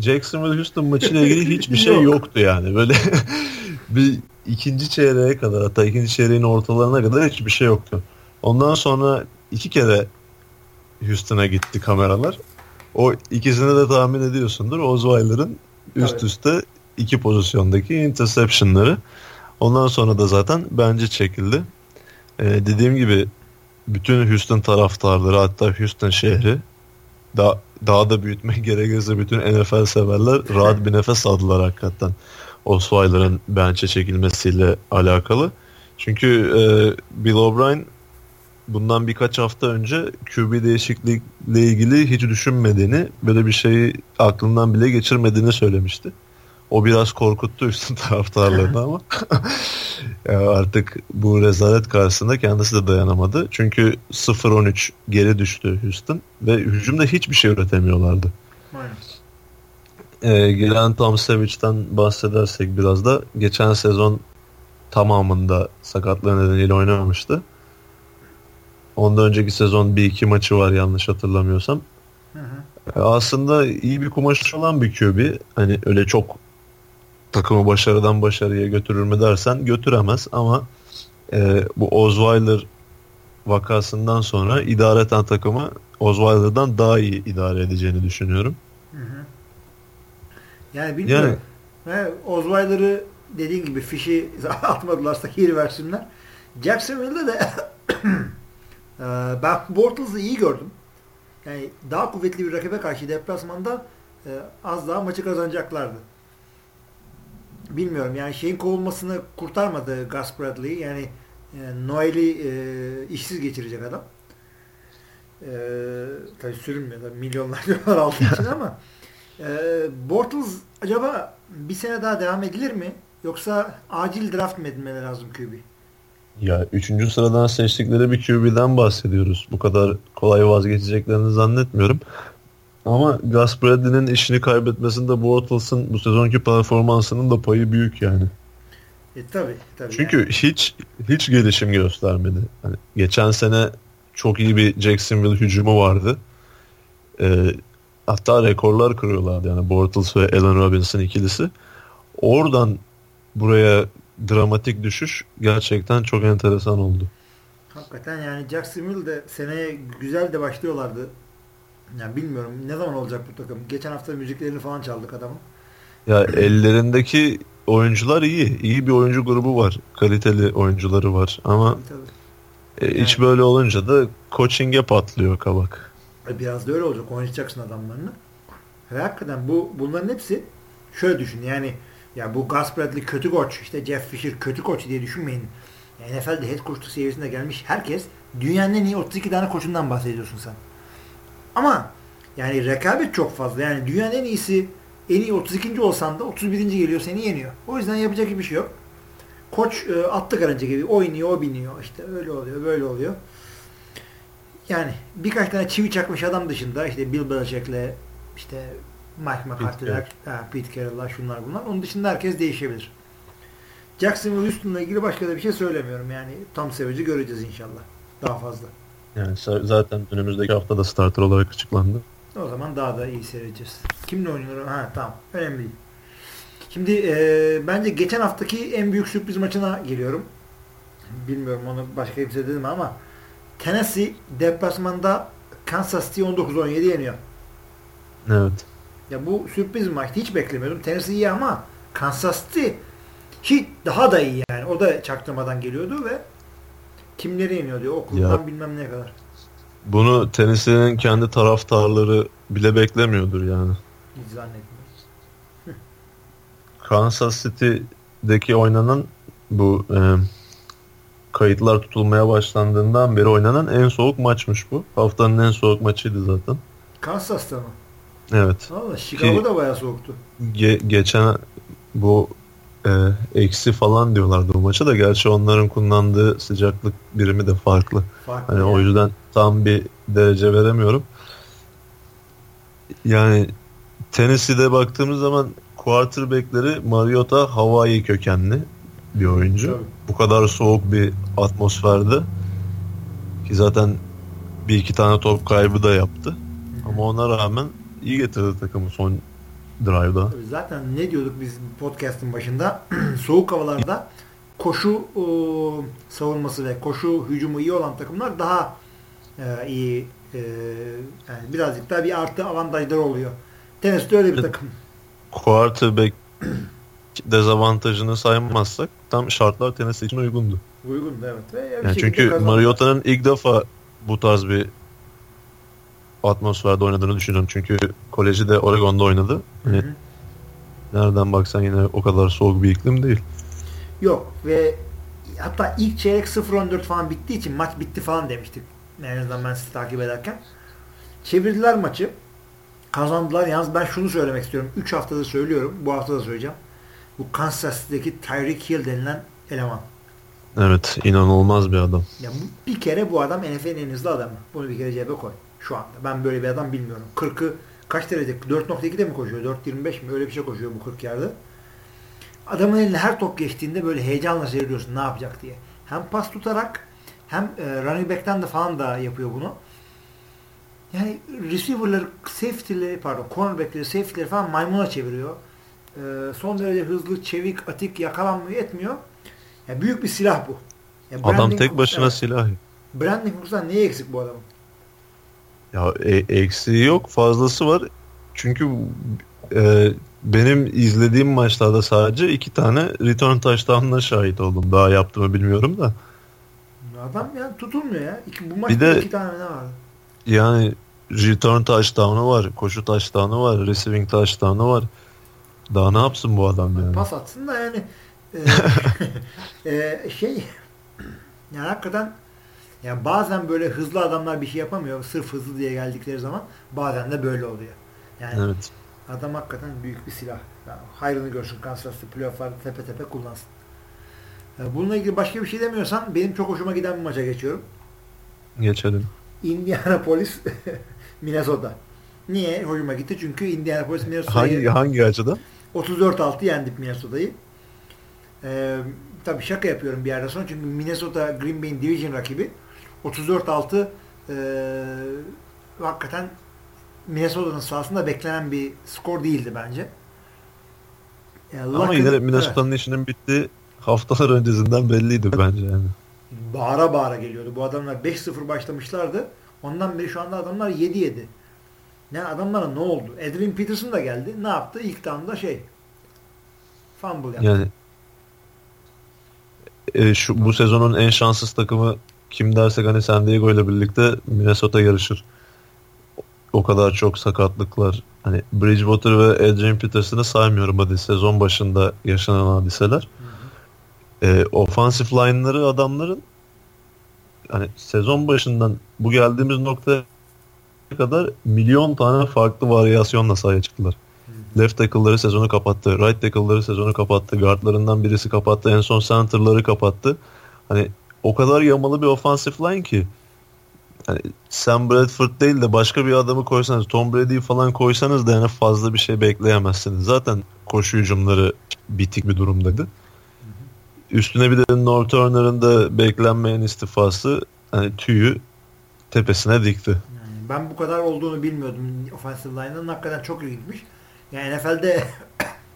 Jacksonville Houston maçıyla ilgili hiçbir şey Yok. yoktu yani. Böyle bir ikinci çeyreğe kadar hatta ikinci çeyreğin ortalarına kadar hiçbir şey yoktu. Ondan sonra iki kere Houston'a gitti kameralar. O ikisini de tahmin ediyorsundur. Osweiler'ın üst Evet. üste iki pozisyondaki interceptionları. Ondan sonra da zaten bence çekildi. Ee, dediğim gibi bütün Houston taraftarları hatta Houston şehri daha, daha da büyütmek gerekirse bütün NFL severler rahat bir nefes aldılar hakikaten. Osweiler'ın bench'e çekilmesiyle alakalı. Çünkü e, Bill O'Brien bundan birkaç hafta önce QB değişikliğiyle ilgili hiç düşünmediğini, böyle bir şeyi aklından bile geçirmediğini söylemişti. O biraz korkuttu üstün taraftarlarını ama artık bu rezalet karşısında kendisi de dayanamadı. Çünkü 0-13 geri düştü Houston ve hücumda hiçbir şey üretemiyorlardı. Ee, gelen Tom Savage'den bahsedersek biraz da geçen sezon tamamında sakatlığı nedeniyle oynamamıştı. Ondan önceki sezon bir iki maçı var yanlış hatırlamıyorsam. Hı hı. Aslında iyi bir kumaşı olan bir QB. Hani öyle çok takımı başarıdan başarıya götürür mü dersen götüremez ama e, bu Osweiler vakasından sonra idareten takımı Osweiler'dan daha iyi idare edeceğini düşünüyorum. Hı hı. Yani bilmiyorum. Yani, Osweiler'ı dediğin gibi fişi atmadılarsa geri versinler. Jacksonville'de de Ee, ben Bortles'ı iyi gördüm. Yani daha kuvvetli bir rakibe karşı deplasmanda e, az daha maçı kazanacaklardı. Bilmiyorum yani şeyin kovulmasını kurtarmadı Gus Bradley. Yani e, Noel'i e, işsiz geçirecek adam. E, tabii sürünmüyor da milyonlar dolar aldığı için ama e, Bortles acaba bir sene daha devam edilir mi? Yoksa acil draft mı edilmeleri lazım QB? Ya 3. sıradan seçtikleri bir QB'den bahsediyoruz. Bu kadar kolay vazgeçeceklerini zannetmiyorum. Ama Gus Bradley'nin işini kaybetmesinde Bortles'ın bu sezonki performansının da payı büyük yani. E tabi tabi. Çünkü hiç hiç gelişim göstermedi. Hani geçen sene çok iyi bir Jacksonville hücumu vardı. Ee, hatta rekorlar kırıyorlardı yani Bortles ve Allen Robinson ikilisi. Oradan buraya dramatik düşüş gerçekten çok enteresan oldu. Hakikaten yani Jacksonville de seneye güzel de başlıyorlardı. Yani bilmiyorum ne zaman olacak bu takım. Geçen hafta müziklerini falan çaldık adamın. Ya ellerindeki oyuncular iyi. İyi bir oyuncu grubu var. Kaliteli oyuncuları var. Ama Tabii. e, iç böyle olunca da coaching'e patlıyor kabak. E, Biraz da öyle olacak. Oynatacaksın adamlarını. Ve hakikaten bu bunların hepsi şöyle düşün yani ya bu Gus Bradley kötü koç, işte Jeff Fisher kötü koç diye düşünmeyin. Yani NFL'de head coachluk seviyesinde gelmiş herkes dünyanın en iyi 32 tane koçundan bahsediyorsun sen. Ama yani rekabet çok fazla. Yani dünyanın en iyisi en iyi 32. olsan da 31. geliyor seni yeniyor. O yüzden yapacak bir şey yok. Koç e, attı karınca gibi oynuyor, o biniyor. İşte öyle oluyor, böyle oluyor. Yani birkaç tane çivi çakmış adam dışında işte Bill Belichick'le işte Mike McCarthy'ler, Pete Carroll'lar şunlar bunlar. Onun dışında herkes değişebilir. Jacksonville Houston'la ilgili başka da bir şey söylemiyorum. Yani tam sevici göreceğiz inşallah. Daha fazla. Yani zaten önümüzdeki hafta da starter olarak açıklandı. O zaman daha da iyi seyredeceğiz. Kimle oynuyor? Ha tamam. Önemli değil. Şimdi e, bence geçen haftaki en büyük sürpriz maçına geliyorum. Bilmiyorum onu başka kimse dedim ama Tennessee deplasmanda Kansas City 19-17 yeniyor. Evet. Ya bu sürpriz bir maçtı. Hiç beklemiyordum. Tennessee iyi ama Kansas City hiç daha da iyi yani. O da çaktırmadan geliyordu ve kimleri yeniyor diyor. Okuldan Ya. bilmem ne kadar. Bunu Tennessee'nin kendi taraftarları bile beklemiyordur yani. Hiç zannetmiyorum. Kansas City'deki oynanan bu e, kayıtlar tutulmaya başlandığından beri oynanan en soğuk maçmış bu. Haftanın en soğuk maçıydı zaten. Kansas'ta mı? Evet. Valla Chicago Ki- da bayağı soğuktu. Ge- geçen bu e, eksi falan diyorlardı bu maça da gerçi onların kullandığı sıcaklık birimi de farklı. Farklı. Hani yani. o yüzden tam bir derece veremiyorum. Yani Tennessee'de baktığımız zaman quarterback'leri Mariota Hawaii kökenli bir oyuncu. Tabii. Bu kadar soğuk bir atmosferde ki zaten bir iki tane top kaybı da yaptı. Ama ona rağmen iyi getirdi takımı son drive'da. Zaten ne diyorduk biz podcast'ın başında? Soğuk havalarda koşu e, savunması ve koşu hücumu iyi olan takımlar daha e, iyi e, yani birazcık daha bir artı avantajları oluyor. Tennessee öyle bir takım. Quarterback dezavantajını saymazsak tam şartlar Tennessee için uygundu. Uygun da evet. Ve Yani çünkü. Mariota'nın ilk defa bu tarz bir atmosferde oynadığını düşünüyorum. Çünkü koleji de Oregon'da oynadı. Hani nereden baksan yine o kadar soğuk bir iklim değil. Yok ve hatta ilk çeyrek 0-14 falan bittiği için maç bitti falan demiştik. En azından ben sizi takip ederken. Çevirdiler maçı. Kazandılar. Yalnız ben şunu söylemek istiyorum. 3 haftadır söylüyorum. Bu hafta da söyleyeceğim. Bu Kansas City'deki Tyreek Hill denilen eleman. Evet inanılmaz bir adam. Ya bu, bir kere bu adam NFL'in en hızlı adamı. Bunu bir kere cebe koy. Şu anda. Ben böyle bir adam bilmiyorum. 40'ı kaç derece? 4.2'de mi koşuyor? 4.25 mi? Öyle bir şey koşuyor bu 40 yerde. Adamın eline her top geçtiğinde böyle heyecanla seyrediyorsun ne yapacak diye. Hem pas tutarak hem e, running back'ten de falan da yapıyor bunu. Yani receiver'ları, safety'leri pardon cornerback'leri, safety'leri falan maymuna çeviriyor. E, son derece hızlı, çevik, atik, yakalanmıyor, etmiyor. Ya büyük bir silah bu. Ya Adam tek başına evet. silah. Brandon Cooks'tan neye eksik bu adamın? Ya e- eksiği yok fazlası var. Çünkü e, benim izlediğim maçlarda sadece iki tane return touchdown'ına şahit oldum. Daha yaptığımı bilmiyorum da. Adam ya tutulmuyor ya. İki, bu maçta de- iki tane ne vardı? Yani return touchdown'u var, koşu touchdown'u var, receiving touchdown'u var. Daha ne yapsın bu adam yani? Pas atsın da yani e, e, şey yani hakikaten yani bazen böyle hızlı adamlar bir şey yapamıyor. Sırf hızlı diye geldikleri zaman bazen de böyle oluyor. Yani Evet. adam hakikaten büyük bir silah. Yani hayrını görsün Kansas City playoff'larda tepe tepe kullansın. Bununla ilgili başka bir şey demiyorsan benim çok hoşuma giden bir maça geçiyorum. Geçelim. Indianapolis Minnesota. Niye hoşuma gitti? Çünkü Indianapolis Minnesota'yı Hangi hangi açıdan? 34-6 yendik Minnesota'yı. Ee, tabii şaka yapıyorum bir yerden sonra çünkü Minnesota Green Bay'in division rakibi 34-6 ee, hakikaten Minnesota'nın sahasında beklenen bir skor değildi bence. Yani Ama Luck'ın- yine Minnesota'nın işinin bittiği haftalar öncesinden belliydi bence yani. Evet, bağıra bağıra geliyordu. Bu adamlar 5-0 başlamışlardı. Ondan beri şu anda adamlar 7-7. Yani adamlara ne oldu? Adrian Peterson da geldi. Ne yaptı? İlk damda şey fumble yaptı. Yani e, şu bu sezonun en şanssız takımı kim dersek hani San Diego ile birlikte Minnesota yarışır. O kadar çok sakatlıklar. Hani Bridgewater ve Adrian Peterson'ı saymıyorum hadi sezon başında yaşanan hadiseler. E, offensive line'ları adamların hani sezon başından bu geldiğimiz noktaya kadar milyon tane farklı varyasyonla sahaya çıktılar. Left tackle'ları sezonu kapattı. Right tackle'ları sezonu kapattı. Guardlarından birisi kapattı. En son center'ları kapattı. Hani o kadar yamalı bir offensive line ki hani Sam Bradford değil de başka bir adamı koysanız Tom Brady'yi falan koysanız da yani fazla bir şey bekleyemezsiniz. Zaten koşu hücumları bitik bir durumdaydı. Üstüne bir de North Turner'ın da beklenmeyen istifası hani tüyü tepesine dikti. Yani ben bu kadar olduğunu bilmiyordum offensive line'ın. Hakikaten çok ilginçmiş. Yani NFL'de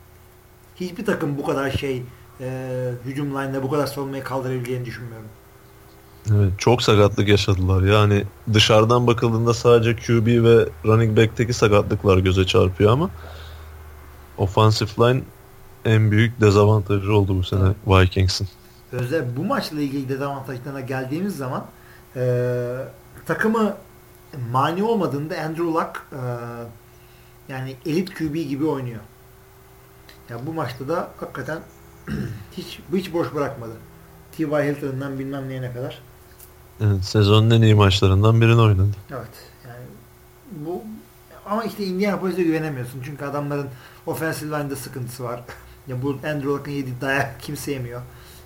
hiçbir takım bu kadar şey e, hücum line'da bu kadar savunmayı kaldırabileceğini düşünmüyorum. Evet, çok sakatlık yaşadılar. Yani dışarıdan bakıldığında sadece QB ve running back'teki sakatlıklar göze çarpıyor ama offensive line en büyük dezavantajı oldu bu sene Vikings'in. Özel bu maçla ilgili dezavantajlarına geldiğimiz zaman e, takımı mani olmadığında Andrew Luck e, yani elit QB gibi oynuyor. Ya bu maçta da hakikaten hiç hiç boş bırakmadı. T.Y. Hilton'dan bilmem neyine kadar. Evet, sezonun en iyi maçlarından birini oynadı. Evet. Yani bu ama işte Indianapolis'e güvenemiyorsun. Çünkü adamların offensive line'da sıkıntısı var. ya bu Andrew Luck'ın yediği dayak kimse yemiyor.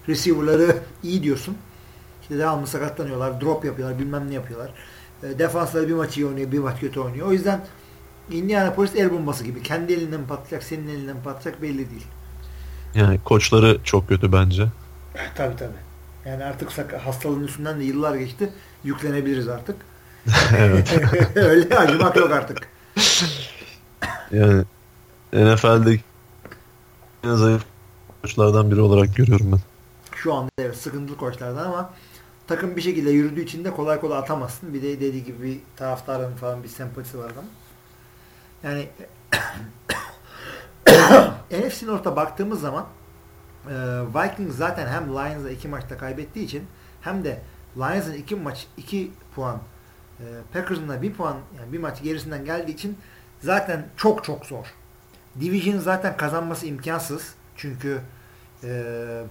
Receiver'ları iyi diyorsun. İşte devamlı sakatlanıyorlar. Drop yapıyorlar. Bilmem ne yapıyorlar. E, defansları bir maç iyi oynuyor. Bir maç kötü oynuyor. O yüzden Indianapolis el bombası gibi. Kendi elinden patlayacak, senin elinden patlayacak belli değil. Yani koçları çok kötü bence. tabii tabii. Yani artık hastalığın üstünden de yıllar geçti. Yüklenebiliriz artık. evet. Öyle acımak yok artık. Yani NFL'de en zayıf koçlardan biri olarak görüyorum ben. Şu anda evet sıkıntılı koçlardan ama takım bir şekilde yürüdüğü için de kolay kolay atamazsın. Bir de dediği gibi bir taraftarın falan bir sempatisi var adam. Yani NFC North'a baktığımız zaman e, Vikings zaten hem Lions'a iki maçta kaybettiği için hem de Lions'ın iki maç iki puan e, Packers'ın da bir puan yani bir maç gerisinden geldiği için zaten çok çok zor. Division zaten kazanması imkansız. Çünkü e,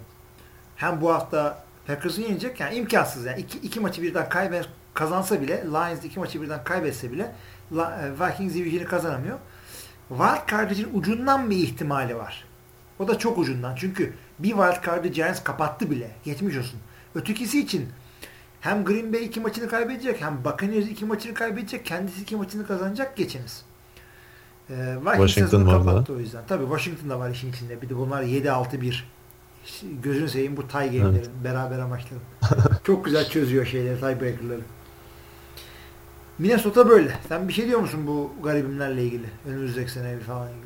hem bu hafta Packers'ı yenecek yani imkansız yani iki, iki maçı birden kaybet kazansa bile Lions iki maçı birden kaybetse bile e, Vikings Division'ı kazanamıyor. Wild Card'ın ucundan bir ihtimali var. O da çok ucundan. Çünkü bir wild card'ı Giants kapattı bile. Geçmiş olsun. Ötekisi için hem Green Bay iki maçını kaybedecek hem Buccaneers iki maçını kaybedecek. Kendisi iki maçını kazanacak geçiniz. Ee, Washington var kapattı o yüzden. Tabii Washington var işin içinde. Bir de bunlar 7-6-1 gözünü seveyim bu tie game'lerin evet. beraber amaçları. Çok güzel çözüyor şeyleri tiebreaker'ları. Minnesota böyle. Sen bir şey diyor musun bu garibimlerle ilgili? Önümüzdeki sene falan ilgili.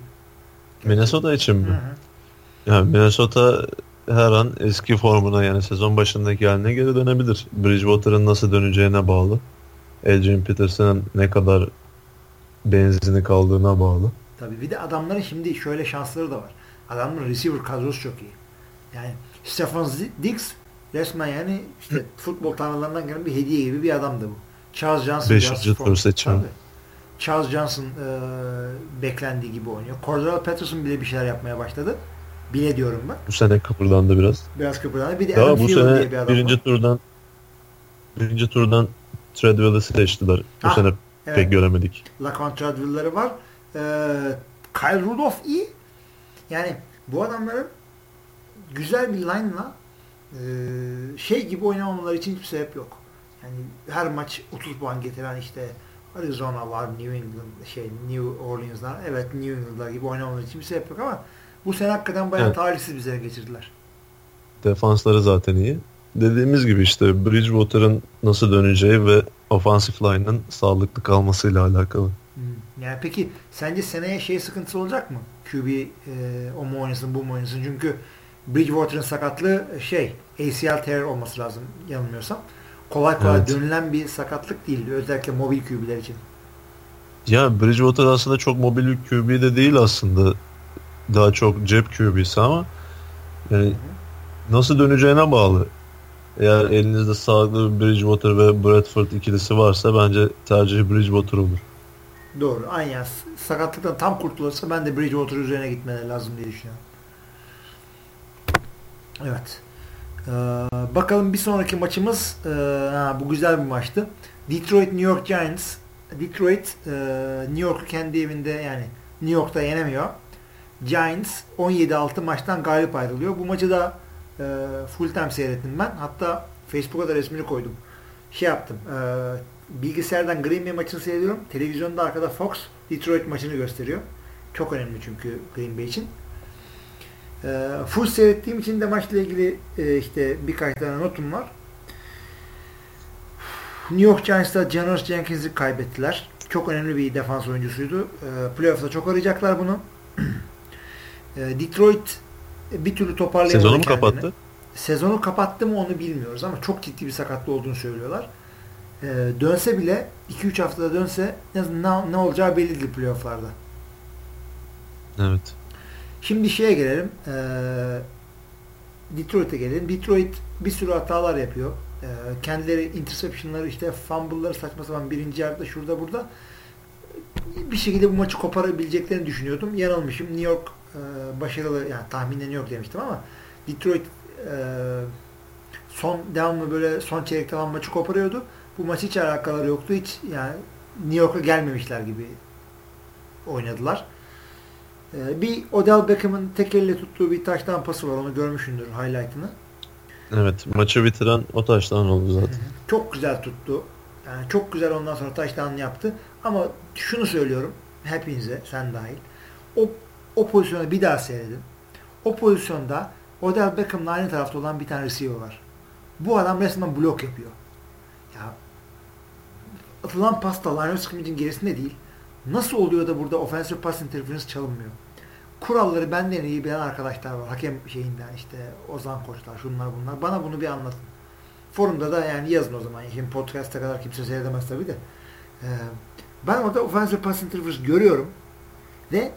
Minnesota için mi? Hı hı. Yani Minnesota her an eski formuna yani sezon başındaki haline geri dönebilir. Bridgewater'ın nasıl döneceğine bağlı. Adrian Peterson'ın ne kadar benzini kaldığına bağlı. Tabii bir de adamların şimdi şöyle şansları da var. Adamların receiver kadrosu çok iyi. Yani Stefan Diggs resmen yani işte futbol tanrılarından gelen bir hediye gibi bir adamdı bu. Charles Johnson. Beşinci tur seçimi. Charles Johnson e, beklendiği gibi oynuyor. Cordell Patterson bile bir şeyler yapmaya başladı. Bile diyorum ben. Bu sene kıpırdandı biraz. Biraz kıpırdandı. Bir de Daha Adam bu sene diye bir adam birinci var. turdan birinci turdan Treadwell'ı seçtiler. Bu ah, sene evet. pek göremedik. Lacan Treadwell'ları var. Ee, Kyle Rudolph iyi. Yani bu adamların güzel bir line'la e, şey gibi oynamamaları için hiçbir sebep yok. Yani her maç 30 puan getiren işte Arizona var, New England, şey New Orleans'lar. Evet New England'lar gibi oynamaları için bir sebep yok ama bu sene hakikaten bayağı evet. talihsiz bir sene geçirdiler. Defansları zaten iyi. Dediğimiz gibi işte Bridgewater'ın nasıl döneceği ve offensive line'ın sağlıklı kalmasıyla alakalı. Hmm. Yani peki sence seneye şey sıkıntısı olacak mı? QB e, o mu oynasın bu mu oynasın? Çünkü Bridgewater'ın sakatlığı şey ACL tear olması lazım yanılmıyorsam. Kolay kolay evet. dönülen bir sakatlık değil. Özellikle mobil QB'ler için. Ya Bridgewater aslında çok mobil QB de değil aslında daha çok cep QB'si ama yani nasıl döneceğine bağlı. Eğer elinizde sağlıklı bir Bridgewater ve Bradford ikilisi varsa bence tercih Bridgewater olur. Doğru. Aynen. Sakatlıktan tam kurtulursa ben de Bridgewater üzerine gitmeleri lazım diye düşünüyorum. Evet. Ee, bakalım bir sonraki maçımız e, ha, bu güzel bir maçtı. Detroit New York Giants. Detroit e, New York'u kendi evinde yani New York'ta yenemiyor. Giants 17-6 maçtan galip ayrılıyor. Bu maçı da e, full time seyrettim ben. Hatta Facebook'a da resmini koydum. Şey yaptım. E, bilgisayardan Green Bay maçını seyrediyorum. Televizyonda arkada Fox Detroit maçını gösteriyor. Çok önemli çünkü Green Bay için. E, full seyrettiğim için de maçla ilgili e, işte birkaç tane notum var. New York Giants'ta Janoris Jenkins'i kaybettiler. Çok önemli bir defans oyuncusuydu. E, playoff'ta çok arayacaklar bunu. Ee, Detroit bir türlü toparlayamadı Sezonu mu kapattı? Sezonu kapattı mı onu bilmiyoruz ama çok ciddi bir sakatlı olduğunu söylüyorlar. Ee, dönse bile 2-3 haftada dönse ne, ne olacağı bellidir playofflarda. Evet. Şimdi şeye gelelim. Ee, Detroit'e gelelim. Detroit bir sürü hatalar yapıyor. Ee, kendileri interceptionları işte fumble'ları saçma sapan birinci yarıda şurada burada bir şekilde bu maçı koparabileceklerini düşünüyordum. Yanılmışım. New York e, başarılı yani tahminde New York demiştim ama Detroit e, son devamlı böyle son çeyrekte falan maçı koparıyordu. Bu maç hiç alakaları yoktu. Hiç yani New York'a gelmemişler gibi oynadılar. E, bir Odell Beckham'ın tek elle tuttuğu bir taştan pası var. Onu görmüşsündür highlight'ını. Evet. Maçı bitiren o taştan oldu zaten. Çok güzel tuttu. Yani çok güzel ondan sonra taştan yaptı. Ama şunu söylüyorum hepinize sen dahil. O, o pozisyonu bir daha seyredin. O pozisyonda Odell Beckham'la aynı tarafta olan bir tane receiver var. Bu adam resmen blok yapıyor. Ya atılan pasta line of scrimmage'in gerisinde değil. Nasıl oluyor da burada offensive pass interference çalınmıyor? Kuralları benden iyi bilen arkadaşlar var. Hakem şeyinden işte Ozan koçlar şunlar bunlar. Bana bunu bir anlatın. Forumda da yani yazın o zaman. Şimdi podcast'a kadar kimse seyredemez tabii de. Ee, ben orada offensive pass interference görüyorum. Ve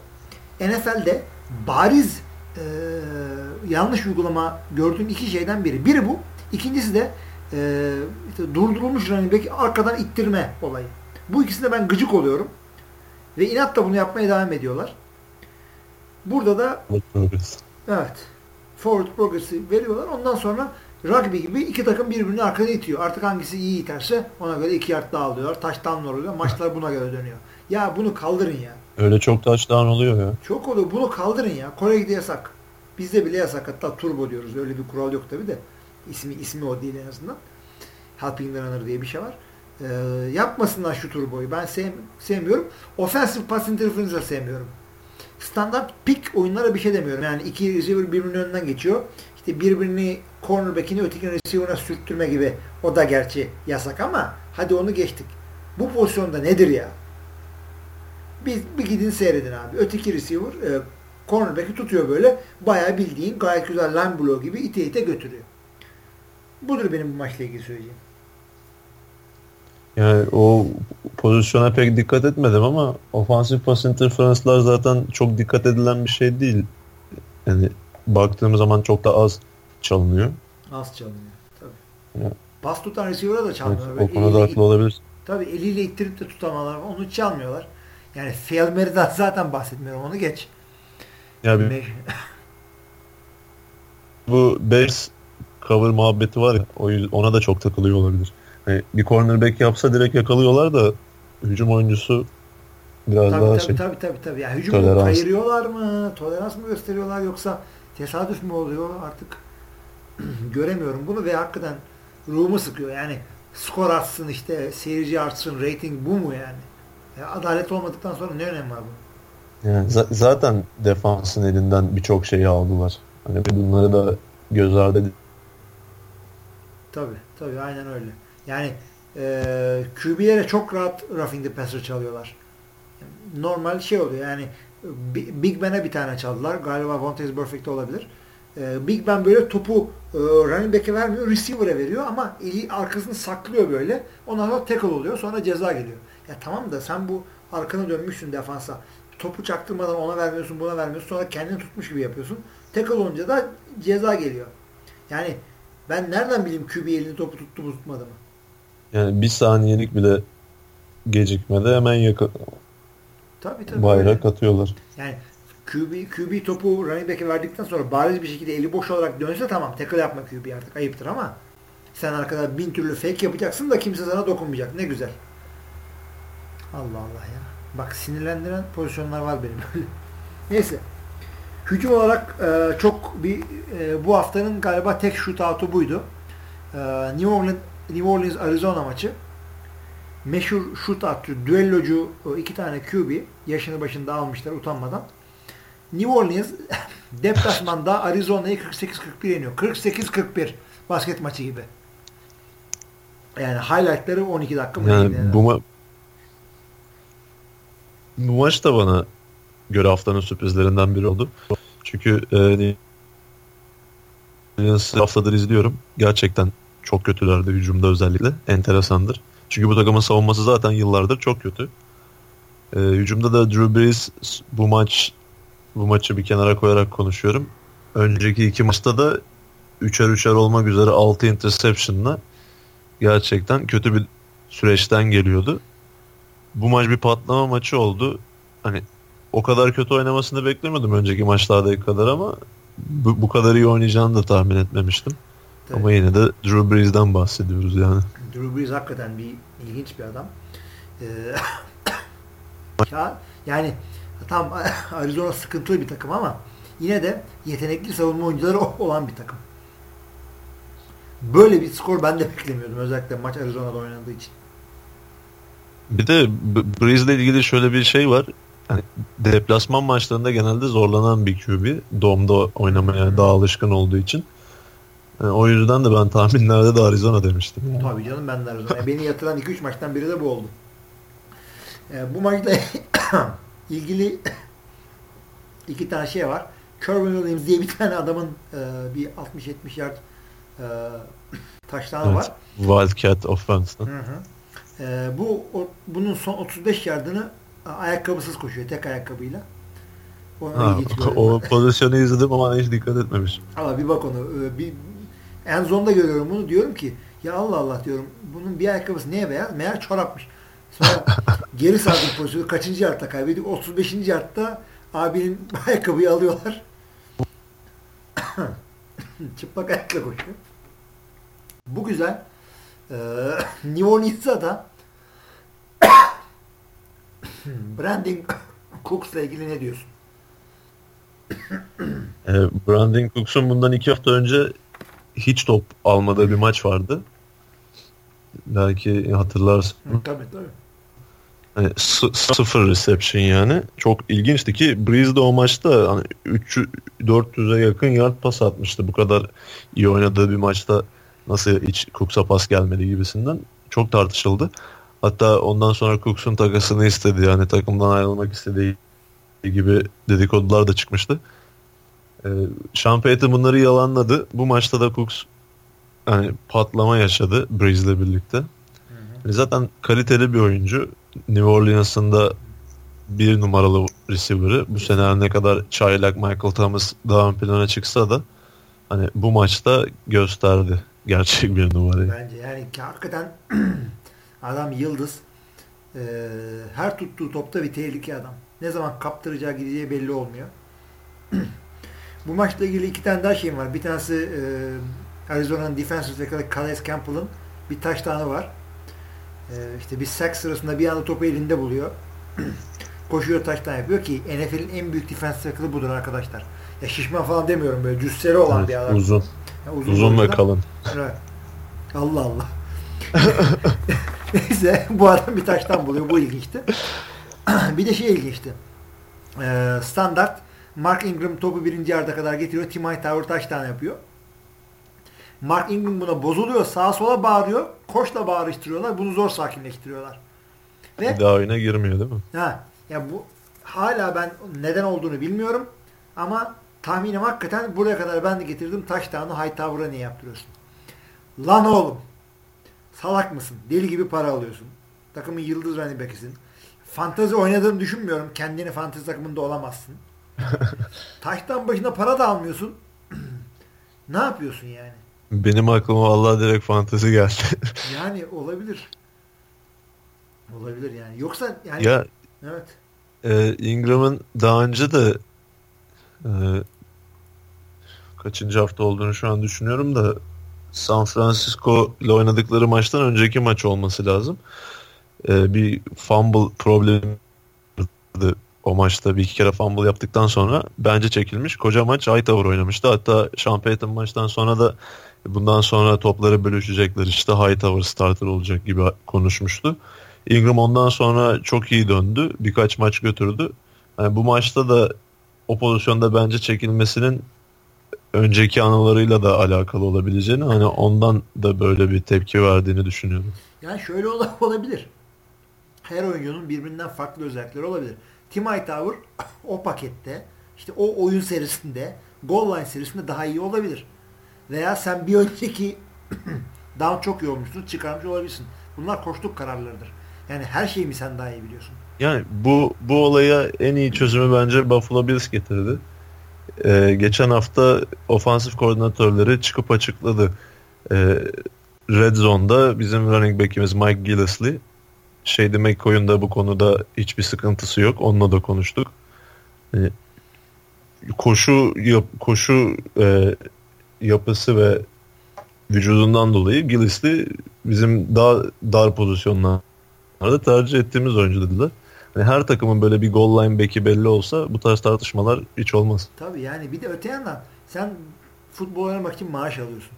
NFL'de bariz e, yanlış uygulama gördüğüm iki şeyden biri. Biri bu. İkincisi de e, işte durdurulmuş running back arkadan ittirme olayı. Bu ikisinde ben gıcık oluyorum. Ve inatla bunu yapmaya devam ediyorlar. Burada da evet forward progress'i veriyorlar. Ondan sonra rugby gibi iki takım birbirini arkada itiyor. Artık hangisi iyi iterse ona göre iki yard daha alıyorlar. Taştan oluyor. Maçlar buna göre dönüyor. Ya bunu kaldırın ya. Öyle çok touchdown oluyor ya. Çok oluyor. Bunu kaldırın ya. Kore'de yasak. Bizde bile yasak. Hatta turbo diyoruz. Öyle bir kural yok tabi de. İsmi, ismi o değil en azından. Helping runner diye bir şey var. Ee, yapmasınlar şu turboyu. Ben sev, sevmiyorum. Offensive pass interference de sevmiyorum. Standart pick oyunlara bir şey demiyorum. Yani iki receiver birbirinin önünden geçiyor. İşte birbirini cornerback'ini ötekini receiver'a sürttürme gibi. O da gerçi yasak ama hadi onu geçtik. Bu pozisyonda nedir ya? Bir, bir gidin seyredin abi. Öteki receiver e, cornerback'i tutuyor böyle. Bayağı bildiğin gayet güzel line gibi ite ite götürüyor. Budur benim bu maçla ilgili söyleyeceğim. Yani o pozisyona pek dikkat etmedim ama ofansif pas interference'lar zaten çok dikkat edilen bir şey değil. Yani baktığım zaman çok da az çalınıyor. Az çalınıyor. Tabii. Ya. Pas tutan receiver'a da çalmıyor. Evet, o konuda haklı olabilir. Tabii eliyle ittirip de tutamalar. Onu çalmıyorlar. Yani fail zaten bahsetmiyorum. Onu geç. Ya bir, bu Bears cover muhabbeti var ya ona da çok takılıyor olabilir. Yani bir cornerback yapsa direkt yakalıyorlar da hücum oyuncusu biraz tabii, daha tabii, şey. Tabii tabii tabii. Yani hücumu tolerans. kayırıyorlar mı? Tolerans mı gösteriyorlar yoksa tesadüf mü oluyor? Artık göremiyorum bunu ve hakikaten ruhumu sıkıyor. Yani skor atsın işte seyirci artsın rating bu mu yani? yani adalet olmadıktan sonra ne önemi var bu? Yani zaten defansın elinden birçok şeyi aldılar. Hani bunları da göz ardı. Tabii tabii aynen öyle. Yani e, QB'lere çok rahat roughing the passer çalıyorlar. Normal şey oluyor yani Big Ben'e bir tane çaldılar. Galiba Vontaze Perfect olabilir. E, Big Ben böyle topu e, running back'e vermiyor. Receiver'e veriyor ama eli arkasını saklıyor böyle. Ondan sonra tackle oluyor. Sonra ceza geliyor. Ya tamam da sen bu arkanı dönmüşsün defansa. Topu çaktırmadan ona vermiyorsun, buna vermiyorsun. Sonra kendini tutmuş gibi yapıyorsun. Tackle olunca da ceza geliyor. Yani ben nereden bileyim QB elini topu tuttu mu tutmadı mı? Yani bir saniyelik bile gecikmede hemen yaka tabii, tabii, bayrak öyle. atıyorlar. Yani QB, QB topu running back'e verdikten sonra bariz bir şekilde eli boş olarak dönse tamam tackle yapma QB artık ayıptır ama sen arkada bin türlü fake yapacaksın da kimse sana dokunmayacak. Ne güzel. Allah Allah ya. Bak sinirlendiren pozisyonlar var benim. Neyse. Hücum olarak e, çok bir e, bu haftanın galiba tek shootout'u buydu. E, New Orleans New Orleans Arizona maçı. Meşhur shootoutçu, düellocu iki tane QB yaşını başında almışlar utanmadan. New Orleans deplasmanda Arizona'yı 48-41 yeniyor. 48-41 basket maçı gibi. Yani highlightları 12 dakika mı? Yani bu, ma bu maç da bana göre haftanın sürprizlerinden biri oldu. Çünkü e, haftadır izliyorum. Gerçekten çok kötülerdi hücumda özellikle. Enteresandır. Çünkü bu takımın savunması zaten yıllardır çok kötü. E, hücumda da Drew Brees bu maç bu maçı bir kenara koyarak konuşuyorum. Önceki iki maçta da üçer üçer olmak üzere 6 interception'la gerçekten kötü bir süreçten geliyordu. Bu maç bir patlama maçı oldu. Hani o kadar kötü oynamasını beklemiyordum önceki maçlardaki kadar ama bu, bu kadar iyi oynayacağını da tahmin etmemiştim. Tabii. Ama yine de Drew Brees'den bahsediyoruz yani. Drew Brees hakikaten bir ilginç bir adam. Ee, ya, yani tam Arizona sıkıntılı bir takım ama yine de yetenekli savunma oyuncuları olan bir takım. Böyle bir skor ben de beklemiyordum özellikle maç Arizona'da oynandığı için. Bir de Breeze ile ilgili şöyle bir şey var. Yani deplasman maçlarında genelde zorlanan bir QB. Dom'da oynamaya daha alışkın olduğu için. Yani o yüzden de ben tahminlerde de Arizona demiştim. Yani. Tabii canım ben de Arizona. Beni yatıran 2-3 maçtan biri de bu oldu. Ee, bu maçla ilgili iki tane şey var. Kerwin Williams diye bir tane adamın e, bir 60-70 yard e, taştanı evet, var. Wildcat offense. Hı hı. E, bu o, bunun son 35 yardını ayakkabısız koşuyor tek ayakkabıyla. ha, o pozisyonu izledim ama hiç dikkat etmemiş. Ama bir bak onu. E, bir, en zonda görüyorum bunu. Diyorum ki ya Allah Allah diyorum. Bunun bir ayakkabısı neye beyaz? Meğer çorapmış. Sonra geri sardım pozisyonu. Kaçıncı yardta kaybediyor? 35. yardta abinin ayakkabıyı alıyorlar. Çıplak ayakla koşuyor. Bu güzel. Ee, New Orleans'a da Brandon Cooks'la ilgili ne diyorsun? e, Brandon Cooks'un bundan iki hafta önce hiç top almadığı bir maç vardı. Belki hatırlarsın. Hı, tabii tabii. Hani sıfır reception yani. Çok ilginçti ki Breeze de o maçta hani 300 400'e yakın yard pas atmıştı. Bu kadar iyi oynadığı bir maçta nasıl hiç Cooks'a pas gelmedi gibisinden çok tartışıldı. Hatta ondan sonra Cooks'un takasını istedi yani takımdan ayrılmak istediği gibi dedikodular da çıkmıştı. Ee, Sean Payton bunları yalanladı. Bu maçta da Cooks yani patlama yaşadı Breeze ile birlikte. Hı hı. Zaten kaliteli bir oyuncu. New Orleans'ın da bir numaralı receiver'ı. Bu sene ne kadar çaylak Michael Thomas daha ön plana çıksa da hani bu maçta gösterdi gerçek bir numarayı. Bence yani hakikaten adam yıldız. Ee, her tuttuğu topta bir tehlike adam. Ne zaman kaptıracağı gideceği belli olmuyor. bu maçla ilgili iki tane daha şeyim var. Bir tanesi e, Arizona'nın defensive tackle Calais Campbell'ın bir taş tane var. E, işte bir sack sırasında bir anda topu elinde buluyor. Koşuyor taştan yapıyor ki NFL'in en büyük defensive tackle'ı budur arkadaşlar. Ya şişman falan demiyorum böyle cüsseli olan evet, bir adam. Uzun. Yani uzun, uzun ve kalın. Evet. Allah Allah. Neyse bu adam bir taştan buluyor. Bu ilginçti. bir de şey ilginçti. Ee, standart Mark Ingram topu birinci yarda kadar getiriyor. Tim Hightower taştan yapıyor. Mark Ingram buna bozuluyor. Sağa sola bağırıyor. Koşla bağırıştırıyorlar. Bunu zor sakinleştiriyorlar. Ve, daha oyuna girmiyor değil mi? Ha, ya bu hala ben neden olduğunu bilmiyorum. Ama tahminim hakikaten buraya kadar ben de getirdim. Taştanı Hightower'a niye yaptırıyorsun? Lan oğlum. Salak mısın? Deli gibi para alıyorsun. Takımın yıldız running back'isin. Fantazi oynadığını düşünmüyorum. Kendini fantazi takımında olamazsın. Taştan başına para da almıyorsun. ne yapıyorsun yani? Benim aklıma vallahi direkt fantezi geldi. yani olabilir. Olabilir yani. Yoksa yani ya, evet. E, Ingram'ın daha önce de e, kaçıncı hafta olduğunu şu an düşünüyorum da San Francisco ile oynadıkları maçtan önceki maç olması lazım. E, bir fumble problemi o maçta bir iki kere fumble yaptıktan sonra bence çekilmiş. Koca maç Hightower oynamıştı. Hatta Sean Payton maçtan sonra da bundan sonra topları bölüşecekler işte Hightower starter olacak gibi konuşmuştu. Ingram ondan sonra çok iyi döndü. Birkaç maç götürdü. Yani bu maçta da o pozisyonda bence çekilmesinin önceki anılarıyla da alakalı olabileceğini hani ondan da böyle bir tepki verdiğini düşünüyorum. Yani şöyle olabilir. Her oyuncunun birbirinden farklı özellikleri olabilir. Tim Hightower o pakette işte o oyun serisinde goal line serisinde daha iyi olabilir. Veya sen bir önceki down çok iyi olmuşsun çıkarmış olabilirsin. Bunlar koştuk kararlarıdır. Yani her şeyi mi sen daha iyi biliyorsun? Yani bu bu olaya en iyi çözümü bence Buffalo Bills getirdi. Ee, geçen hafta ofansif koordinatörleri çıkıp açıkladı. Ee, Red Zone'da bizim running back'imiz Mike Gillisley. Shady McCoy'un da bu konuda hiçbir sıkıntısı yok. Onunla da konuştuk. Ee, koşu yap, koşu e, yapısı ve vücudundan dolayı Gillisley bizim daha dar pozisyonlarda tercih ettiğimiz oyuncu dediler. Yani her takımın böyle bir goal line beki belli olsa bu tarz tartışmalar hiç olmaz. Tabii yani bir de öte yandan sen futbol oynamak için maaş alıyorsun.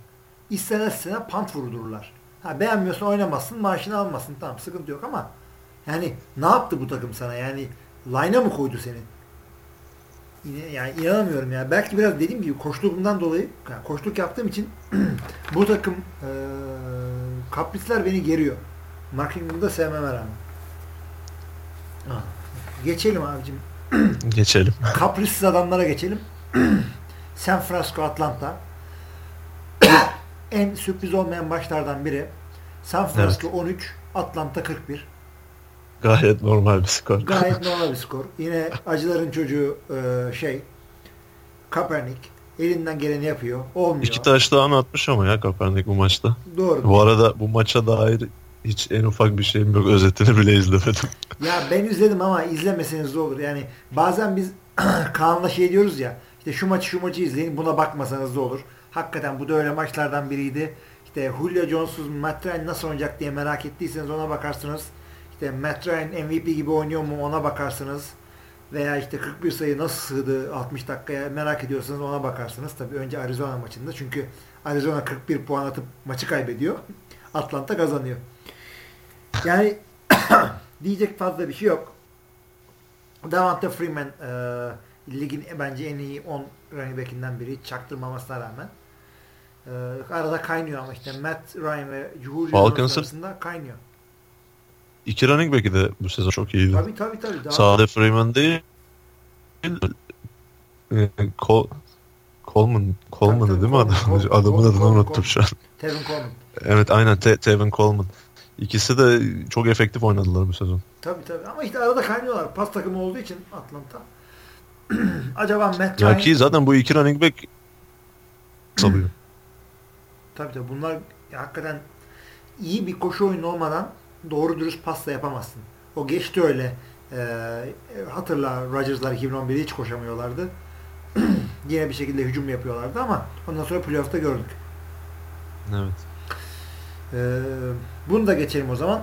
İstemezsene pant vurdururlar. Ha beğenmiyorsan oynamazsın, maaşını almasın. Tamam sıkıntı yok ama yani ne yaptı bu takım sana? Yani line'a mı koydu seni? Yine yani inanamıyorum ya. Belki biraz dediğim gibi koştuğumdan dolayı yani koştuk yaptığım için bu takım e, kaprisler beni geriyor. Mark Ingram'ı da sevmeme rağmen. Ha. Geçelim abicim. Geçelim. Kaprissiz adamlara geçelim. San Francisco Atlanta. En sürpriz olmayan maçlardan biri. San Francisco evet. 13, Atlanta 41. Gayet normal bir skor. Gayet normal bir skor. Yine acıların çocuğu e, şey Kaepernick elinden geleni yapıyor. Olmuyor. İki taş daha atmış ama ya Kaepernick bu maçta. Doğru. Bu arada bu maça dair hiç en ufak bir şeyim yok. Özetini bile izlemedim. Ya ben izledim ama izlemeseniz de olur. Yani bazen biz Kaan'la şey diyoruz ya işte şu maçı şu maçı izleyin buna bakmasanız da olur. Hakikaten bu da öyle maçlardan biriydi. İşte Julio Jones'uz Matt Ryan nasıl oynayacak diye merak ettiyseniz ona bakarsınız. İşte Matt Ryan MVP gibi oynuyor mu ona bakarsınız. Veya işte 41 sayı nasıl sığdı 60 dakikaya merak ediyorsanız ona bakarsınız. Tabii önce Arizona maçında çünkü Arizona 41 puan atıp maçı kaybediyor. Atlanta kazanıyor. Yani diyecek fazla bir şey yok. Davante Freeman e, ligin bence en iyi 10 running back'inden biri çaktırmamasına rağmen. E, arada kaynıyor ama işte Matt Ryan ve Julio arasında kaynıyor. İki running back'i de bu sezon çok iyiydi. Tabii tabii tabii. Daha Sade Freeman değil Col Coleman Coleman'dı değil mi adam? Adamın adını unuttum şu an. Tevin Coleman. Evet aynen Te Tevin Coleman. İkisi de çok efektif oynadılar bu sezon. Tabii tabii ama işte arada kaynıyorlar. Pas takımı olduğu için Atlanta. Acaba Matt Ya ki zaten bu iki running back salıyor. Tabii tabii bunlar hakikaten iyi bir koşu oyunu olmadan doğru dürüst pas da yapamazsın. O geçti öyle. Ee, hatırla Rodgers'lar 2011'de hiç koşamıyorlardı. Yine bir şekilde hücum yapıyorlardı ama ondan sonra playoff'ta gördük. Evet. Ee, bunu da geçelim o zaman.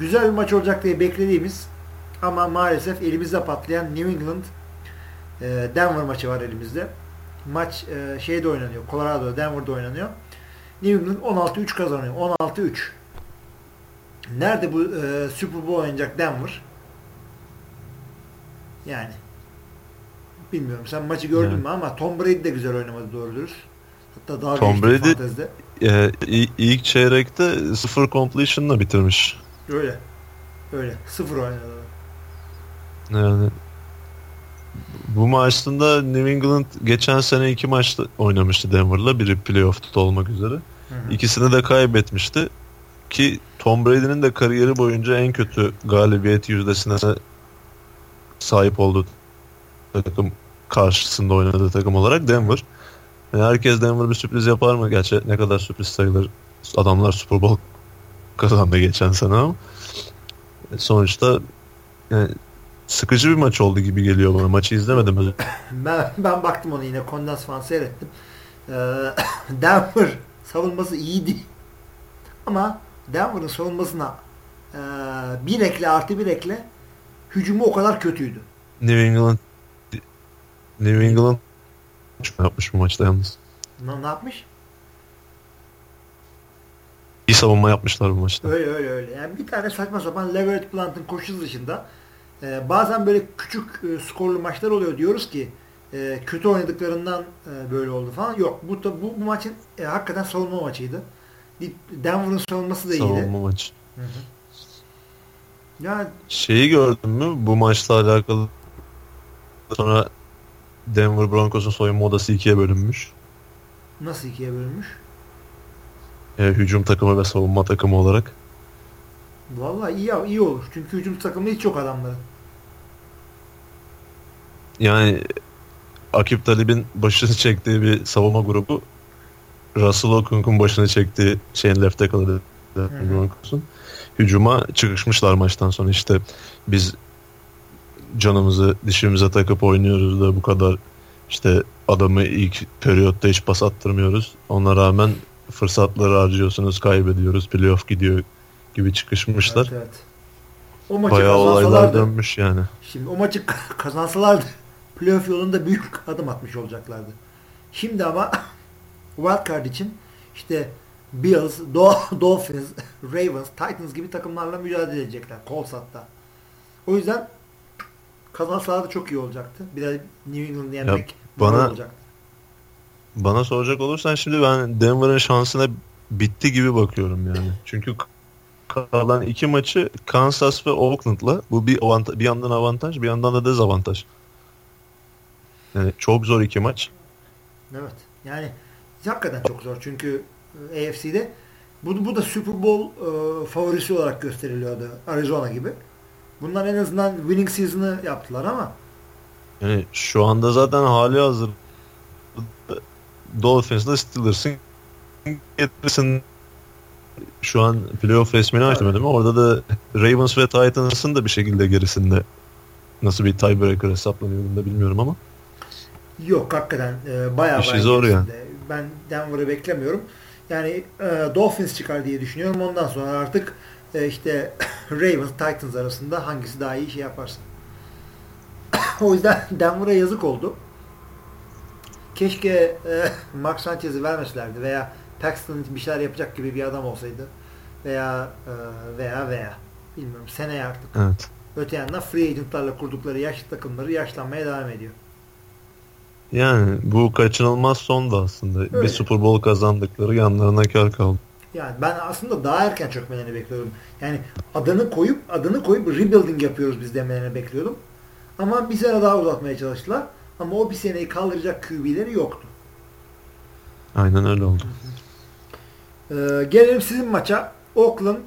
Güzel bir maç olacak diye beklediğimiz ama maalesef elimizde patlayan New England e, Denver maçı var elimizde. Maç e, şeyde oynanıyor. Colorado'da, Denver'da oynanıyor. New England 16-3 kazanıyor. 16-3. Nerede bu e, Super Bowl oynayacak Denver? Yani bilmiyorum. Sen maçı gördün evet. mü ama Tom Brady de güzel oynamadı doğru dürüst. Hatta daha Tom Brady e, ilk çeyrekte sıfır completion'la bitirmiş. Öyle. Öyle. Sıfır oynadı. Yani bu maçında New England geçen sene iki maçta oynamıştı Denver'la. Biri playoff'ta olmak üzere. Hı hı. İkisini de kaybetmişti. Ki Tom Brady'nin de kariyeri boyunca en kötü galibiyet yüzdesine sahip olduğu takım karşısında oynadığı takım olarak Denver. Yani herkes Denver bir sürpriz yapar mı? Gerçi ne kadar sürpriz sayılır. Adamlar Super Bowl kazandı geçen sene ama sonuçta yani sıkıcı bir maç oldu gibi geliyor bana. Maçı izlemedim. ben, ben baktım onu yine kondans falan seyrettim. Ee, Denver savunması iyiydi. Ama Denver'ın savunmasına e, bir ekle artı bir ekle hücumu o kadar kötüydü. New England New England yapmış bu maçta yalnız. Ne, ne yapmış? İyi savunma yapmışlar bu maçta. Öyle öyle öyle. Yani bir tane saçma sapan Leverett Plant'ın koşusu dışında e, bazen böyle küçük e, skorlu maçlar oluyor. Diyoruz ki e, kötü oynadıklarından e, böyle oldu falan. Yok. Bu bu, bu maçın e, hakikaten savunma maçıydı. Denver'ın savunması da iyiydi. Savunma maçı. Hı hı. Ya şeyi gördün mü? Bu maçla alakalı sonra Denver Broncos'un soyunma odası ikiye bölünmüş. Nasıl ikiye bölünmüş? E, hücum takımı ve savunma takımı olarak. Vallahi iyi iyi olur. Çünkü hücum takımı hiç yok adamların. Yani Akip Talib'in başını çektiği bir savunma grubu Russell Okung'un başını çektiği şeyin left tackle'ı hücuma çıkışmışlar maçtan sonra işte biz canımızı dişimize takıp oynuyoruz da bu kadar işte adamı ilk periyotta hiç pas attırmıyoruz. Ona rağmen fırsatları harcıyorsunuz, kaybediyoruz, playoff gidiyor gibi çıkışmışlar. Evet, evet. O maçı Bayağı olaylar dönmüş yani. Şimdi o maçı kazansalardı playoff yolunda büyük adım atmış olacaklardı. Şimdi ama wildcard için işte Bills, Dolphins, Ravens, Titans gibi takımlarla mücadele edecekler. Colts'ta. O yüzden kazansalardı çok iyi olacaktı. Bir de New England yenmek bana, olacaktı. Bana soracak olursan şimdi ben Denver'ın şansına bitti gibi bakıyorum yani. Çünkü kalan iki maçı Kansas ve Oakland'la bu bir avantaj, bir yandan avantaj bir yandan da dezavantaj. Yani çok zor iki maç. Evet. Yani hakikaten çok zor. Çünkü e, AFC'de bu, bu da Super Bowl e, favorisi olarak gösteriliyordu. Arizona gibi. Bunlar en azından winning season'ı yaptılar ama yani şu anda zaten hali hazır Dolphins'la Steelers'ın getirsin şu an playoff resmini açtım değil mi? Orada da Ravens ve Titans'ın da bir şekilde gerisinde nasıl bir tiebreaker hesaplanıyor da bilmiyorum ama. Yok hakikaten e, bayağı İşi bayağı zor yani. Ben Denver'ı beklemiyorum. Yani e, Dolphins çıkar diye düşünüyorum. Ondan sonra artık e, işte Ravens, Titans arasında hangisi daha iyi şey yaparsın. o yüzden Denver'a yazık oldu. Keşke e, Mark Sanchez'i vermeselerdi veya Paxton bir şeyler yapacak gibi bir adam olsaydı. Veya e, veya veya bilmiyorum seneye artık. Evet. Öte yandan free agentlarla kurdukları yaşlı takımları yaşlanmaya devam ediyor. Yani bu kaçınılmaz son da aslında. Öyle. Bir Super Bowl kazandıkları yanlarına kar kaldı. Yani ben aslında daha erken çökmelerini bekliyorum. Yani adını koyup adını koyup rebuilding yapıyoruz biz demelerini bekliyordum. Ama bir sene daha uzatmaya çalıştılar. Ama o bir seneyi kaldıracak QB'leri yoktu. Aynen öyle oldu. Ee, gelelim sizin maça. Oakland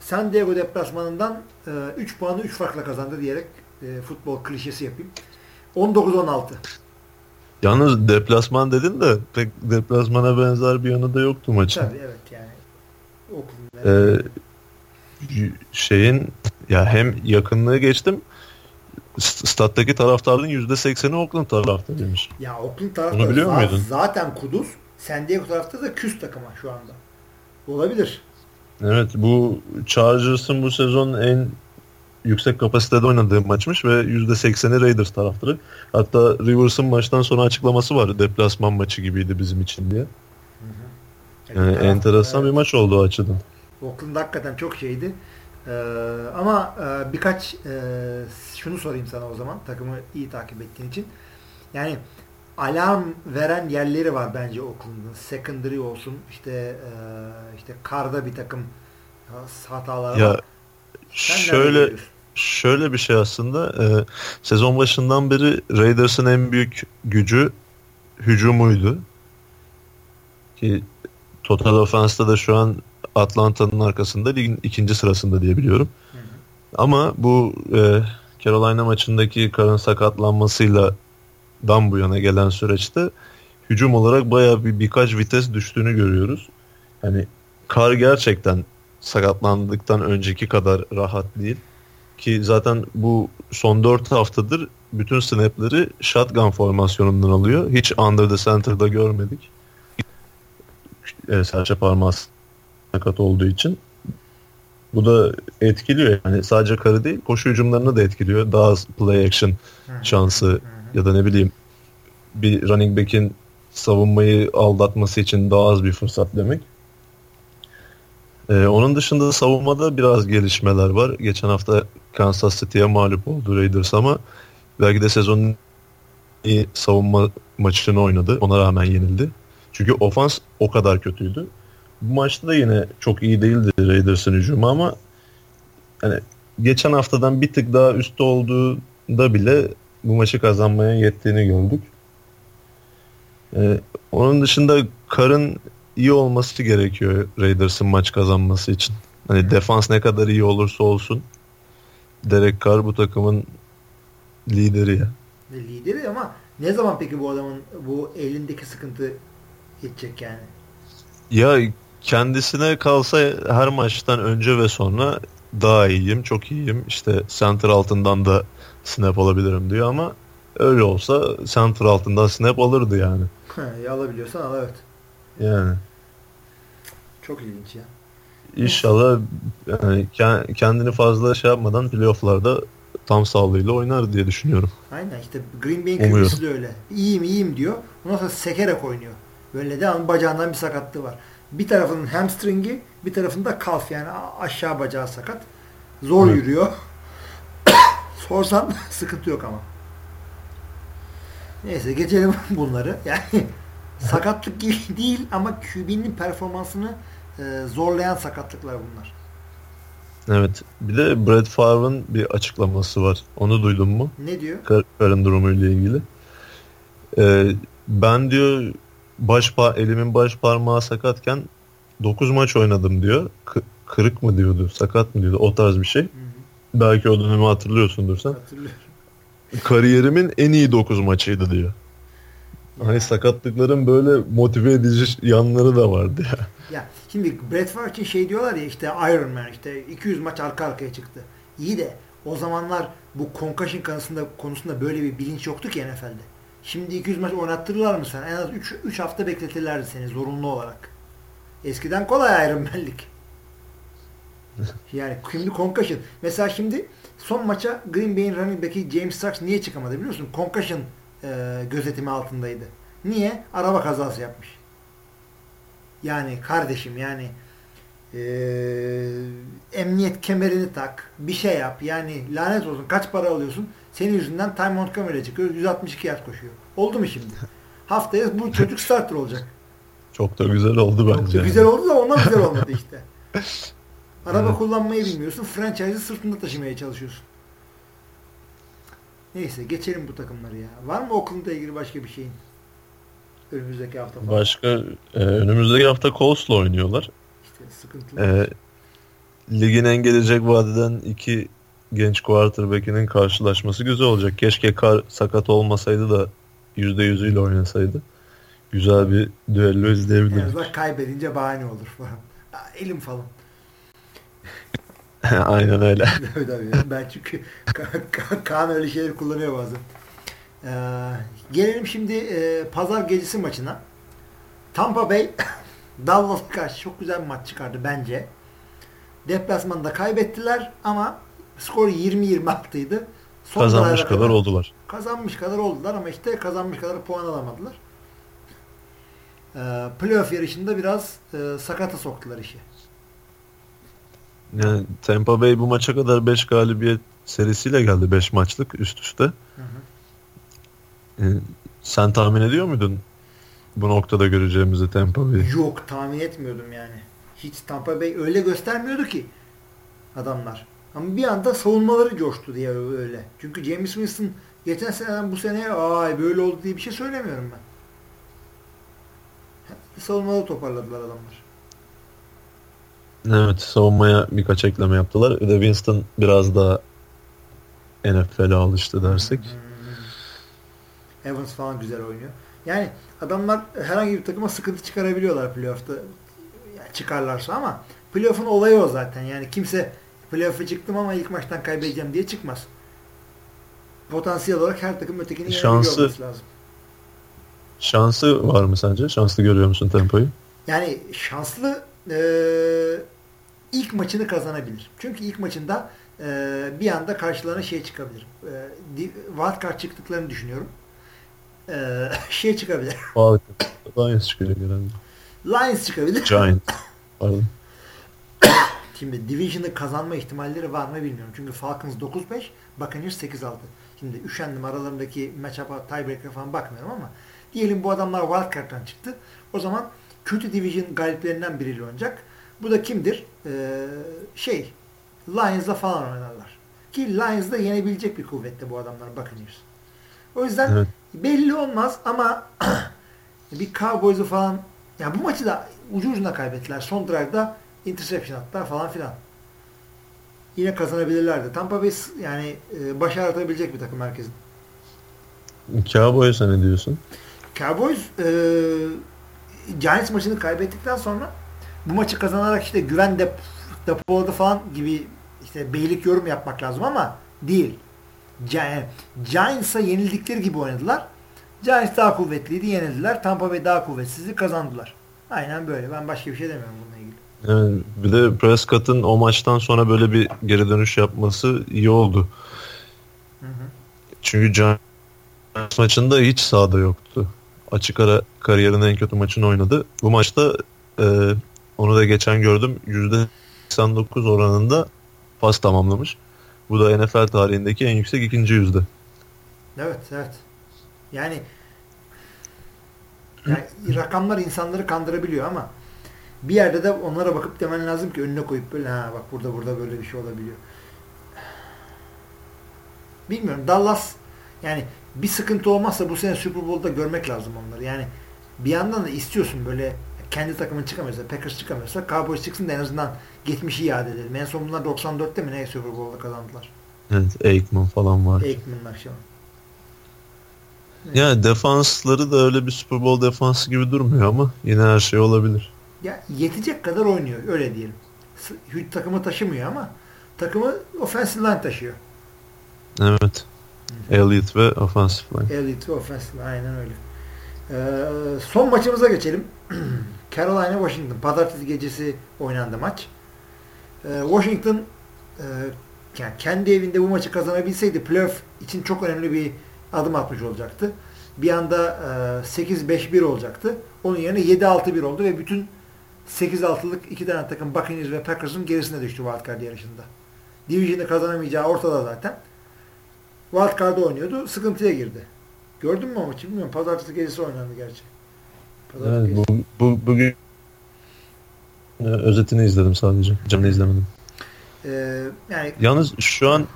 San Diego deplasmanından e, 3 puanı 3 farkla kazandı diyerek e, futbol klişesi yapayım. 19-16. Yalnız deplasman dedin de pek deplasmana benzer bir yanı da yoktu maçın. Tabii evet yani. Ee, şeyin ya hem yakınlığı geçtim stattaki taraftarların %80'i Oakland taraftarıymış. Ya Oakland taraftarı Onu biliyor muydun? zaten kuduz. San Diego taraftarı da küs takıma şu anda. Olabilir. Evet bu Chargers'ın bu sezon en yüksek kapasitede oynadığı maçmış ve %80'i Raiders taraftarı. Hatta Rivers'ın maçtan sonra açıklaması vardı. Deplasman maçı gibiydi bizim için diye. Hı hı. Yani, yani enteresan evet. bir maç oldu o açıdan. Oakland hakikaten çok şeydi. Ee, ama e, birkaç e, şunu sorayım sana o zaman takımı iyi takip ettiğin için. Yani alarm veren yerleri var bence Oakland'ın. Secondary olsun işte e, işte karda bir takım hatalar ya, var. Sen şöyle şöyle bir şey aslında e, sezon başından beri Raiders'ın en büyük gücü hücumuydu. Ki Total Offense'da da şu an Atlanta'nın arkasında ligin ikinci sırasında diye biliyorum. Hı hı. Ama bu e, Carolina maçındaki karın sakatlanmasıyla dan bu yana gelen süreçte hücum olarak baya bir birkaç vites düştüğünü görüyoruz. Yani Kar gerçekten sakatlandıktan önceki kadar rahat değil. Ki zaten bu son 4 haftadır bütün snapleri shotgun formasyonundan alıyor. Hiç under the center'da görmedik. E, serçe parmağı sakat olduğu için. Bu da etkiliyor yani sadece karı değil koşu hücumlarını da etkiliyor. Daha az play action şansı ya da ne bileyim bir running back'in savunmayı aldatması için daha az bir fırsat demek. Ee, onun dışında savunmada biraz gelişmeler var. Geçen hafta Kansas City'ye mağlup oldu Raiders ama belki de sezonun iyi savunma maçını oynadı. Ona rağmen yenildi. Çünkü ofans o kadar kötüydü. Bu maçta da yine çok iyi değildi Raiders'ın hücumu ama yani geçen haftadan bir tık daha üstte olduğunda bile bu maçı kazanmaya yettiğini gördük. Ee, onun dışında Karın iyi olması gerekiyor Raiders'ın maç kazanması için. Hani defans ne kadar iyi olursa olsun Derek Carr bu takımın lideri ya. Lideri ama ne zaman peki bu adamın bu elindeki sıkıntı geçecek yani? Ya kendisine kalsa her maçtan önce ve sonra daha iyiyim, çok iyiyim. İşte center altından da snap alabilirim diyor ama öyle olsa center altından snap alırdı yani. ya alabiliyorsan al evet. Yani. Çok ilginç ya. İnşallah yani kendini fazla şey yapmadan playofflarda tam sağlığıyla oynar diye düşünüyorum. Aynen işte Green Bay'in kırmızısı da öyle. İyiyim iyiyim diyor. Ondan sonra sekerek oynuyor. Böyle de ama bacağından bir sakatlığı var. Bir tarafının hamstringi bir tarafında kalf yani aşağı bacağı sakat. Zor evet. yürüyor. Sorsan sıkıntı yok ama. Neyse geçelim bunları. Yani sakatlık değil ama QB'nin performansını e, zorlayan sakatlıklar bunlar. Evet. Bir de Brad Favre'ın bir açıklaması var. Onu duydun mu? Ne diyor? Kar karın durumuyla ilgili. Ee, ben diyor baş elimin baş parmağı sakatken 9 maç oynadım diyor. K kırık mı diyordu, sakat mı diyordu. O tarz bir şey. Belki o dönemi hatırlıyorsundur sen. Hatırlıyorum. Kariyerimin en iyi 9 maçıydı diyor. Hani sakatlıkların böyle motive edici yanları da vardı ya. Ya şimdi Brett Favre için şey diyorlar ya işte Iron Man işte 200 maç arka arkaya çıktı. İyi de o zamanlar bu concussion konusunda, konusunda böyle bir bilinç yoktu ki NFL'de. Şimdi 200 maç oynattırırlar mı sen? En az 3, 3 hafta bekletirlerdi seni zorunlu olarak. Eskiden kolay Iron Man'lik. Yani şimdi concussion. Mesela şimdi son maça Green Bay'in running back'i James Starks niye çıkamadı biliyor musun? Concussion e, gözetimi altındaydı. Niye? Araba kazası yapmış. Yani kardeşim yani e, emniyet kemerini tak, bir şey yap. Yani lanet olsun kaç para alıyorsun? Senin yüzünden Time Montgomery'e çıkıyor. 162 yard koşuyor. Oldu mu şimdi? Haftaya bu çocuk starter olacak. Çok da güzel oldu bence. Çok da güzel oldu da ona güzel olmadı işte. Araba evet. kullanmayı bilmiyorsun. Franchise'ı sırtında taşımaya çalışıyorsun. Neyse geçelim bu takımları ya. Var mı Oakland'la ilgili başka bir şeyin? Önümüzdeki hafta falan. Başka e, önümüzdeki hafta Colts'la oynuyorlar. İşte sıkıntılı. E, ligin en gelecek vadeden iki genç quarterback'inin karşılaşması güzel olacak. Keşke kar sakat olmasaydı da %100'üyle oynasaydı. Güzel bir düello izleyebilirdik. En azından kaybedince bahane olur falan. Elim falan. Aynen öyle. ben çünkü Kaan öyle şeyler kullanıyor bazen. Ee, gelelim şimdi e, pazar gecesi maçına. Tampa Bay Dallas'a karşı çok güzel bir maç çıkardı bence. Deplasmanda kaybettiler ama skor 20-26 idi. Son kazanmış kadar, kadar oldular. Kazanmış kadar oldular ama işte kazanmış kadar puan alamadılar. Ee, playoff yarışında biraz e, sakata soktular işi. Yani Tampa Bay bu maça kadar 5 galibiyet serisiyle geldi 5 maçlık üst üste. Hı hı. Ee, sen tahmin ediyor muydun bu noktada göreceğimizi Tampa Bay? Yok tahmin etmiyordum yani. Hiç Tampa Bay öyle göstermiyordu ki adamlar. Ama bir anda savunmaları coştu diye öyle. Çünkü James Winston geçen seneden bu seneye ay böyle oldu diye bir şey söylemiyorum ben. Savunmaları toparladılar adamlar. Evet savunmaya birkaç ekleme yaptılar. Bir de Winston biraz daha NFL'e alıştı dersek. Hmm. Evans falan güzel oynuyor. Yani adamlar herhangi bir takıma sıkıntı çıkarabiliyorlar playoff'ta. Yani çıkarlarsa ama playoff'un olayı o zaten. Yani kimse playoff'a çıktım ama ilk maçtan kaybedeceğim diye çıkmaz. Potansiyel olarak her takım ötekini Şansı, lazım. Şansı var mı sence? Şanslı görüyor musun tempoyu? Yani şanslı e, ilk maçını kazanabilir. Çünkü ilk maçında e, bir anda karşılarına şey çıkabilir. E, wildcard çıktıklarını düşünüyorum. E, şey çıkabilir. Lions çıkıyor genelde. Lions çıkabilir. Giants. Pardon. Şimdi Division'ı kazanma ihtimalleri var mı bilmiyorum. Çünkü Falcons 9-5, Buccaneers 8-6. Şimdi üşendim aralarındaki matchup'a tiebreaker falan bakmıyorum ama diyelim bu adamlar wildcard'dan çıktı. O zaman kötü division galiplerinden biriyle oynayacak. Bu da kimdir? Ee, şey Lions'la falan oynarlar. Ki Lions'da yenebilecek bir kuvvette bu adamlar Buccaneers. O yüzden evet. belli olmaz ama bir Cowboys'u falan yani bu maçı da ucu ucuna kaybettiler. Son drive'da interception attılar falan filan. Yine kazanabilirlerdi. Tampa Bay yani e, baş ağrıtabilecek bir takım herkesin. Cowboys'a ne diyorsun? Cowboys e, Giants maçını kaybettikten sonra bu maçı kazanarak işte güven dep depoladı falan gibi işte beylik yorum yapmak lazım ama değil. Giants'a yenildikleri gibi oynadılar. Giants daha kuvvetliydi, yenildiler. Tampa Bay daha kuvvetsizdi, kazandılar. Aynen böyle. Ben başka bir şey demiyorum bununla ilgili. Evet, bir de Prescott'ın o maçtan sonra böyle bir geri dönüş yapması iyi oldu. Hı hı. Çünkü Giants maçında hiç sahada yoktu. Açık ara kariyerinin en kötü maçını oynadı. Bu maçta e, onu da geçen gördüm. %89 oranında pas tamamlamış. Bu da NFL tarihindeki en yüksek ikinci yüzde. Evet, evet. Yani, yani rakamlar insanları kandırabiliyor ama bir yerde de onlara bakıp demen lazım ki önüne koyup böyle ha bak burada burada böyle bir şey olabiliyor. Bilmiyorum. Dallas yani bir sıkıntı olmazsa bu sene Super Bowl'da görmek lazım onları. Yani bir yandan da istiyorsun böyle kendi takımın çıkamıyorsa, Packers çıkamıyorsa Cowboys çıksın da en azından geçmişi iade edelim. En son bunlar 94'te mi ne Super Bowl'da kazandılar? Evet, Aikman falan var. Aikman'ın akşamı. Evet. Yani defansları da öyle bir Super Bowl defansı gibi durmuyor ama yine her şey olabilir. Ya yetecek kadar oynuyor öyle diyelim. Takımı taşımıyor ama takımı offensive line taşıyor. Evet. Elliot ve offensive line. Elliot ve offensive line aynen öyle. Ee, son maçımıza geçelim. Carolina Washington pazartesi gecesi oynandı maç. Ee, Washington e, yani kendi evinde bu maçı kazanabilseydi playoff için çok önemli bir adım atmış olacaktı. Bir anda e, 8-5-1 olacaktı. Onun yerine 7-6-1 oldu ve bütün 8-6'lık iki tane takım Buccaneers ve Packers'ın gerisine düştü wildcard yarışında. Division'ı kazanamayacağı ortada zaten. Wildcard'da oynuyordu. Sıkıntıya girdi. Gördün mü o maçı bilmiyorum. Pazartesi gecesi oynandı gerçi. Evet, bu, bu, bugün e, özetini izledim sadece. Canlı izlemedim. Ee, yani Yalnız şu an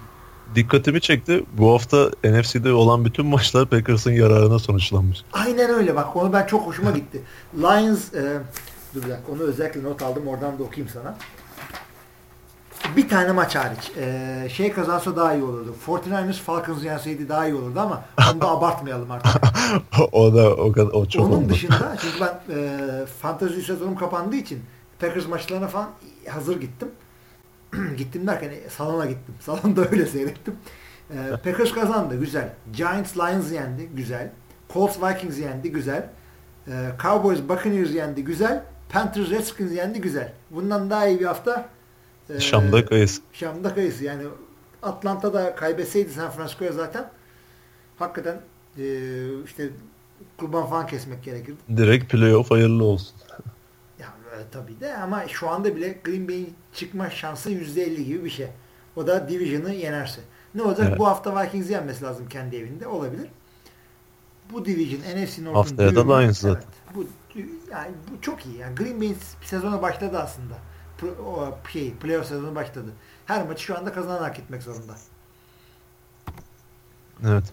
dikkatimi çekti. Bu hafta NFC'de olan bütün maçlar Packers'ın yararına sonuçlanmış. Aynen öyle bak onu ben çok hoşuma gitti. Lions e, dur bir dakika onu özellikle not aldım oradan da okuyayım sana. Bir tane maç hariç. E, şey kazansa daha iyi olurdu. 49ers Falcons yenseydi daha iyi olurdu ama onu da abartmayalım artık. o da o kadar o çok Onun oldu. dışında çünkü ben e, fantasy sezonum kapandığı için Packers maçlarına falan hazır gittim. gittim derken e, salona gittim. Salonda öyle seyrettim. E, Packers kazandı. Güzel. Giants Lions yendi. Güzel. Colts Vikings yendi. Güzel. E, Cowboys Buccaneers yendi. Güzel. Panthers Redskins yendi. Güzel. Bundan daha iyi bir hafta e, Şam'da kayısı. Şam'da kayısı. Yani Atlanta'da kaybetseydi San Francisco'ya zaten hakikaten e, işte kurban falan kesmek gerekirdi. Direkt playoff hayırlı olsun. Ya e, tabii de ama şu anda bile Green Bay'in çıkma şansı %50 gibi bir şey. O da Division'ı yenerse. Ne olacak? Evet. Bu hafta Vikings yenmesi lazım kendi evinde. Olabilir. Bu Division NFC North'un Haftaya da Lions zaten. Evet, bu, yani bu çok iyi. Yani Green Bay'in sezona başladı aslında. O şey, playoff sezonu başladı. Her maçı şu anda kazanarak gitmek zorunda. Evet.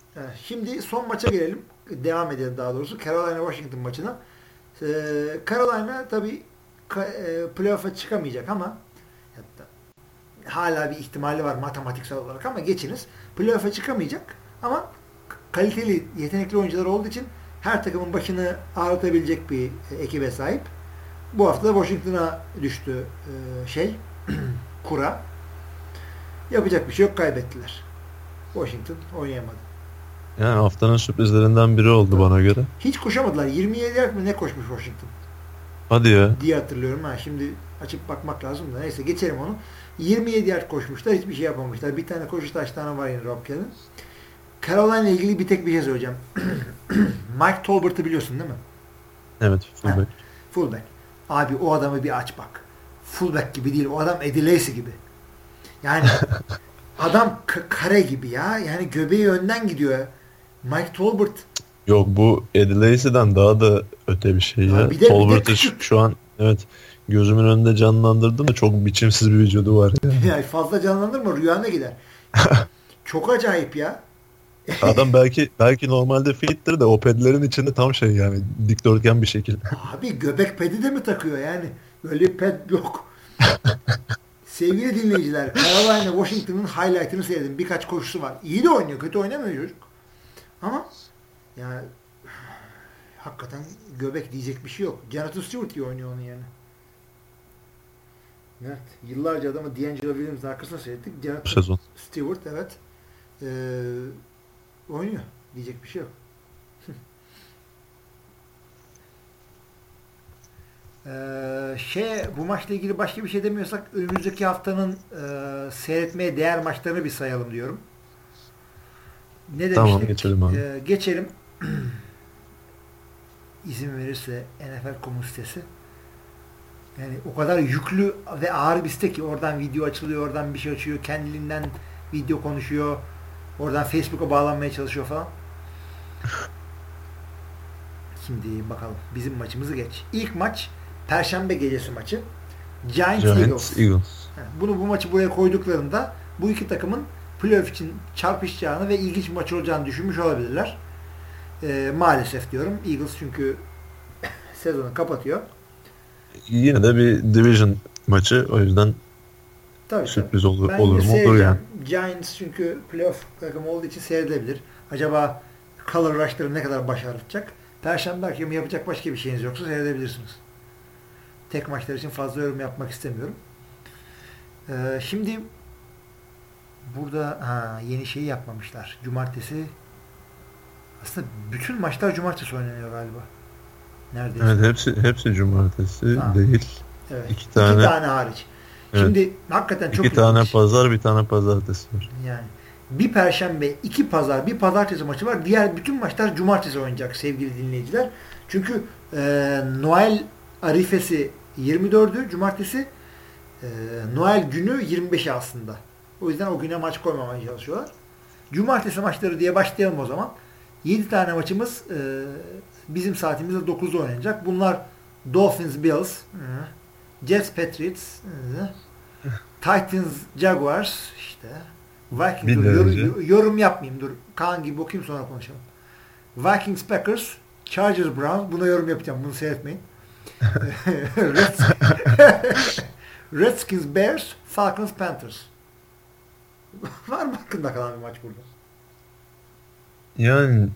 Şimdi son maça gelelim. Devam edelim daha doğrusu. Carolina Washington maçına. Ee, Carolina tabii e, playoff'a çıkamayacak ama hala bir ihtimali var matematiksel olarak ama geçiniz. Playoff'a çıkamayacak ama kaliteli, yetenekli oyuncular olduğu için her takımın başını ağrıtabilecek bir ekibe sahip. Bu hafta da Washington'a düştü e, şey kura. Yapacak bir şey yok kaybettiler. Washington oynayamadı. Yani haftanın sürprizlerinden biri oldu evet. bana göre. Hiç koşamadılar. 27 yer mi ne koşmuş Washington? Hadi ya. Diye hatırlıyorum. Ha, şimdi açıp bakmak lazım da. Neyse geçelim onu. 27 yard koşmuşlar. Hiçbir şey yapamamışlar. Bir tane koşu taştanı var yine Rob Kell'in. Carolina ile ilgili bir tek bir şey söyleyeceğim. Mike Tolbert'ı biliyorsun değil mi? Evet. Fullback. Ha, fullback. Abi o adamı bir aç bak. Fullback gibi değil. O adam Eddie Lacy gibi. Yani adam kare gibi ya. Yani göbeği önden gidiyor. Mike Tolbert Yok bu Eddie Lacy'den daha da öte bir şey ya. ya Tolbert'ı şu an evet gözümün önünde canlandırdım da çok biçimsiz bir vücudu var ya. Yani fazla canlandırma rüyana gider. çok acayip ya. Adam belki belki normalde fittir de o pedlerin içinde tam şey yani dikdörtgen bir şekilde. Abi göbek pedi de mi takıyor yani? Böyle ped yok. Sevgili dinleyiciler, Carolina Washington'ın highlight'ını seyredin. Birkaç koşusu var. İyi de oynuyor, kötü oynamıyor çocuk. Ama yani hakikaten göbek diyecek bir şey yok. Jonathan Stewart iyi oynuyor onun yerine. Evet. Yıllarca adamı D'Angelo Williams'ın arkasına seyrettik. Jonathan sezon. Stewart evet. Ee, oynuyor. Diyecek bir şey yok. Ee, şey bu maçla ilgili başka bir şey demiyorsak önümüzdeki haftanın e, seyretmeye değer maçlarını bir sayalım diyorum. Ne demiştik? Tamam, geçelim abi. Ee, geçelim. İzin verirse NFL.com sitesi. Yani o kadar yüklü ve ağır bir site ki oradan video açılıyor, oradan bir şey açıyor, kendiliğinden video konuşuyor, oradan Facebook'a bağlanmaya çalışıyor falan. Şimdi bakalım bizim maçımızı geç. İlk maç Perşembe gecesi maçı. Giants, Eagles. Giants, Eagles. Ha, Bunu bu maçı buraya koyduklarında bu iki takımın playoff için çarpışacağını ve ilginç bir maç olacağını düşünmüş olabilirler. Ee, maalesef diyorum. Eagles çünkü sezonu kapatıyor. Yine de bir division maçı o yüzden Tabii, sürpriz olur, Ben olur mu olur yani. Giants çünkü playoff takımı olduğu için seyredilebilir. Acaba color rush'ları ne kadar başaracak? Perşembe akşamı yapacak başka bir şeyiniz yoksa seyredebilirsiniz. Tek maçlar için fazla yorum yapmak istemiyorum. Ee, şimdi burada ha, yeni şeyi yapmamışlar. Cumartesi aslında bütün maçlar cumartesi oynanıyor galiba. Neredeyse. Evet hepsi hepsi cumartesi Ha. değil. Evet. İki İki tane, tane hariç. Evet. Şimdi hakikaten çok iki tane ilginç. pazar, bir tane pazartesi var. Yani bir perşembe, iki pazar, bir pazartesi maçı var. Diğer bütün maçlar cumartesi oynayacak sevgili dinleyiciler. Çünkü e, Noel arifesi 24'ü cumartesi e, Noel günü 25'i aslında. O yüzden o güne maç koymamaya çalışıyorlar. Cumartesi maçları diye başlayalım o zaman. 7 tane maçımız e, bizim saatimizde 9'da oynanacak. Bunlar Dolphins Bills, e, Jets Patriots, e, Titans Jaguars işte Vikings dur, de yor- önce. yor- yorum yapmayayım dur. Kaan gibi okuyayım sonra konuşalım. Vikings Packers, Chargers Browns. Buna yorum yapacağım. Bunu seyretmeyin. Reds- Redskins Bears, Falcons Panthers. Var mı hakkında kalan bir maç burada? Yani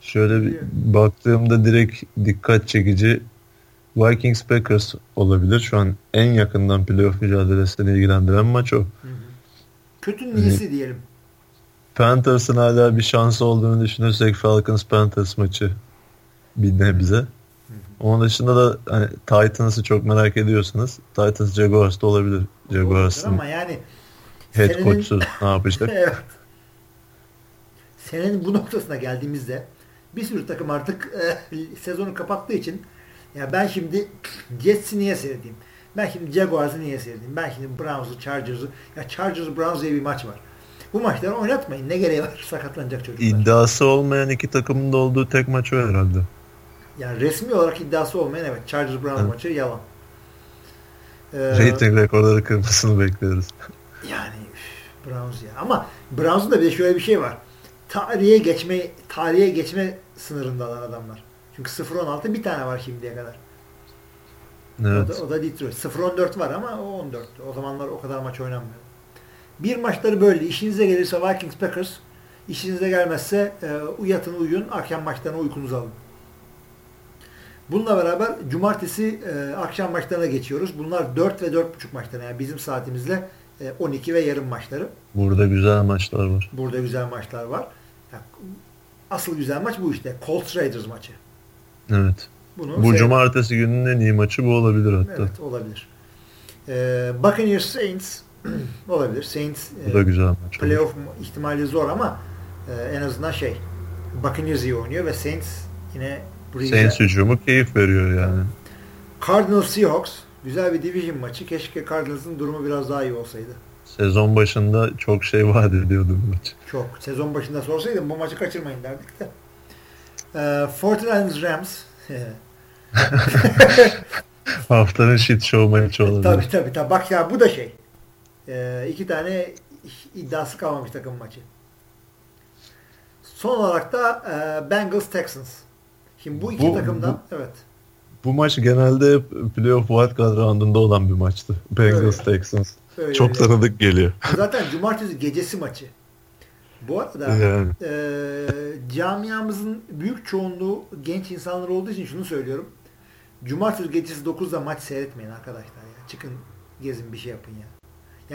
şöyle bir baktığımda direkt dikkat çekici Vikings Packers olabilir. Şu an en yakından playoff mücadelesini ilgilendiren maç o. Kötünün iyisi diyelim. Panthers'ın hala bir şansı olduğunu düşünürsek Falcons Panthers maçı bir nebze. Onun dışında da hani Titans'ı çok merak ediyorsanız Titans Jaguars da olabilir. Jaguars'ın Ama yani head senenin- coach'u ne yapacak? evet. Senenin bu noktasına geldiğimizde bir sürü takım artık e, sezonu kapattığı için ya ben şimdi Jets'i niye seyredeyim? Ben şimdi Jaguars'ı niye seyredeyim? Ben şimdi Browns'u, Chargers'ı ya Chargers Browns diye bir maç var. Bu maçları oynatmayın. Ne gereği var? Sakatlanacak çocuklar. İddiası olmayan iki takımın da olduğu tek maç o herhalde. Yani resmi olarak iddiası olmayan evet Chargers Browns Evet. maçı yalan. Ee, Rating rekorları kırmasını bekliyoruz. Yani üf, Browns ya. Ama Browns'un da bir de şöyle bir şey var. Tarihe geçme tarihe geçme sınırındalar adamlar. Çünkü 0-16 bir tane var şimdiye kadar. O, Evet. da, o da Detroit. 0-14 var ama o 14. O zamanlar o kadar maç oynanmıyor. Bir maçları böyle. İşinize gelirse Vikings Packers, işinize gelmezse e, yatın uyuyun, akşam maçlarına uykunuzu alın. Bununla beraber cumartesi e, akşam maçlarına geçiyoruz. Bunlar 4 ve 4.5 maçları. Yani bizim saatimizle e, 12 ve yarım maçları. Burada güzel maçlar var. Burada güzel maçlar var. Ya, asıl güzel maç bu işte. Colts Raiders maçı. Evet. Bunu Bu seyret- cumartesi gününün en iyi maçı bu olabilir hatta. Evet olabilir. Ee, Buccaneers Saints olabilir. Saints Bu e, da güzel maç. olur. playoff ihtimali zor ama e, en azından şey Buccaneers iyi oynuyor ve Saints yine burayı Saints hücumu keyif veriyor yani. Cardinals Seahawks güzel bir division maçı. Keşke Cardinals'ın durumu biraz daha iyi olsaydı. Sezon başında çok şey vaat ediyordu bu maç. Çok. Sezon başında sorsaydım bu maçı kaçırmayın derdik de. Ee, 49ers Rams Haftanın shit show maçı olabilir. Tabii tabii tabii. Bak ya bu da şey. Ee, iki tane iddiası kalmamış takım maçı. Son olarak da e, Bengals Texans. Şimdi bu iki Bu- takımdan evet. Bu maç genelde playoff wildcard roundunda olan bir maçtı. Bengals Texans. Öyle Çok öyle. tanıdık geliyor. Zaten cumartesi gecesi maçı. Bu arada Yani. e, camiamızın büyük çoğunluğu genç insanlar olduğu için şunu söylüyorum. Cumartesi gecesi 9'da maç seyretmeyin arkadaşlar ya. Çıkın gezin bir şey yapın ya.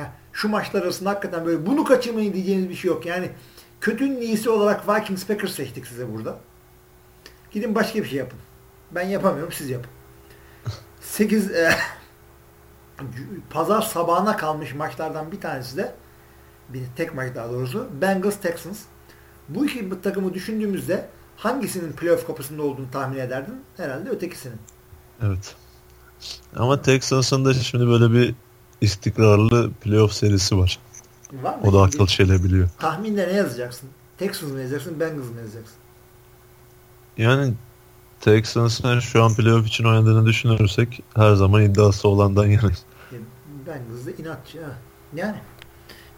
Ya şu maçlar arasında hakikaten böyle bunu kaçırmayın diyeceğiniz bir şey yok. Yani kötünün iyisi olarak Vikings Packers seçtik size burada. Gidin başka bir şey yapın. Ben yapamıyorum siz yapın. 8 e, pazar sabahına kalmış maçlardan bir tanesi de bir tek maç daha doğrusu Bengals Texans. Bu iki takımı düşündüğümüzde hangisinin playoff kapısında olduğunu tahmin ederdin? Herhalde ötekisinin. Evet. Ama Texans'ın da şimdi böyle bir istikrarlı playoff serisi var. Var mı? O da akıl çelebiliyor. Tahminde ne yazacaksın? Texans mı yazacaksın, Bengals mı yazacaksın? Yani Texans'ın şu an playoff için oynadığını düşünürsek her zaman iddiası olandan yanayız. E, Bengals da inatçı. Ha. Yani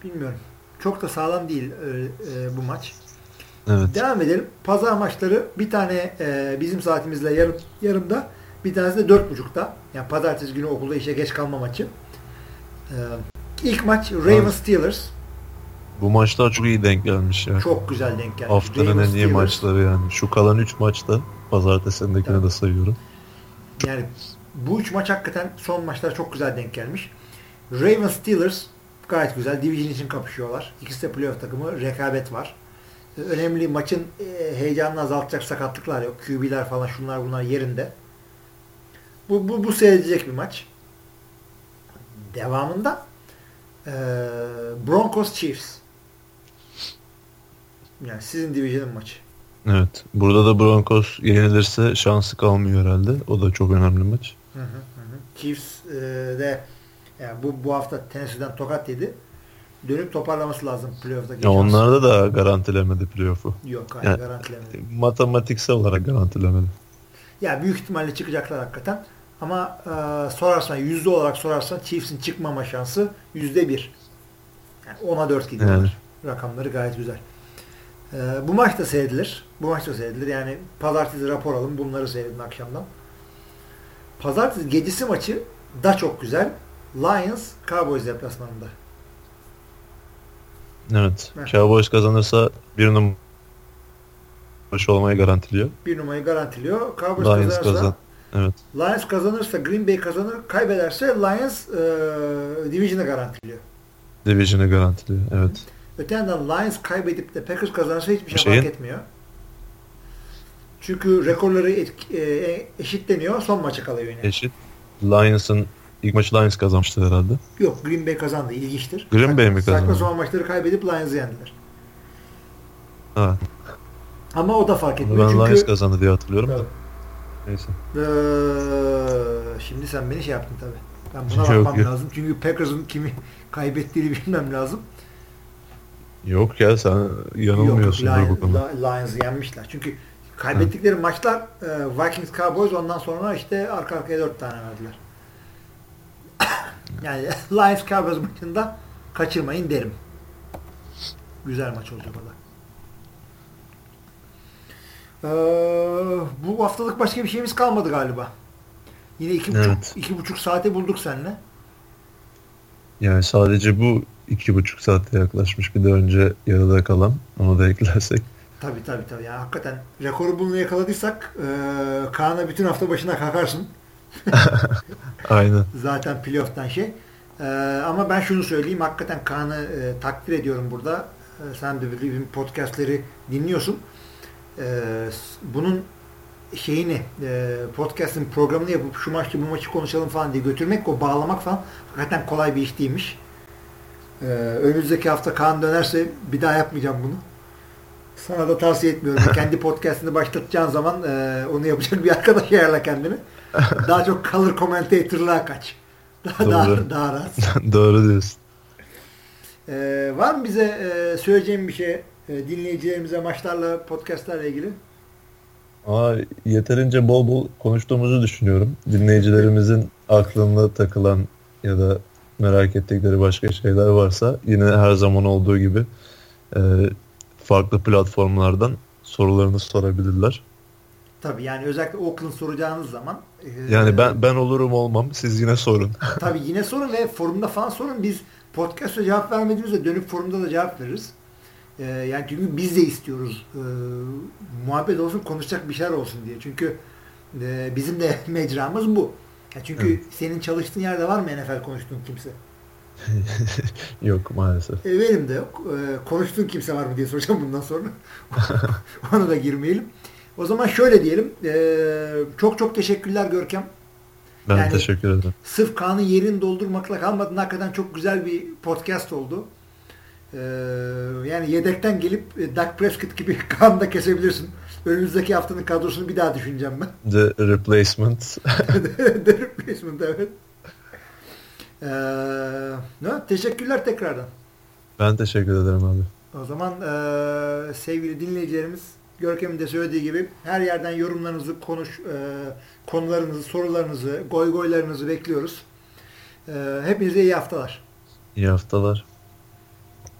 bilmiyorum. Çok da sağlam değil e, e, bu maç. Evet. Devam edelim. Pazar maçları bir tane e, bizim saatimizle yarım, yarımda bir tanesi de dört buçukta. Yani pazartesi günü okulda işe geç kalma maçı. E, ilk maç Ravens Steelers. Bu maçlar çok iyi denk gelmiş ya. Çok güzel denk geldi. Haftanın en iyi Steelers. maçları yani. Şu kalan 3 maçta pazartesindekine Evet. de sayıyorum. Yani bu üç maç hakikaten son maçlar çok güzel denk gelmiş. Ravens Steelers gayet güzel. Division için kapışıyorlar. İkisi de playoff takımı. Rekabet var. Ee, Önemli maçın e, heyecanını azaltacak sakatlıklar yok. QB'ler falan şunlar bunlar yerinde. Bu, bu, bu seyredilecek bir maç. Devamında e, Broncos Chiefs. Yani sizin division'ın maçı. Evet. Burada da Broncos yenilirse şansı kalmıyor herhalde. O da çok önemli maç. Hı, hı hı. Chiefs e, de yani bu bu hafta Tennessee'den tokat yedi. Dönüp toparlaması lazım playoff'taki. Ya onlarda da garantilemedi playoff'u. Yok hayır Yani- garantilemedi. Matematiksel olarak garantilemedi. Ya büyük ihtimalle çıkacaklar hakikaten. Ama e, sorarsan yüzde olarak sorarsan Chiefs'in çıkmama şansı yüzde bir. Yani 10'a 4 gidiyorlar. Yani. Rakamları gayet güzel. E, bu maç da seyredilir. Bu maç da seyredilir. Yani pazartesi rapor alın. Bunları seyredin akşamdan. Pazartesi gecesi maçı da çok güzel. Lions Cowboys deplasmanında. Evet. Evet. Cowboys kazanırsa bir numara olmayı garantiliyor. Bir numarayı garantiliyor. Cowboys Lions kazanırsa kazan. Evet. Lions kazanırsa Green Bay kazanır. Kaybederse Lions e, Division'ı garantiliyor. Division'ı garantiliyor. Evet. Öte yandan Lions kaybedip de Packers kazanırsa hiçbir şey Şeyin- fark etmiyor. Çünkü rekorları et- e, eşitleniyor. Son maça kalıyor yine. Eşit. Lions'ın ilk maçı Lions kazanmıştı herhalde. Yok Green Bay kazandı. İlginçtir. Green Bay mi Saçma kazandı? sapan maçları kaybedip Lions'ı yendiler. Ha. Ama o da fark Ben etmiyor. Lions Çünkü kazandı diye hatırlıyorum da. Tabii. Neyse. Eee, şimdi sen beni şey yaptın tabii. Ben buna Yok, bakmam yok. lazım. Çünkü Packers'ın kimi kaybettiğini bilmem lazım. Yok ya sen yanılmıyorsun Yok, bu konuda. Lions, Lions'ı yenmişler. Çünkü kaybettikleri maçlar e, Vikings Cowboys ondan sonra işte arka arkaya dört tane verdiler. yani Lions Cowboys maçında kaçırmayın derim. Güzel maç olacak o da. Ee, bu haftalık başka bir şeyimiz kalmadı galiba. Yine iki buçuk, Evet. iki buçuk saate bulduk seninle. Yani sadece bu iki buçuk saate yaklaşmış. Bir de önce yarıda kalan. Onu da eklersek. Tabii tabii tabii. Yani hakikaten rekoru bunu yakaladıysak e, Kaan'a bütün hafta başına kakarsın. Aynen. Zaten playoff'tan şey. E, ama ben şunu söyleyeyim. Hakikaten Kaan'ı e, takdir ediyorum burada. E, sen de bizim podcastleri dinliyorsun. E, bunun şeyini e, podcast'ın programını yapıp şu maçı bu maçı konuşalım falan diye götürmek o bağlamak falan hakikaten kolay bir iş değilmiş. E, önümüzdeki hafta Kaan dönerse bir daha yapmayacağım bunu. Sana da tavsiye etmiyorum. Kendi podcast'ını başlatacağın zaman e, onu yapacak bir arkadaş ayarla kendini. Daha çok color commentator'lığa kaç. Daha, daha, Doğru. daha rahat. Doğru diyorsun. E, var mı bize e, söyleyeceğim bir şey e, dinleyicilerimize maçlarla, podcastlarla ilgili? Ama yeterince bol bol konuştuğumuzu düşünüyorum. Dinleyicilerimizin aklında takılan ya da merak ettikleri başka şeyler varsa yine her zaman olduğu gibi e, farklı platformlardan sorularını sorabilirler. Tabii yani özellikle Oakland soracağınız zaman. E, yani ben ben olurum olmam. Siz yine sorun. tabii yine sorun ve forumda falan sorun. Biz podcast'a cevap vermediğimizde dönüp forumda da cevap veririz. E, yani çünkü biz de istiyoruz. E, muhabbet olsun, konuşacak bir şeyler olsun diye. Çünkü e, bizim de mecramız bu. Ya çünkü evet. senin çalıştığın yerde var mı NFL konuştuğun kimse? yok maalesef. E, benim de yok. E, konuştuğun kimse var mı diye soracağım bundan sonra. Ona da girmeyelim. O zaman şöyle diyelim. E, çok çok teşekkürler Görkem. Ben yani, teşekkür ederim. Sırf Kaan'ın yerini doldurmakla kalmadın. Hakikaten çok güzel bir podcast oldu. Ee, yani yedekten gelip e, Dak Prescott gibi Kaan'ı da kesebilirsin. Önümüzdeki haftanın kadrosunu bir daha düşüneceğim ben. The Replacement. The Replacement evet. Ee, ne? Teşekkürler tekrardan. Ben teşekkür ederim abi. O zaman e, sevgili dinleyicilerimiz Görkem'in de söylediği gibi her yerden yorumlarınızı, konuş, e, konularınızı, sorularınızı, goy goylarınızı bekliyoruz. E, hepinize iyi haftalar. İyi haftalar.